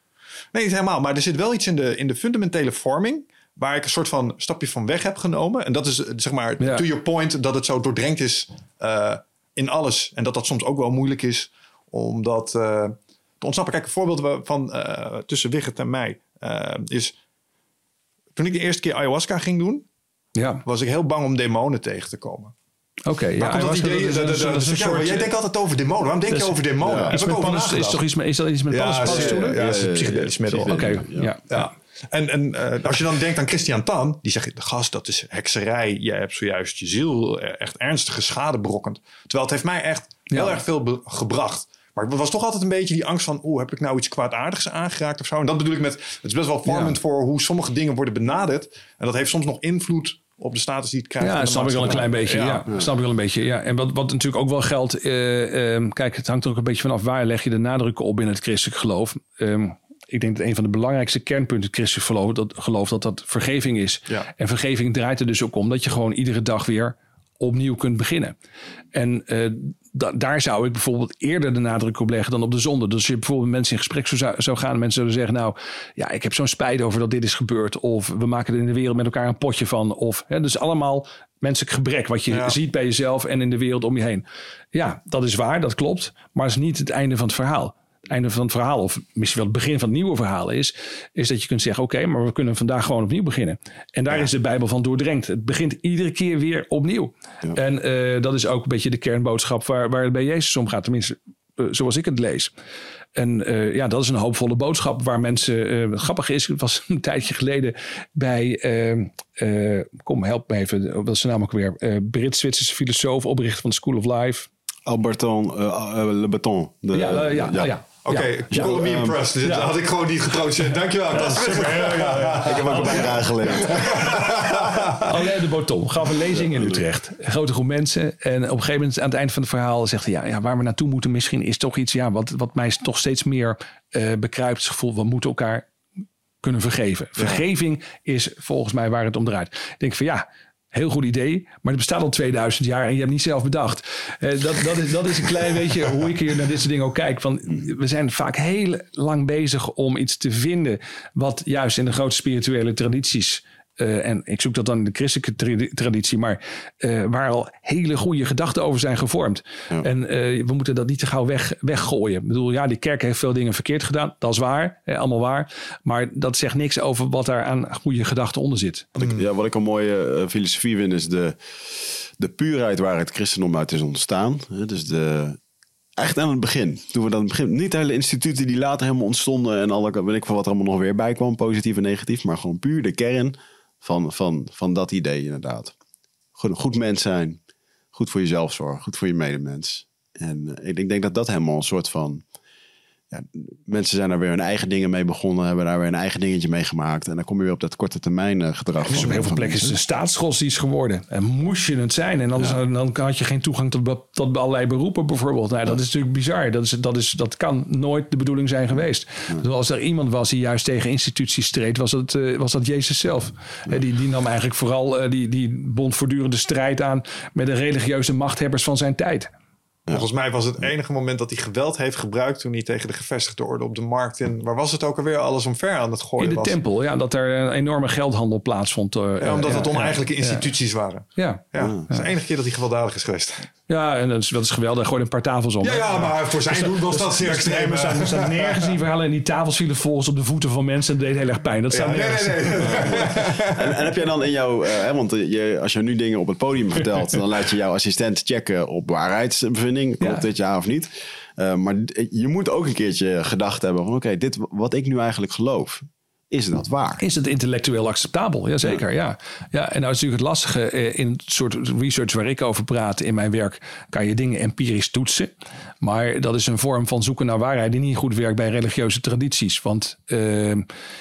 Nee, niet helemaal. Maar er zit wel iets in de, in de fundamentele vorming. Waar ik een soort van stapje van weg heb genomen. En dat is eh, zeg maar, Ja. to your point, dat het zo doordrenkt is eh, in alles. En dat dat soms ook wel moeilijk is om dat eh, te ontsnappen. Kijk, een voorbeeld van eh, tussen Wigert en mij is. Toen ik de eerste keer ayahuasca ging doen, Ja, was ik heel bang om demonen tegen te komen. Oké. ja, dat idee? dat is- dat- dat een soort- jij denkt altijd over demonen. Waarom denk je over demonen? Ja, met. Is, nagedacht. toch iets met, is dat iets met Ja, paddenstoelen? ja, ja, Ja, ja, ja, psychedelisch ja, middel. Oké, Ja. ja. Ja. En, en eh, als je dan denkt aan Christian Tan, die zegt: Gast, dat is hekserij. Jij hebt zojuist je ziel eh, echt ernstige schade berokkend. Terwijl het heeft mij echt heel Ja. erg veel gebracht. Maar ik was toch altijd een beetje die angst van: Oeh, heb ik nou iets kwaadaardigs aangeraakt of zo? En dat bedoel ik met: Het is best wel vormend Ja. voor hoe sommige dingen worden benaderd. En dat heeft soms nog invloed op de status die het krijgt. Ja, snap ik wel een klein beetje. maatschappij. Ja, snap ik wel een beetje. Ja. En wat, wat natuurlijk ook wel geldt. eh, ehm, kijk, het hangt er ook een beetje vanaf waar leg je de nadruk op in het christelijk geloof. Ehm, ik denk dat een van de belangrijkste kernpunten het christelijk geloof dat, geloof dat dat vergeving is. Ja. En vergeving draait er dus ook om dat je gewoon iedere dag weer opnieuw kunt beginnen. En eh, da- daar zou ik bijvoorbeeld eerder de nadruk op leggen dan op de zonde. Dus als je bijvoorbeeld met mensen in gesprek zou- zou, gaan en mensen zouden zeggen, nou ja, ik heb zo'n spijt over dat dit is gebeurd. Of we maken er in de wereld met elkaar een potje van. Of hè, dus allemaal menselijk gebrek wat je Ja. ziet bij jezelf en in de wereld om je heen. Ja, dat is waar, dat klopt. Maar het is niet het einde van het verhaal. Einde van het verhaal, of misschien wel het begin van het nieuwe verhaal is, is dat je kunt zeggen: Oké, maar we kunnen vandaag gewoon opnieuw beginnen. En daar is de Bijbel van doordrenkt. Het begint iedere keer weer opnieuw. En eh, dat is ook een beetje de kernboodschap waar, waar het bij Jezus om gaat, tenminste, eh, zoals ik het lees. En eh, ja, dat is een hoopvolle boodschap waar mensen. grappig is, het was een tijdje geleden bij. eh, eh, kom, help me even. Wat is ook weer? Brits-Zwitserse filosoof, oprichter van de School of Life. Alberton Le Beton. De, ja, ja, ja. Oké, Ja. ja. call me Ja, impressed. Dit ja. had ik gewoon niet getrootst. Dankjewel. Dat is super. Ik heb ook een bijdrage geleverd. Alain de Botton gaf een lezing in Utrecht. Een grote groep mensen. En op een gegeven moment aan het eind van het verhaal zegt hij... Ja, ja, waar we naartoe moeten misschien is toch iets... Ja, wat, wat mij toch steeds meer eh bekruipt. Het gevoel, we moeten elkaar kunnen vergeven. Vergeving is volgens mij waar het om draait. Ik denk van ja... Heel goed idee, maar het bestaat al 2000 jaar en je hebt niet zelf bedacht. Eh, dat, dat, is, dat is een klein beetje hoe ik hier naar dit soort dingen ook kijk. Van, we zijn vaak heel lang bezig om iets te vinden wat juist in de grote spirituele tradities eh, en ik zoek dat dan in de christelijke tradi- traditie, maar eh, waar al hele goede gedachten over zijn gevormd. En eh, we moeten dat niet te gauw weg, weggooien. Ik bedoel, ja, die kerk heeft veel dingen verkeerd gedaan. Dat is waar, hè, allemaal waar. Maar dat zegt niks over wat daar aan goede gedachten onder zit. Wat ik, ja, wat ik een mooie eh, filosofie vind, is de, de puurheid waar het christendom uit is ontstaan. Hè, Dus de echt aan het begin. Toen we dan begin, niet de hele instituten die later helemaal ontstonden en alle, weet ik van wat er allemaal nog weer bij kwam, positief en negatief, maar gewoon puur de kern van, van, van dat idee inderdaad. Goed, goed mens zijn, goed voor jezelf zorgen, goed voor je medemens. En uh, ik, ik denk dat dat helemaal een soort van ja, mensen zijn daar weer hun eigen dingen mee begonnen, hebben daar weer een eigen dingetje mee gemaakt. En dan kom je weer op dat korte termijn uh, gedrag. Dus op heel veel plekken is het een staatsgodsdienst geworden. En moest je het zijn. En anders ja. dan had je geen toegang tot, tot allerlei beroepen bijvoorbeeld. Nou, dat is natuurlijk bizar. Dat, is, dat, is, dat kan nooit de bedoeling zijn geweest. Dus als er iemand was die juist tegen instituties streed, was dat, uh, was dat Jezus zelf. Ja. Die, die nam eigenlijk vooral, uh, die, die bond voortdurende strijd aan met de religieuze machthebbers van zijn tijd. Volgens mij was het enige moment dat hij geweld heeft gebruikt toen hij tegen de gevestigde orde op de markt in, waar was het ook alweer, alles omver aan het gooien In de was. tempel, ja, dat er een enorme geldhandel plaatsvond. Uh, ja, omdat uh, het oneigenlijke instituties waren. Ja. ja. Dat is de enige keer dat hij gewelddadig is geweest. Ja, en dat is, dat is geweldig. Gooi een paar tafels om. Ja, ja maar voor zijn doen was dat zeer extreem. Er staan, er staan nergens die verhalen en die tafels vielen volgens op de voeten van mensen en dat deed heel erg pijn. Dat staat ja, nergens. Nee, nee, nee. en, en, heb jij dan in jouw, uh, want je, als je nu dingen op het podium vertelt, dan laat je jouw assistent checken op waarheidsbevinding. Klopt dit ja of niet? Uh, maar je moet ook een keertje gedacht hebben van oké, okay, dit wat ik nu eigenlijk geloof. Is dat waar? Is het intellectueel acceptabel? Jazeker, ja. ja. ja. En nou is natuurlijk het lastige eh, in het soort research waar ik over praat in mijn werk, kan je dingen empirisch toetsen. Maar dat is een vorm van zoeken naar waarheid die niet goed werkt bij religieuze tradities. Want uh,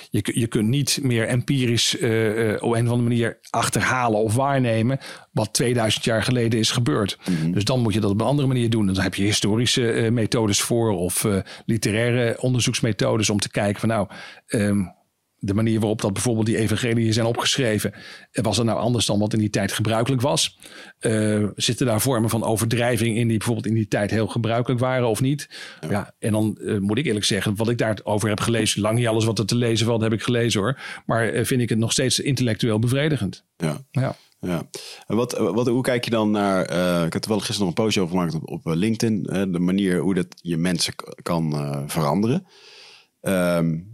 je, je kunt niet meer empirisch uh, op een of andere manier achterhalen of waarnemen wat 2000 jaar geleden is gebeurd. Mm -hmm. Dus dan moet je dat op een andere manier doen. Dan heb je historische uh, methodes voor of literaire onderzoeksmethodes om te kijken van nou. Um, de manier waarop dat bijvoorbeeld die evangelieën zijn opgeschreven, was het nou anders dan wat in die tijd gebruikelijk was? Uh, zitten daar vormen van overdrijving in die bijvoorbeeld in die tijd heel gebruikelijk waren of niet? Ja, ja en dan uh, moet ik eerlijk zeggen, wat ik daarover heb gelezen, lang niet alles wat er te lezen valt, heb ik gelezen hoor. Maar uh, vind ik het nog steeds intellectueel bevredigend. Ja. ja. Ja, en wat, wat, hoe kijk je dan naar, ik heb er wel gisteren nog een postje over gemaakt op, op LinkedIn, de manier hoe dat je mensen kan veranderen. Um,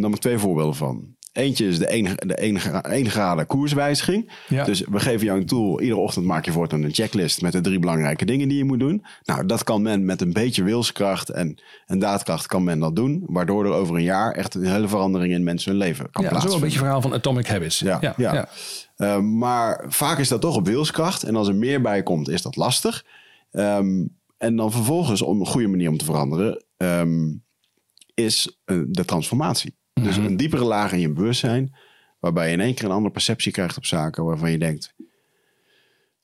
heb ik twee voorbeelden van. Eentje is de 1 de één graden koerswijziging. Ja. Dus we geven jou een tool. Iedere ochtend maak je voortaan een checklist met de drie belangrijke dingen die je moet doen. Nou, dat kan men met een beetje wilskracht en, en daadkracht kan men dat doen. Waardoor er over een jaar echt een hele verandering in mensen hun leven kan ja, plaatsvinden. Zo een beetje verhaal van Atomic Habits. Ja, ja. ja. ja. Uh, maar vaak is dat toch op wilskracht. En als er meer bij komt, is dat lastig. Um, en dan vervolgens, om een goede manier om te veranderen, um, is uh, de transformatie. Mm -hmm. Dus een diepere laag in je bewustzijn, waarbij je in één keer een andere perceptie krijgt op zaken waarvan je denkt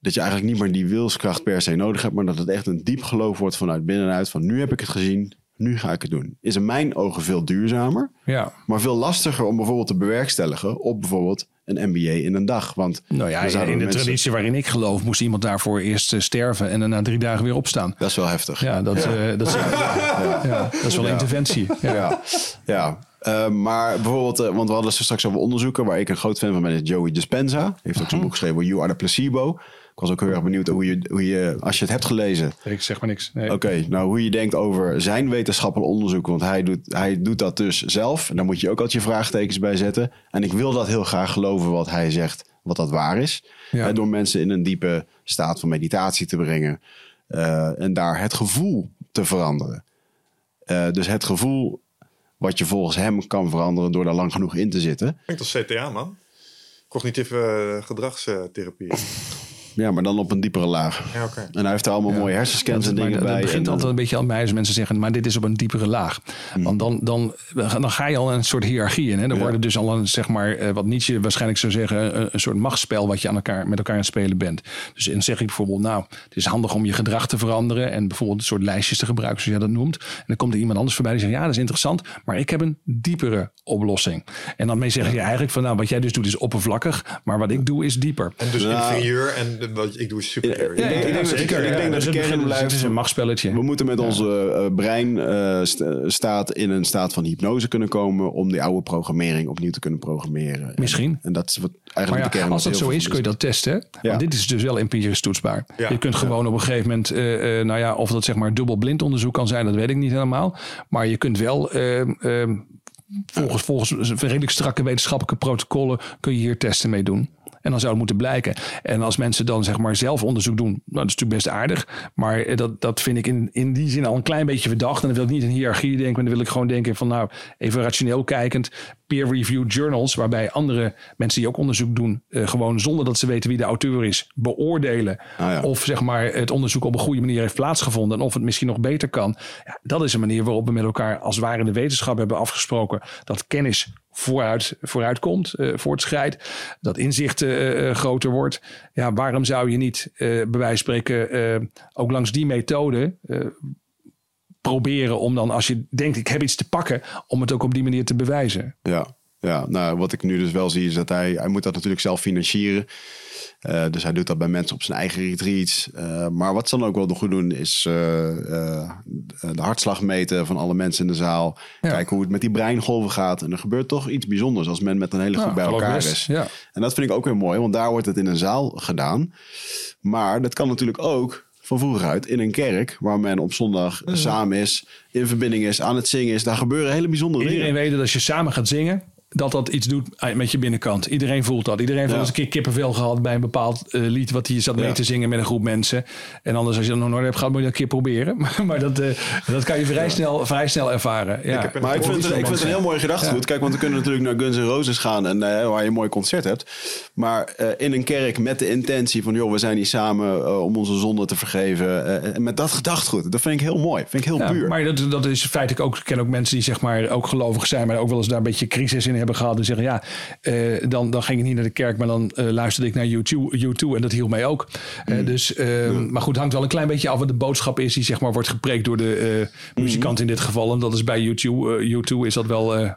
dat je eigenlijk niet meer die wilskracht per se nodig hebt, maar dat het echt een diep geloof wordt vanuit binnenuit van nu heb ik het gezien, nu ga ik het doen. Is in mijn ogen veel duurzamer, ja. maar veel lastiger om bijvoorbeeld te bewerkstelligen op bijvoorbeeld een MBA in een dag. Want nou ja, in de mensen... traditie waarin ik geloof, moest iemand daarvoor eerst uh, sterven en dan na drie dagen weer opstaan. Dat is wel heftig. Ja, dat, ja. Uh, dat, is, ja. ja. dat is wel interventie. Ja, ja. Uh, maar bijvoorbeeld, uh, want we hadden straks over onderzoeken waar ik een groot fan van ben, is Joey Dispenza. Hij heeft ook zo'n boek geschreven, You Are the Placebo. Ik was ook heel erg benieuwd hoe je, hoe je als je het hebt gelezen. Ik zeg maar niks. Nee. Oké, okay, nou hoe je denkt over zijn wetenschappelijk onderzoek. Want hij doet, hij doet dat dus zelf. En daar moet je ook altijd je vraagtekens bij zetten. En ik wil dat heel graag geloven wat hij zegt, wat dat waar is. Ja. Hè, door mensen in een diepe staat van meditatie te brengen. Uh, en daar het gevoel te veranderen. Uh, dus het gevoel wat je volgens hem kan veranderen door daar lang genoeg in te zitten. Klinkt als CTA, man. Cognitieve uh, gedragstherapie. Ja, maar dan op een diepere laag. Ja, okay. En hij heeft er allemaal ja. mooie hersenscans en dingen maar, bij. Het begint en, altijd een beetje aan mij als mensen zeggen, maar dit is op een diepere laag. Hmm. Want dan, dan, dan ga je al een soort hiërarchie in. Hè? Dan ja. worden dus al een, zeg maar, wat Nietzsche waarschijnlijk zou zeggen, een, een soort machtsspel wat je aan elkaar, met elkaar aan het spelen bent. Dus dan zeg ik bijvoorbeeld, nou, het is handig om je gedrag te veranderen en bijvoorbeeld een soort lijstjes te gebruiken, zoals jij dat noemt. En dan komt er iemand anders voorbij die zegt, ja, dat is interessant, maar ik heb een diepere oplossing. En dan mee zeg je eigenlijk van, nou, wat jij dus doet is oppervlakkig, maar wat ik doe is dieper. En dus Nou. inferieur en wat ik doe is superieur. Ja, ik denk dat- zeker. ik denk Ja, dat de het kern blijft- Het is een machtsspelletje. We moeten met onze eh, brein eh, in een staat van hypnose kunnen komen om die oude programmering opnieuw te kunnen programmeren. Misschien. En, en dat is wat Maar eigenlijk ja, de kern. als van dat zo is, kun je dat testen. Want dit is dus wel empirisch toetsbaar. Ja. Je kunt gewoon op een gegeven moment, eh, eh, nou ja, of dat zeg maar dubbelblind onderzoek kan zijn, dat weet ik niet helemaal. Maar je kunt wel ehm, ehm, volgens, volgens redelijk strakke wetenschappelijke protocollen kun je hier testen mee doen. En dan zou het moeten blijken. En als mensen dan zeg maar zelf onderzoek doen, nou, dat is natuurlijk best aardig. Maar eh, dat, dat vind ik in, in die zin al een klein beetje verdacht. En dan wil ik niet in hiërarchie denken, maar dan wil ik gewoon denken van nou, even rationeel kijkend. Peer-reviewed journals, waarbij andere mensen die ook onderzoek doen, eh, gewoon zonder dat ze weten wie de auteur is, beoordelen. Ah, ja. Of zeg maar het onderzoek op een goede manier heeft plaatsgevonden. En of het misschien nog beter kan. Ja, dat is een manier waarop we met elkaar als ware de wetenschap hebben afgesproken dat kennis vooruit, vooruit komt, eh, voortschrijdt. Dat inzicht eh, eh, groter wordt. Ja, waarom zou je niet eh, bij wijze van spreken ook langs die methode proberen om dan als je denkt ik heb iets te pakken, om het ook op die manier te bewijzen. Ja, ja, nou wat ik nu dus wel zie is dat hij, hij moet dat natuurlijk zelf financieren. Eh, dus hij doet dat bij mensen op zijn eigen retreats. Eh, maar wat ze dan ook wel goed doen is eh, de hartslag meten van alle mensen in de zaal. Ja. Kijken hoe het met die breingolven gaat. En er gebeurt toch iets bijzonders als men met een hele groep Ja, bij elkaar best. is. Ja. En dat vind ik ook weer mooi, want daar wordt het in een zaal gedaan. Maar dat kan natuurlijk ook van vroeger uit in een kerk waar men op zondag samen is, in verbinding is, aan het zingen is. Daar gebeuren hele bijzondere Iedereen dingen. weet dat als je samen gaat zingen, dat dat iets doet met je binnenkant. Iedereen voelt dat. Iedereen heeft Ja. wel eens een keer kippenvel gehad bij een bepaald eh, lied wat hij zat mee Ja. te zingen met een groep mensen. En anders als je dat nog nooit hebt gehad, moet je dat een keer proberen. Maar, maar dat, eh, dat kan je vrij, snel, vrij snel ervaren. Ja. een- Maar ik vind, het, ik vind het een heel mooi gedachtegoed. Kijk, want we kunnen natuurlijk naar Guns N' Roses gaan en eh, waar je een mooi concert hebt. Maar eh, in een kerk met de intentie van, joh, we zijn hier samen eh, om onze zonde te vergeven. eh, en met dat gedachtegoed. Dat vind ik heel mooi. Vind ik heel Ja, puur. maar dat, dat is feitelijk ook. Ik ken ook mensen die zeg maar ook gelovig zijn, maar ook wel eens daar een beetje crisis in hebben gehad. En zeggen ja, eh, dan, dan ging ik niet naar de kerk, maar dan eh, luisterde ik naar YouTube, YouTube en dat hielp mij ook. Eh, dus, eh, Maar goed, hangt wel een klein beetje af wat de boodschap is die zeg maar wordt gepreekt door de eh, muzikant in dit geval. En dat is bij YouTube, YouTube is dat wel. eh,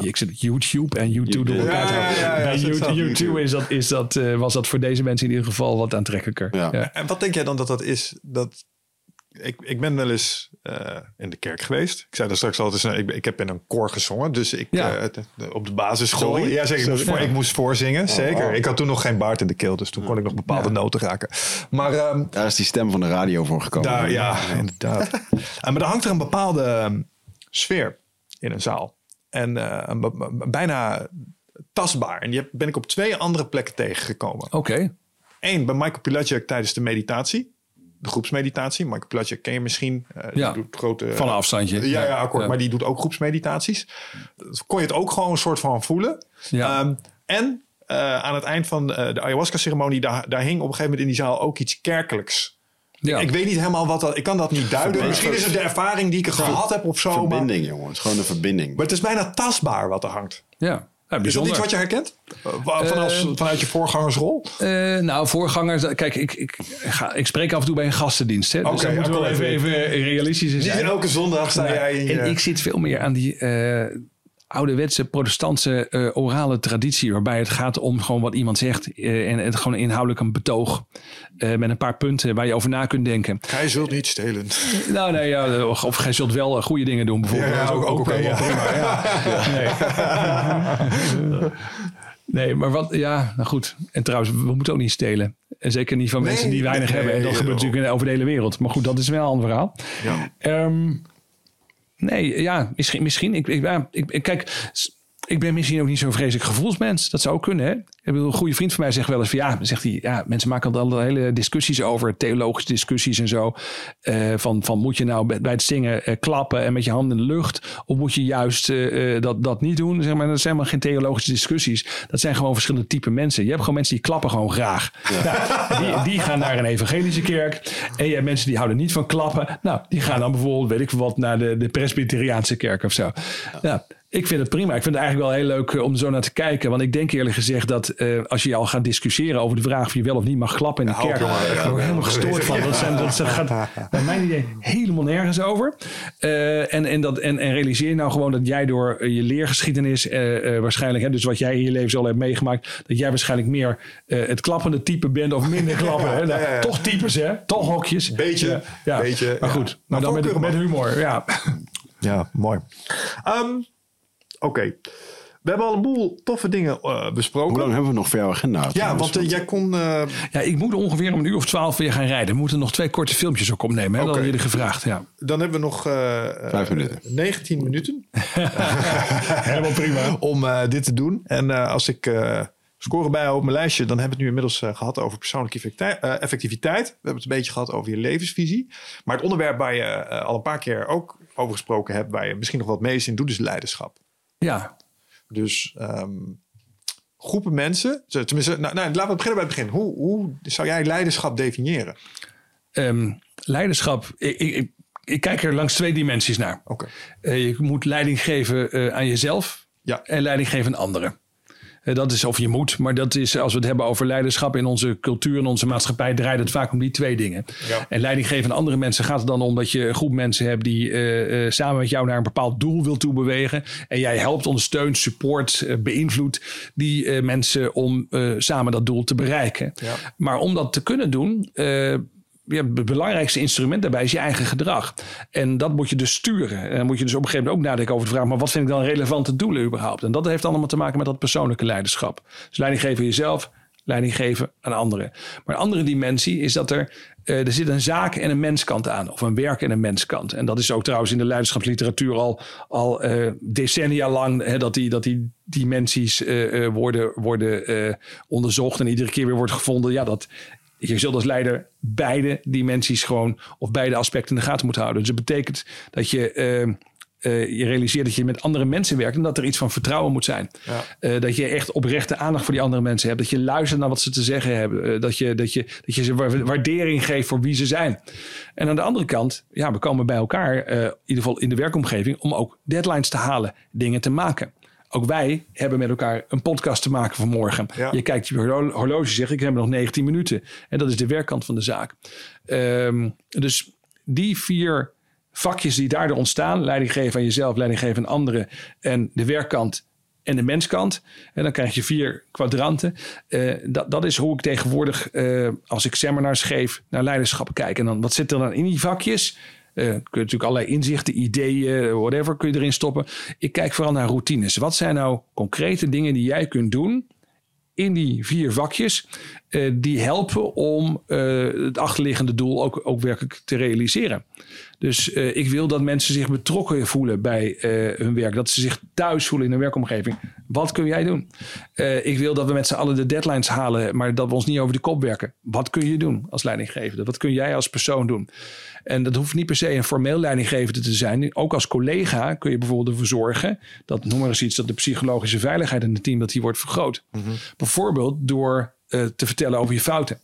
Ik zit YouTube en YouTube door elkaar Ja, ja, Bij YouTube, is dat, is dat, was dat voor deze mensen in ieder geval wat aantrekkelijker. Ja. Ja. En wat denk jij dan dat dat is? Dat, ik, ik ben wel eens eh, in de kerk geweest. Ik zei dat straks al, eh, ik, ik heb in een koor gezongen. Dus ik Ja. eh, op de basisschool. Sorry? Ja, zeker. Ik moest, voor, ik moest voorzingen, zeker. oh. Ik had toen nog geen baard in de keel, dus toen kon ik nog bepaalde noten raken. Maar ehm, Daar is die stem van de radio voor gekomen. daar, ja, inderdaad. En maar dan hangt er een bepaalde ehm, sfeer in een zaal. En eh, een bijna tastbaar. En die heb- ben ik op twee andere plekken tegengekomen. Oké. Eén, bij Michael Pilatschek tijdens de meditatie. De groepsmeditatie. Michael Pilatschek ken je misschien. Eh, die Ja, doet grote, van een afstandje. Ja, ja, akkoord. Ja. Maar die doet ook groepsmeditaties. Kon je het ook gewoon een soort van voelen. Ja. Ehm, en eh, aan het eind van eh, de ayahuasca-ceremonie... Daar, daar hing op een gegeven moment in die zaal ook iets kerkelijks. Ja. Ik weet niet helemaal wat dat... Ik kan dat niet duiden. Misschien is het de ervaring die ik gehad heb of zo. Verbinding, jongen. Het is gewoon een verbinding. maar het is bijna tastbaar wat er hangt. ja. Ja, Is dat iets wat je herkent? Eh, Van als, vanuit je voorgangersrol? Eh, nou, voorgangers. Kijk, ik, ik, ga, ik spreek af en toe bij een gastendienst. Hè, dus Oké, dan moeten we wel even, even realistisch in Niet zijn. elke zondag sta Nou, jij in je... En ik zit veel meer aan die eh, ouderwetse protestantse eh, orale traditie. Waarbij het gaat om gewoon wat iemand zegt. eh, en het gewoon inhoudelijk een betoog. eh, met een paar punten waar je over na kunt denken. Gij zult niet stelen. Nou, nee, ja, of, of gij zult wel goede dingen doen, bijvoorbeeld. Ja, ja, ook- ook ja. prima. Ja. Nee. nee, maar wat, ja, nou goed. En trouwens, we moeten ook niet stelen. En zeker niet van Nee, mensen die weinig nee, hebben. En dat nee, gebeurt natuurlijk over de hele wereld. Maar goed, dat is wel een ander verhaal. Ja. Ehm, nee, ja, misschien. misschien ik, ik, ja, ik, kijk, ik ben misschien ook niet zo'n vreselijk gevoelsmens. Dat zou ook kunnen, hè? Ik bedoel, een goede vriend van mij zegt wel eens van ja, zegt hij, ja, mensen maken al hele discussies over, theologische discussies en zo. Eh, van, van moet je nou bij het zingen eh, klappen en met je handen in de lucht, of moet je juist eh, dat, dat niet doen? Zeg maar, dat zijn helemaal geen theologische discussies. Dat zijn gewoon verschillende typen mensen. Je hebt gewoon mensen die klappen gewoon graag. Nou, die, die gaan naar een evangelische kerk. En je hebt mensen die houden niet van klappen. Nou, die gaan dan bijvoorbeeld, weet ik veel wat, naar de, de Presbyteriaanse kerk of zo. Ja. Ik vind het prima. Ik vind het eigenlijk wel heel leuk eh, om er zo naar te kijken. Want ik denk eerlijk gezegd dat eh, als je al gaat discussiëren over de vraag of je wel of niet mag klappen in de kerk. daar word ik helemaal gestoord van. Dat, zijn, dat gaat bij mijn idee helemaal nergens over. Eh, en, en, dat, en, en realiseer nou gewoon dat jij door je leergeschiedenis waarschijnlijk, hè, dus wat jij in je leven zo al hebt meegemaakt, dat jij waarschijnlijk meer het klappende type bent of minder klappen. Hè? Nou, ja. Toch types, hè? Toch hokjes. Beetje, Ja, beetje, Maar goed, maar Maar dan met, met humor. Ja. Ja, mooi. Ehm, Oké. We hebben al een boel toffe dingen eh, besproken. Hoe lang hebben we nog voor jouw agenda? Ja, want eh, jij kon... eh, ja, ik moet ongeveer om een uur of twaalf weer gaan rijden. We moeten nog twee korte filmpjes ook opnemen. Hè? Dat hadden jullie gevraagd. Ja. dan hebben we nog Vijf minuten. 19 minuten Helemaal prima. om eh, dit te doen. En eh, als ik eh, scoren bij op mijn lijstje. Dan hebben we het nu inmiddels uh, gehad over persoonlijke effectiviteit. We hebben het een beetje gehad over je levensvisie. Maar het onderwerp waar je al een paar keer ook over gesproken hebt, waar je misschien nog wat mee is in doet, is leiderschap. Ja. Dus ehm, groepen mensen, tenminste, nou, nou, laten we beginnen bij het begin. Hoe, hoe zou jij leiderschap definiëren? Ehm, leiderschap, ik, ik, ik, kijk er langs twee dimensies naar. Oké. Eh, je moet leiding geven uh, aan jezelf ja. en leiding geven aan anderen. Uh, dat is of je moet, maar dat is als we het hebben over leiderschap in onze cultuur en onze maatschappij, draait het vaak om die twee dingen. Ja. En leiding geven aan andere mensen gaat het dan om dat je een groep mensen hebt die samen met jou naar een bepaald doel wil toe bewegen. En jij helpt, ondersteunt, support, beïnvloedt die mensen om samen dat doel te bereiken. Ja. Maar om dat te kunnen doen, ja, het belangrijkste instrument daarbij is je eigen gedrag. En dat moet je dus sturen. En dan moet je dus op een gegeven moment ook nadenken over de vraag: maar wat vind ik dan relevante doelen überhaupt? En dat heeft allemaal te maken met dat persoonlijke leiderschap. Dus leiding geven jezelf, leiding geven aan anderen. Maar een andere dimensie is dat er, uh, er zit een zaak en een menskant aan, of een werk en een menskant. En dat is ook trouwens in de leiderschapsliteratuur al, al uh, decennia lang, hè, dat die, dat die dimensies uh, worden, worden onderzocht en iedere keer weer wordt gevonden. Ja, dat je zult als leider beide dimensies gewoon of beide aspecten in de gaten moeten houden. Dus dat betekent dat je uh, uh, je realiseert dat je met andere mensen werkt en dat er iets van vertrouwen moet zijn. Ja. Uh, dat je echt oprechte aandacht voor die andere mensen hebt. Dat je luistert naar wat ze te zeggen hebben. dat, je, dat, je, dat je ze waardering geeft voor wie ze zijn. En aan de andere kant, ja, we komen bij elkaar, in ieder geval in de werkomgeving, om ook deadlines te halen, dingen te maken. Ook wij hebben met elkaar een podcast te maken vanmorgen. Ja. Je kijkt je horloge, zegt ik heb nog 19 minuten. En dat is de werkkant van de zaak. Um, dus die vier vakjes die daardoor ontstaan, leiding geven aan jezelf, leiding geven aan anderen en de werkkant en de menskant. En dan krijg je vier kwadranten. Uh, dat, dat is hoe ik tegenwoordig, uh, als ik seminars geef, naar leiderschap kijk. En dan wat zit er dan in die vakjes? Uh, kun je natuurlijk allerlei inzichten, ideeën, whatever kun je erin stoppen. Ik kijk vooral naar routines. Wat zijn nou concrete dingen die jij kunt doen in die vier vakjes, uh, die helpen om uh, het achterliggende doel ook, ook werkelijk te realiseren. Dus uh, ik wil dat mensen zich betrokken voelen bij hun werk, dat ze zich thuis voelen in een werkomgeving. Wat kun jij doen? ik wil dat we met z'n allen de deadlines halen, maar dat we ons niet over de kop werken. Wat kun je doen als leidinggevende? Wat kun jij als persoon doen? En dat hoeft niet per se een formeel leidinggevende te zijn. Ook als collega kun je bijvoorbeeld ervoor zorgen dat, noem maar eens iets, dat de psychologische veiligheid in het team dat die wordt vergroot. Mhm. Bijvoorbeeld door te vertellen over je fouten.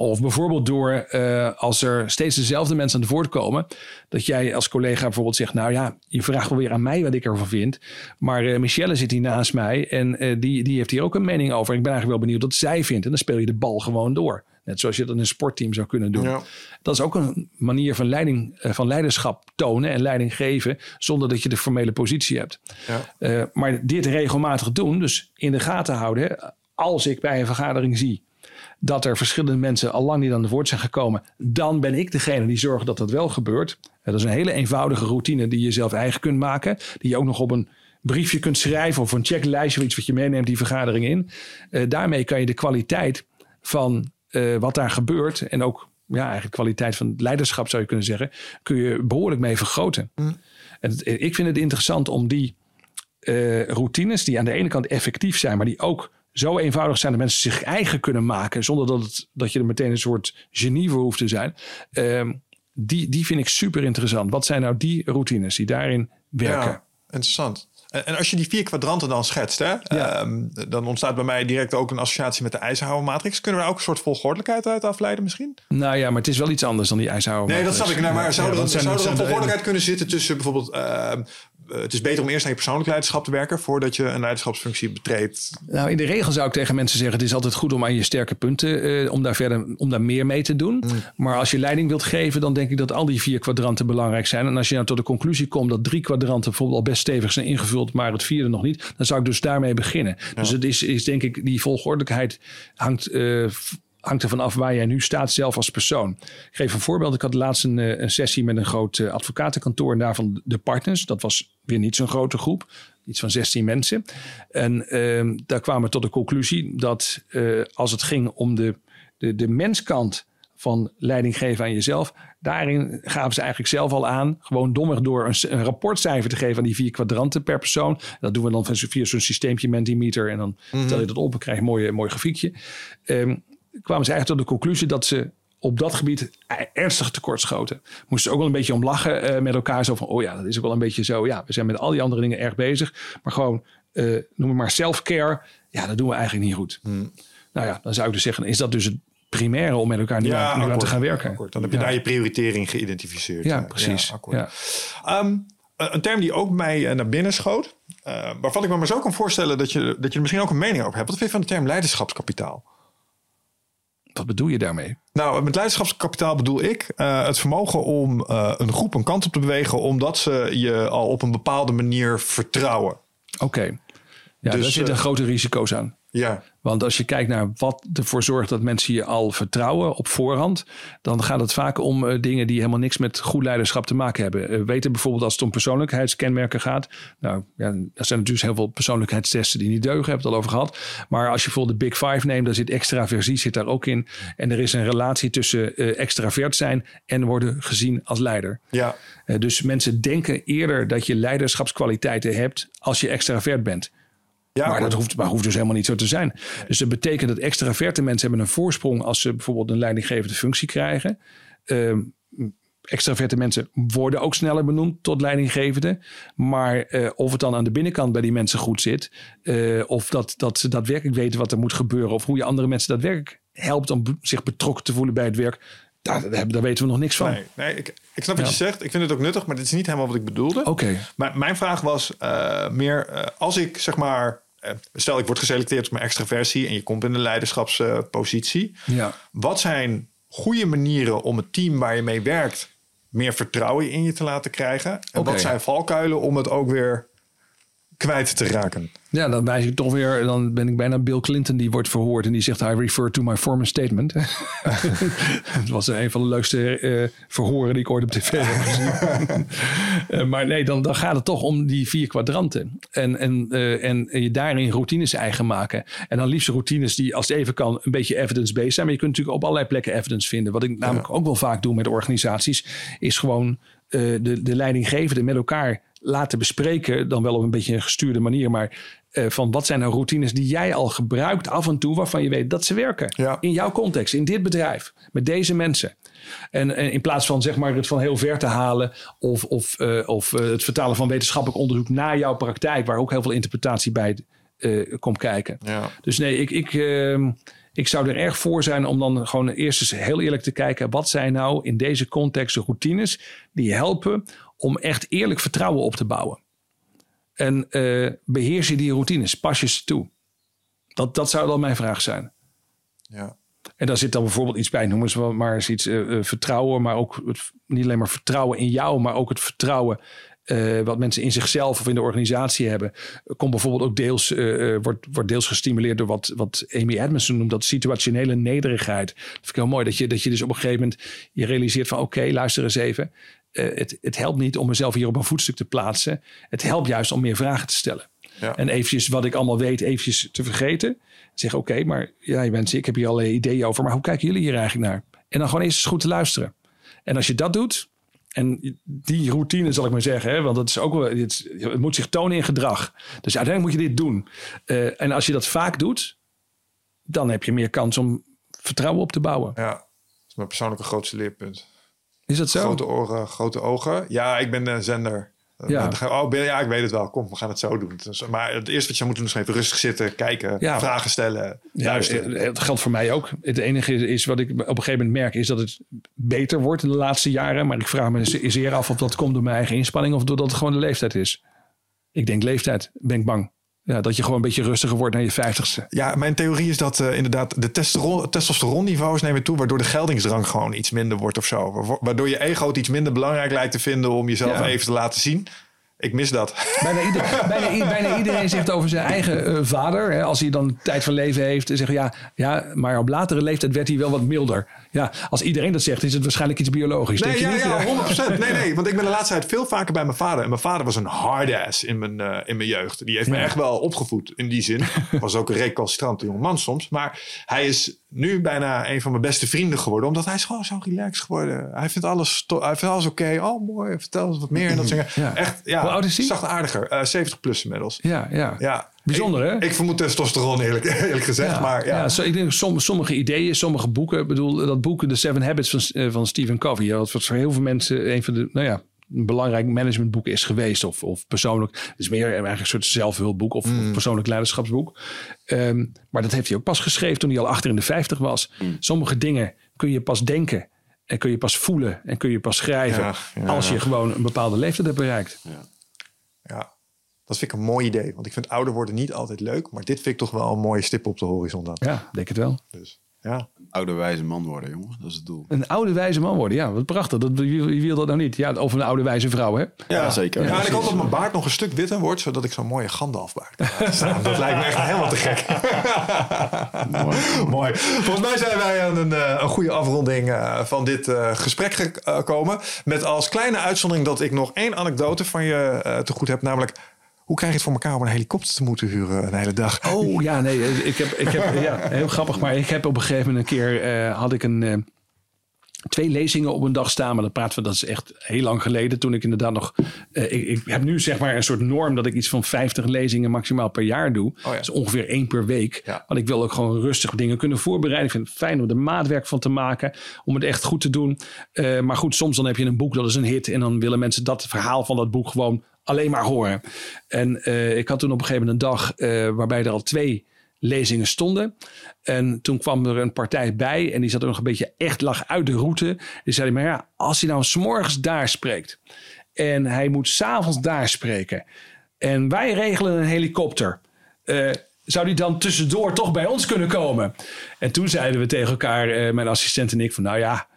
Of bijvoorbeeld door, uh, als er steeds dezelfde mensen aan het woord komen, dat jij als collega bijvoorbeeld zegt, nou ja, je vraagt wel weer aan mij wat ik ervan vind. Maar uh, Michelle zit hier naast mij en uh, die, die heeft hier ook een mening over. Ik ben eigenlijk wel benieuwd wat zij vindt. En dan speel je de bal gewoon door. Net zoals je dat in een sportteam zou kunnen doen. Ja. Dat is ook een manier van, leiding, van leiderschap tonen en leiding geven, zonder dat je de formele positie hebt. Ja. maar dit regelmatig doen, dus in de gaten houden, als ik bij een vergadering zie dat er verschillende mensen al lang niet aan het woord zijn gekomen, dan ben ik degene die zorgt dat dat wel gebeurt. Dat is een hele eenvoudige routine die je zelf eigen kunt maken, die je ook nog op een briefje kunt schrijven of een checklijstje of iets wat je meeneemt die vergadering in. Uh, daarmee kan je de kwaliteit van uh, wat daar gebeurt en ook ja, eigenlijk kwaliteit van leiderschap zou je kunnen zeggen, kun je behoorlijk mee vergroten. Mm. En het, ik vind het interessant om die uh, routines, die aan de ene kant effectief zijn, maar die ook zo eenvoudig zijn dat mensen zich eigen kunnen maken. zonder dat, het, dat je er meteen een soort genie voor hoeft te zijn. Uh, die, die vind ik super interessant. Wat zijn nou die routines die daarin werken? Ja, interessant. En, en als je die vier kwadranten dan schetst, hè, ja. um, dan ontstaat bij mij direct ook een associatie met de Eisenhower-matrix. Kunnen we daar ook een soort volgordelijkheid uit afleiden misschien? Nou ja, maar het is wel iets anders dan die Eisenhower-matrix. Nee, dat snap ik. Nou, maar zou er, ja, zou er een volgordelijkheid kunnen zitten tussen bijvoorbeeld... Uh, het is beter om eerst aan je persoonlijk leiderschap te werken voordat je een leiderschapsfunctie betreedt. Nou, in de regel zou ik tegen mensen zeggen: het is altijd goed om aan je sterke punten, uh, om daar verder, om daar meer mee te doen. Mm. Maar als je leiding wilt geven, dan denk ik dat al die vier kwadranten belangrijk zijn. En als je nou tot de conclusie komt dat drie kwadranten bijvoorbeeld al best stevig zijn ingevuld, maar het vierde nog niet, dan zou ik dus daarmee beginnen. Ja. Dus het is, is denk ik, die volgordelijkheid hangt. Uh, hangt ervan af waar jij nu staat zelf als persoon. Ik geef een voorbeeld. Ik had laatst een, een sessie met een groot uh, advocatenkantoor en daarvan de partners. Dat was weer niet zo'n grote groep. Iets van 16 mensen. En uh, daar kwamen we tot de conclusie dat uh, als het ging om de, de, de menskant van leiding geven aan jezelf. Daarin gaven ze eigenlijk zelf al aan, gewoon dommig door een, een rapportcijfer te geven aan die vier kwadranten per persoon. Dat doen we dan via zo'n systeempje Mentimeter en dan Mhm. stel je dat op en krijg je een mooi, mooi grafiekje. Ehm, kwamen ze eigenlijk tot de conclusie dat ze op dat gebied ernstig tekortschoten. Moesten ze ook wel een beetje om lachen eh, met elkaar. Zo van, oh ja, dat is ook wel een beetje zo. Ja, we zijn met al die andere dingen erg bezig. Maar gewoon, eh, noem het maar self-care. Ja, dat doen we eigenlijk niet goed. Nou ja, dan zou ik dus zeggen, is dat dus het primaire om met elkaar nu, aan, te gaan werken. akkoord. Dan heb je Ja. daar je prioritering geïdentificeerd. Ja, Eh, precies. Ja. Ehm, een term die ook mij naar binnen schoot. waarvan ik me maar zo kan voorstellen dat je, dat je er misschien ook een mening over hebt. Wat vind je van de term leiderschapskapitaal? Wat bedoel je daarmee? Nou, met leiderschapskapitaal bedoel ik eh, het vermogen om eh, een groep een kant op te bewegen, omdat ze je al op een bepaalde manier vertrouwen. Oké. Ja, Dus, daar zitten eh, grote risico's aan. Ja, Want als je kijkt naar wat ervoor zorgt dat mensen je al vertrouwen op voorhand, dan gaat het vaak om eh, dingen die helemaal niks met goed leiderschap te maken hebben. Eh, weten bijvoorbeeld als het om persoonlijkheidskenmerken gaat. Nou, ja, er zijn natuurlijk heel veel persoonlijkheidstesten die niet deugen, hebben het al over gehad. Maar als je bijvoorbeeld de Big Five neemt, dan zit extraversie zit daar ook in. En er is een relatie tussen eh, extravert zijn en worden gezien als leider. ja, dus mensen denken eerder dat je leiderschapskwaliteiten hebt als je extravert bent. Ja Maar dat hoeft, maar hoeft dus helemaal niet zo te zijn. Dus dat betekent dat extraverte mensen hebben een voorsprong als ze bijvoorbeeld een leidinggevende functie krijgen. Ehm, extraverte mensen worden ook sneller benoemd tot leidinggevende. Maar eh, of het dan aan de binnenkant bij die mensen goed zit, eh, of dat, dat ze daadwerkelijk weten wat er moet gebeuren, of hoe je andere mensen daadwerkelijk helpt om zich betrokken te voelen bij het werk, daar, daar, daar weten we nog niks van. Nee, nee ik, ik snap wat Ja. je zegt. Ik vind het ook nuttig, maar dit is niet helemaal wat ik bedoelde. Oké. Maar mijn vraag was eh, meer, eh, als ik zeg maar, eh, stel ik word geselecteerd op mijn extraversie en je komt in een leiderschapspositie. Ja. wat zijn goede manieren om het team waar je mee werkt meer vertrouwen in je te laten krijgen? En wat zijn valkuilen om het ook weer kwijt te raken? Ja, dan wijs ik toch weer, dan ben ik bijna Bill Clinton die wordt verhoord en die zegt: I refer to my former statement. Het was een van de leukste eh, verhoren die ik ooit op tv heb gezien. Eh, maar nee, dan, dan gaat het toch om die vier kwadranten. En, en, eh, en je daarin routines eigen maken. En dan liefst routines die, als het even kan, een beetje evidence-based zijn. Maar je kunt natuurlijk op allerlei plekken evidence vinden. Wat ik namelijk ook wel vaak doe met organisaties, is gewoon de, de leidinggevende met elkaar laten bespreken. Dan wel op een beetje een gestuurde manier. Maar eh, van wat zijn nou routines die jij al gebruikt af en toe, waarvan je weet dat ze werken. Ja. In jouw context, in dit bedrijf, met deze mensen. En, en in plaats van zeg maar het van heel ver te halen of, of, eh, of eh, het vertalen van wetenschappelijk onderzoek naar jouw praktijk, waar ook heel veel interpretatie bij eh, komt kijken. Ja. Dus nee, ik, ik, ehm, ik zou er erg voor zijn om dan gewoon eerst eens heel eerlijk te kijken. Wat zijn nou in deze context de routines die helpen om echt eerlijk vertrouwen op te bouwen? En eh, beheers je die routines? Pas je ze toe? Dat, dat zou dan mijn vraag zijn. Ja. En daar zit dan bijvoorbeeld iets bij, noemen ze maar eens iets eh, eh, vertrouwen, maar ook het, niet alleen maar vertrouwen in jou, maar ook het vertrouwen wat mensen in zichzelf of in de organisatie hebben. Komt bijvoorbeeld ook deels, wordt, wordt deels gestimuleerd door wat, wat Amy Edmondson noemt, dat situationele nederigheid. Dat vind ik heel mooi, dat je, dat je dus op een gegeven moment je realiseert van oké, luister eens even. Eh, het, het helpt niet om mezelf hier op een voetstuk te plaatsen. Het helpt juist om meer vragen te stellen. Ja. En eventjes wat ik allemaal weet, eventjes te vergeten. Zeg oké, maar ja, mensen, ik heb hier allerlei ideeën over. Maar hoe kijken jullie hier eigenlijk naar? En dan gewoon eens eens goed te luisteren. En als je dat doet, en die routine zal ik maar zeggen, hè, want dat is ook wel, het, het moet zich tonen in gedrag. Dus uiteindelijk moet je dit doen. Eh, en als je dat vaak doet, dan heb je meer kans om vertrouwen op te bouwen. ja, dat is mijn persoonlijke grootste leerpunt. Is dat zo? Grote oren, grote ogen. Ja, ik ben een zender. Ja. Ga je, Oh, ben, ja, ik weet het wel. Kom, we gaan het zo doen. Dus, maar het eerste wat je moet doen is even rustig zitten, kijken, Ja. vragen stellen, Ja, luisteren. eh, het geldt voor mij ook. Het enige is, is wat ik op een gegeven moment merk, is dat het beter wordt in de laatste jaren. Maar ik vraag me ze- zeer af of dat komt door mijn eigen inspanning of doordat het gewoon de leeftijd is. Ik denk leeftijd, ben ik bang. Ja, dat je gewoon een beetje rustiger wordt naar je vijftigste. Ja, mijn theorie is dat eh, inderdaad de testosteron, testosteronniveaus nemen toe, waardoor de geldingsdrang gewoon iets minder wordt of zo. Wa- Waardoor je ego het iets minder belangrijk lijkt te vinden om jezelf Ja. even te laten zien. Ik mis dat. Bijna, ieder- bijna, iedereen zegt over zijn eigen eh, vader. Hè, als hij dan tijd van leven heeft. Zeggen ja, ja, maar op latere leeftijd werd hij wel wat milder. Ja, als iedereen dat zegt, is het waarschijnlijk iets biologisch. Nee, denk je ja, ja, 100%. Nee, nee, want ik ben de laatste tijd veel vaker bij mijn vader. En mijn vader was een hard ass in mijn, eh, in mijn jeugd. Die heeft me echt wel opgevoed in die zin. Was ook een recalcitrante jongeman soms. Maar hij is nu bijna een van mijn beste vrienden geworden. Omdat hij is gewoon zo relaxed geworden. Hij vindt alles, hij vindt alles oké. Oh, mooi. Vertel eens wat meer. En dat soort. Ja. Echt, ja. Hoe oud is hij? Zachtaardiger. Eh 70 plus inmiddels. Ja, ja. Ja. Bijzonder, hè? Ik vermoed testosteron eerlijk, eerlijk gezegd. maar ja. zo, ik denk som, sommige ideeën, sommige boeken. Ik bedoel, dat boek The Seven Habits van, eh, van Stephen Covey. ja, Wat voor heel veel mensen een van de, nou ja, een belangrijk managementboek is geweest. Of, of persoonlijk. Het is meer eigenlijk een soort zelfhulpboek of, of persoonlijk leiderschapsboek. Ehm, maar dat heeft hij ook pas geschreven toen hij al achter in de 50 was. Sommige dingen kun je pas denken. En kun je pas voelen. En kun je pas schrijven. Ja, ja, als je ja. gewoon een bepaalde leeftijd hebt bereikt. ja. Dat vind ik een mooi idee. Want ik vind ouder worden niet altijd leuk. Maar dit vind ik toch wel een mooie stip op de horizon. Dan. Ja, denk het wel. Dus, ja. Oude wijze man worden, jongen. Dat is het doel. Een oude wijze man worden. Ja, wat prachtig. Dat, wie, wie wil dat nou niet? Ja, of een oude wijze vrouw, hè? Ja, zeker. Ja, en ik hoop dat mijn baard nog een stuk witter wordt, zodat ik zo'n mooie Gandalfbaard kan staan. Dat lijkt me echt helemaal te gek. Mooi. Volgens mij zijn wij aan een, eh, een goede afronding eh, van dit eh, gesprek gekomen. Met als kleine uitzondering dat ik nog één anekdote van je eh, te goed heb. Namelijk, hoe krijg je het voor elkaar om een helikopter te moeten huren een hele dag? Oh ja, nee, ik heb, ik heb ja, heel grappig, maar ik heb op een gegeven moment een keer eh, had ik een eh, twee lezingen op een dag staan, maar dat praten we dat is echt heel lang geleden. Toen ik inderdaad nog, eh, ik, ik heb nu zeg maar een soort norm dat ik iets van 50 lezingen maximaal per jaar doe. ja. Dat is ongeveer één per week. Ja. Want ik wil ook gewoon rustig dingen kunnen voorbereiden. Ik vind het fijn om er maatwerk van te maken, om het echt goed te doen. Eh, maar goed, soms dan heb je een boek dat is een hit en dan willen mensen dat verhaal van dat boek gewoon alleen maar horen. En eh, ik had toen op een gegeven moment een dag eh, waarbij er al twee lezingen stonden. En toen kwam er een partij bij en die zat er nog een beetje echt lag uit de route. Die zei, maar ja, als hij nou s'morgens daar spreekt en hij moet s'avonds daar spreken en wij regelen een helikopter. eh, zou die dan tussendoor toch bij ons kunnen komen? En toen zeiden we tegen elkaar, mijn assistent en ik, van nou ja,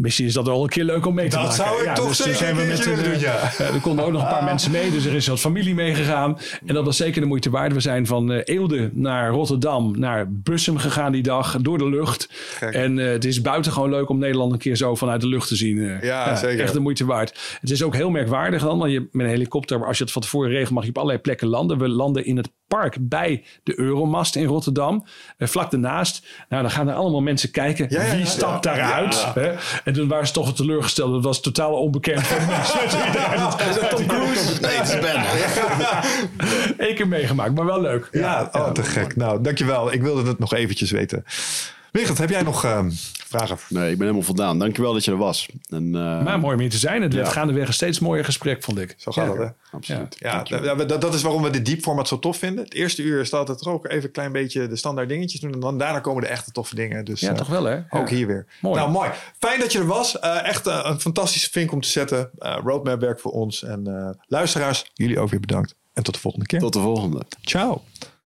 misschien is dat wel een keer leuk om mee te Dat maken. zou ik toch toen zeker zijn we met een, doen, ja. eh, er konden ook nog een paar mensen mee, dus er is wat familie meegegaan. En dat was zeker de moeite waard. We zijn van eh, Eelde naar Rotterdam, naar Bussum gegaan die dag, door de lucht. Gek. En eh, het is buitengewoon leuk om Nederland een keer zo vanuit de lucht te zien. eh. Ja, zeker. Echt de moeite waard. Het is ook heel merkwaardig dan, want je met een helikopter, als je het van tevoren regelt, mag je op allerlei plekken landen. We landen in het park bij de Euromast in Rotterdam, eh, vlak ernaast. Nou, dan gaan er allemaal mensen kijken. Ja, Wie ja, stapt ja. daaruit? Hè? En toen waren ze toch teleurgesteld. Het was totaal onbekend. Tom Cruise. Nee, het is Ben. Eén keer meegemaakt, maar wel leuk. Ja, oh, te gek. Nou, dankjewel. Ik wilde het nog eventjes weten. Wigert, heb jij nog ehm, vragen? Nee, ik ben helemaal voldaan. Dankjewel dat je er was. En, eh, Maar mooi om hier te zijn. Het werd Ja. gaandeweg een steeds mooier gesprek, vond ik. Zo gaat Ja. het, hè? Absoluut. Ja, dat, dat- dat is waarom we de deep format zo tof vinden. Het eerste uur is altijd toch ook even een klein beetje de standaard dingetjes doen. En dan daarna komen de echte toffe dingen. Dus, Ja, eh, toch wel, hè? Ook Ja. hier weer. Mooi. Nou, mooi. Fijn dat je er was. Eh, echt een fantastische vink om te zetten. Eh roadmap werk voor ons. En eh, luisteraars, jullie ook weer bedankt. En tot de volgende keer. Tot de volgende. Ciao.